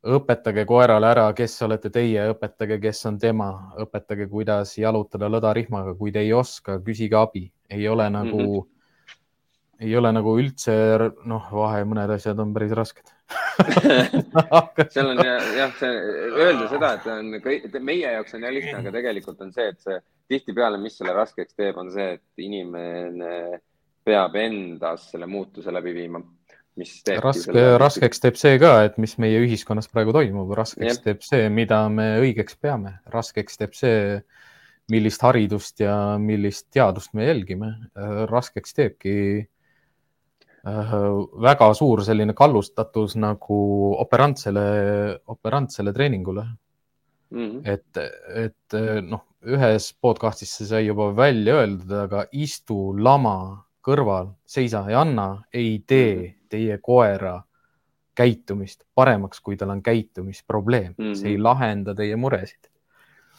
S1: õpetage koerale ära, kes olete teie, õpetage, kes on tema, õpetage, kuidas jalutada lõdarihmaga, kui te ei oska, küsige abi, ei ole nagu mm, -hmm. ei ole nagu üldse, noh, vahe, mõned asjad on päris rasked
S3: seal on jah, see öelda seda, et on meie jaoks on jah lihtne, aga tegelikult on see, et see tihtipeale, mis selle raskeks teeb, on see, et inimene peab endas selle muutuse läbi viima.
S1: Raske, raskeks teeb see ka, et mis meie ühiskonnas praegu toimub, raskeks Jep. teeb see, mida me õigeks peame, raskeks teeb see, millist haridust ja millist teadust me jälgime. raskeks teebki äh, väga suur selline kallustatus nagu operantsele, operantsele treeningule mm. -hmm. et, et noh, ühes podcastis see sai juba välja öeldud, aga istu lama kõrval, seisa ja anna ei tee mhm. teie koera käitumist paremaks, kui tal on käitumisprobleem mm, -hmm. see ei mhm. lahenda teie muresid.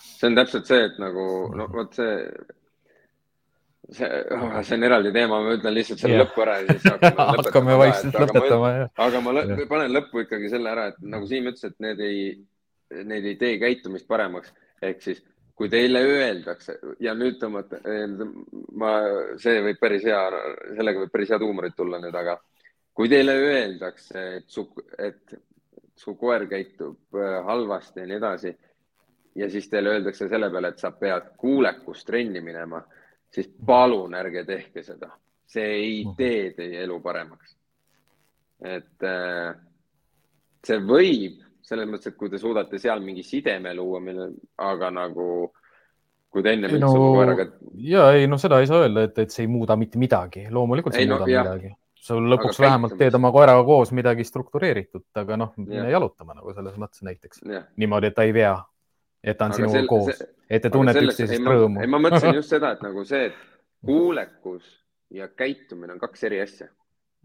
S3: see on täpselt see, et nagu no vot see, see oh,, see on eraldi teema, ma ütlen lihtsalt selle yeah. lõppu ära ja siis hakkame,
S1: hakkame vaikselt lõpetama.
S3: aga ma lõ panen lõppu ikkagi selle ära, et nagu Siim ütles, et need ei, need ei tee käitumist paremaks ehk siis kui teile öeldakse ja nüüd tõmmata, ma, see võib päris hea, sellega võib päris head huumorit tulla nüüd, aga kui teile öeldakse, et su, et su koer käitub äh, halvasti ja nii edasi ja siis teile öeldakse selle peale, et sa pead kuulekust trenni minema, siis palun ärge tehke seda. see ei mhm. tee teie elu paremaks. et äh, see võib selles mõttes, et kui te suudate seal mingi sideme luua, mille, aga nagu kui te ennem
S1: üldse no, koeraga. ja ei, no seda ei saa öelda, et, et see ei muuda mitte midagi, loomulikult see ei no, muuda jah. midagi sa lõpuks aga vähemalt teed oma koeraga koos midagi struktureeritud, aga noh, mine jalutama nagu selles mõttes näiteks niimoodi, et ta ei vea, et ta on sinuga sel, koos, et te tunnete üksteisest rõõmu.
S3: ei, ma mõtlesin just seda, et nagu see, et kuulekus ja käitumine on kaks eri asja.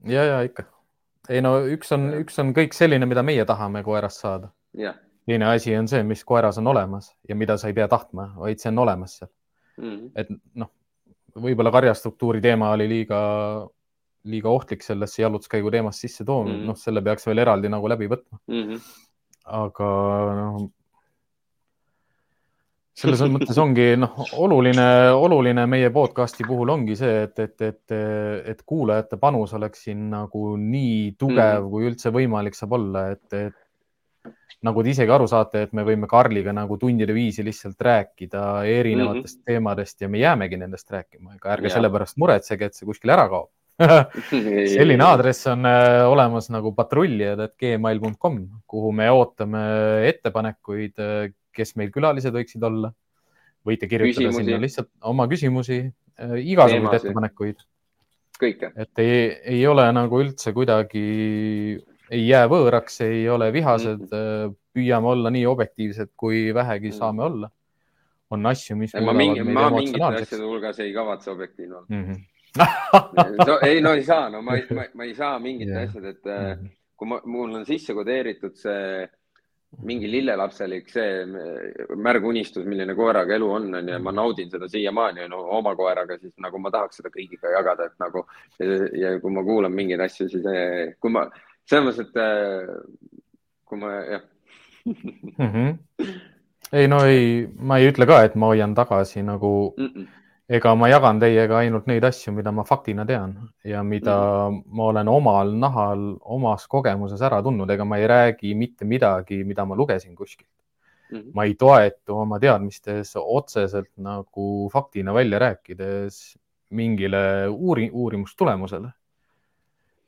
S1: ja, ja ikka. Ei no üks on, üks on kõik selline, mida meie tahame koerast saada. teine asi on see, mis koeras on olemas ja mida sa ei pea tahtma, vaid see on olemas seal mm. -hmm. et noh, võib-olla karjastruktuuri teema oli liiga liiga ohtlik sellesse jalutuskäigu teemast sisse tooma mm -hmm., noh, selle peaks veel eraldi nagu läbi võtma mm. -hmm. aga noh, selles mõttes ongi noh, oluline, oluline meie podcast'i puhul ongi see, et, et, et, et kuulajate panus oleks siin nagu nii tugev mm., kui üldse võimalik saab olla, et, et nagu te isegi aru saate, et me võime Karliga nagu tundide viisi lihtsalt rääkida erinevatest mm -hmm. teemadest ja me jäämegi nendest rääkima, ega ärge ja. sellepärast muretsege, et see kuskil ära kaob selline aadress on äh, olemas nagu patrullijad.gmail.com, kuhu me ootame ettepanekuid, äh, kes meil külalised võiksid olla. võite kirjutada küsimusi. sinna lihtsalt oma küsimusi, äh, igasuguseid ettepanekuid.
S3: kõike.
S1: et ei, ei ole nagu üldse kuidagi, ei jää võõraks, ei ole vihased mm, -hmm. püüame olla nii objektiivsed, kui vähegi mm -hmm. saame olla. on asju, mis.
S3: ma, mingi, ma mingite asjade hulgas ei kavatse objektiivne olla mm. -hmm no, ei, no ei saa, no ma, ma, ma ei saa mingit yeah. asjad, et äh, mhm. kui ma, mul on sisse kodeeritud see mingi lillelapselik see märgunistus, milline koeraga elu on, on ju, ma naudin seda siiamaani no, oma koeraga, siis nagu ma tahaks seda kõigiga jagada, et nagu ja, ja kui ma kuulan mingeid asju, siis äh, kui ma selles mõttes, et äh, kui ma jah
S1: mm. -hmm. ei no ei, ma ei ütle ka, et ma hoian tagasi nagu mm. -mm ega ma jagan teiega ainult neid asju, mida ma faktina tean ja mida mm. ma olen omal nahal, omas kogemuses ära tundnud, ega ma ei räägi mitte midagi, mida ma lugesin kuskilt mm. -hmm. ma ei toetu oma teadmistes otseselt nagu faktina välja rääkides mingile uuri, uurimustulemusele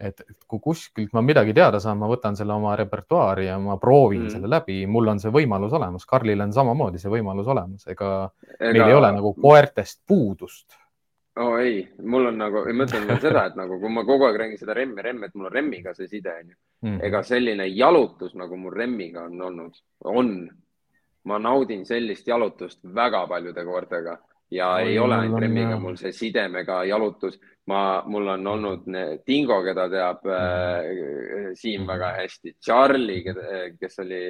S1: et kui kuskilt ma midagi teada saan, ma võtan selle oma repertuaari ja ma proovin mm. selle läbi, mul on see võimalus olemas, Karlil on samamoodi see võimalus olemas, ega, meil ei ole nagu koertest puudust.
S3: oo oh, ei, mul on nagu, ma ütlen seda, et nagu kui ma kogu aeg räägin seda remmi, remm, et mul on remmiga see side onju mm. ega selline jalutus nagu mul remmiga on olnud, on. ma naudin sellist jalutust väga paljude koertega ja Oi, ei ole ainult remmiga mul see sidemega jalutus ma, mul on olnud Dingo, keda teab äh, Siim väga hästi, Charlie, kes oli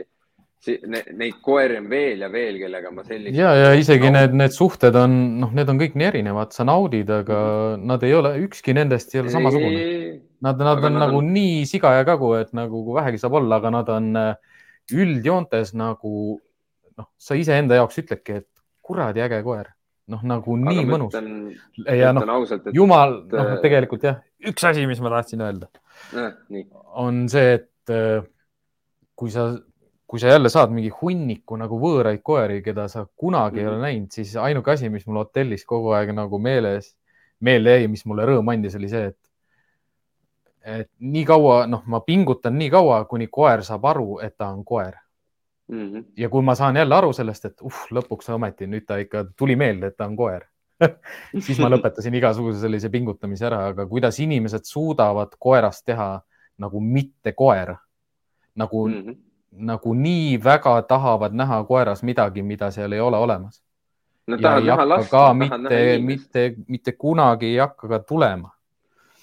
S3: ne, neid koeri on veel ja veel, kellega ma sellist.
S1: ja, ja isegi need, need suhted on, noh, need on kõik nii erinevad, sa naudid, aga mm. nad ei ole, ükski nendest ei ole samasugune. Nad, nad on nad nagu on... nii siga ja kagu, et nagu kui vähegi saab olla, aga nad on äh, üldjoontes nagu noh, sa iseenda jaoks ütledki, et kuradi äge koer noh, nagu Aga nii mõnus. ja noh, jumal, noh, äh, tegelikult jah, üks asi, mis ma tahtsin öelda
S3: äh,,
S1: on see, et äh, kui sa, kui sa jälle saad mingi hunniku nagu võõraid koeri, keda sa kunagi mm -hmm. ei ole mhm. näinud, siis ainuke asi, mis mul hotellis kogu aeg nagu meeles, meelde jäi, mis mulle rõõmu andis, oli see, et et nii kaua, noh, ma pingutan nii kaua, kuni koer saab aru, et ta on koer mm. -hmm. ja kui ma saan jälle aru sellest, et uh, lõpuks ometi nüüd ta ikka tuli meelde, et ta on koer siis ma lõpetasin igasuguse sellise pingutamise ära, aga kuidas inimesed suudavad koerast teha nagu mitte koer, nagu mm, -hmm. nagu nii väga tahavad näha koeras midagi, mida seal ei ole olemas.
S3: Nad tahavad näha last,
S1: ka mitte, mitte, mitte kunagi ei hakka ka tulema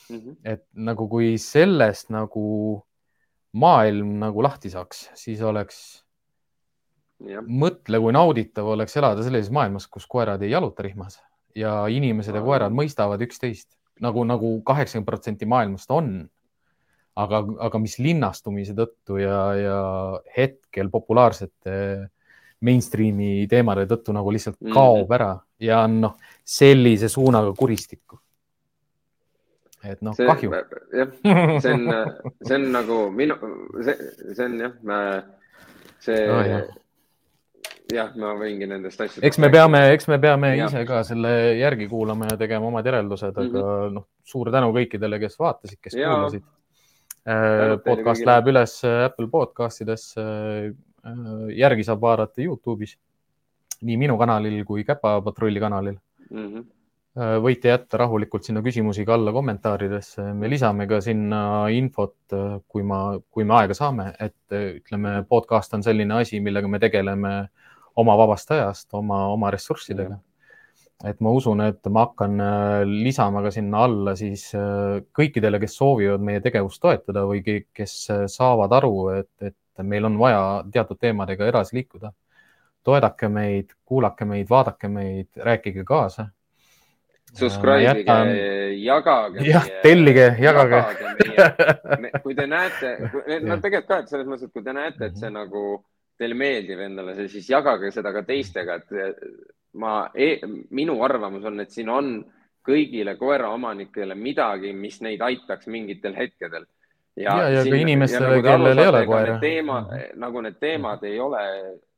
S1: mm. -hmm. et nagu, kui sellest nagu maailm nagu lahti saaks, siis oleks mõtle, kui nauditav oleks elada sellises maailmas, kus koerad ei jaluta rihmas ja inimesed ja koerad mõistavad üksteist nagu, nagu kaheksakümmend protsenti maailmast on. aga, aga mis linnastumise tõttu ja, ja hetkel populaarsete mainstream'i teemade tõttu nagu lihtsalt mm. kaob ära ja on noh, sellise suunaga kuristikku. et noh, kahju.
S3: jah, see on, see on nagu minu, see, see on jah, see oh, jah jah, ma võingi nendest asjadest.
S1: eks me peame, eks me peame ja. ise ka selle järgi kuulama ja tegema omad järeldused, aga mm -hmm. noh, suur tänu kõikidele, kes vaatasid, kes ja. kuulasid. Äh, podcast läheb üles Apple podcastidesse. Äh, järgi saab vaadata Youtube'is, nii minu kanalil kui Käpa patrulli kanalil mm. -hmm võite jätta rahulikult sinna küsimusi ka alla kommentaaridesse, me lisame ka sinna infot, kui ma, kui me aega saame, et ütleme, podcast on selline asi, millega me tegeleme äh, oma vabast ajast, oma, oma ressurssidega. et ma usun, et ma hakkan äh, lisama ka sinna alla siis äh, kõikidele, kes soovivad meie tegevust toetada või kes äh, saavad aru, et, et meil on vaja teatud teemadega edasi liikuda. toedake meid, kuulake meid, vaadake meid, rääkige kaasa
S3: subscribe'ige jätan..., jagage.
S1: jah, tellige, jagage,
S3: jagage. kui te näete, no tegelikult ka, et selles mõttes, et kui te näete, et see nagu teile meeldib endale see, siis jagage seda ka teistega, et ma e,, minu arvamus on, et siin on kõigile koeraomanikele midagi, mis neid aitaks mingitel hetkedel.
S1: ja, ja, ja siin, ka inimestele, nagu kellel ei ole koera.
S3: teema, nagu need teemad ei ole,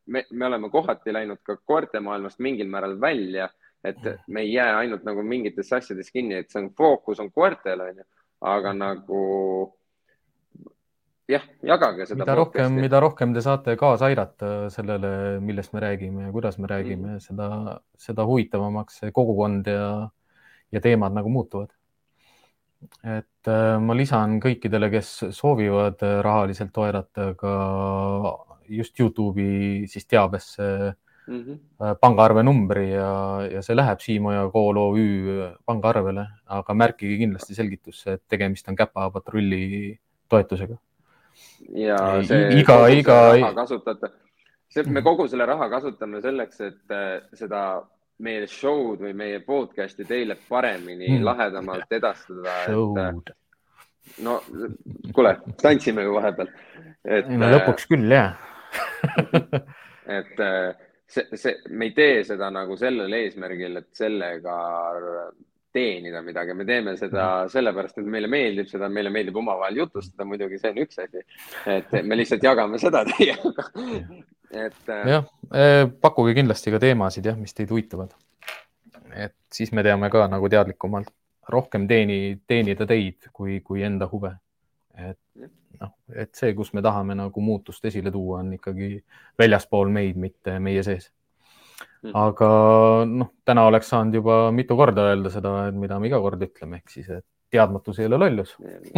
S3: me, me oleme kohati läinud ka koertemaailmast mingil määral välja, et me ei jää ainult nagu mingitesse asjadesse kinni, et see on fookus on koertel, onju, aga nagu jah, jagage seda.
S1: mida rohkem, mida rohkem te saate kaasa aidata sellele, millest me räägime ja kuidas me räägime mm., seda, seda huvitavamaks see kogukond ja, ja teemad nagu muutuvad. et äh, ma lisan kõikidele, kes soovivad rahaliselt toetada ka just Youtube'i siis teabesse mm -hmm. pangaarve numbri ja, ja see läheb Siimo ja Kool OÜ pangaarvele, aga märkige kindlasti selgitusse, et tegemist on Käpa patrulli toetusega
S3: ja see
S1: iga, iga.
S3: kasutate, see, me kogu selle raha kasutame selleks, et äh, seda meie show'd või meie podcast'i teile paremini mm., lahedamalt edastada. et no kuule, tantsime ju vahepeal.
S1: no lõpuks küll jah
S3: et äh, see, see, me ei tee seda nagu sellel eesmärgil, et sellega teenida midagi, me teeme seda mhm. sellepärast, et meile meeldib seda, meile meeldib omavahel jutustada, muidugi see on üks asi. et me lihtsalt jagame seda teiega. et.
S1: Äh, jah, äh, pakkuge kindlasti ka teemasid jah, mis teid huvitavad. et siis me teame ka nagu teadlikumalt rohkem teeni, teenida teid kui, kui enda huve. et noh, et see, kus me tahame nagu muutust esile tuua, on ikkagi väljaspool meid, mitte meie sees. Aga noh, täna oleks saanud juba mitu korda öelda seda, mida me iga kord ütleme, ehk siis, et teadmatus ei ole lollus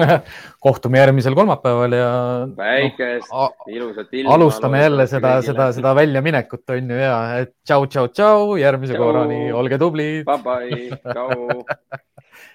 S1: kohtume järgmisel kolmapäeval ja.
S3: väikest no,, ilusat
S1: ilma. alustame jälle seda, seda, seda väljaminekut on ju ja, et tšau, tšau, tšau, järgmise korrani, olge tublid.
S3: Bye bye, tšau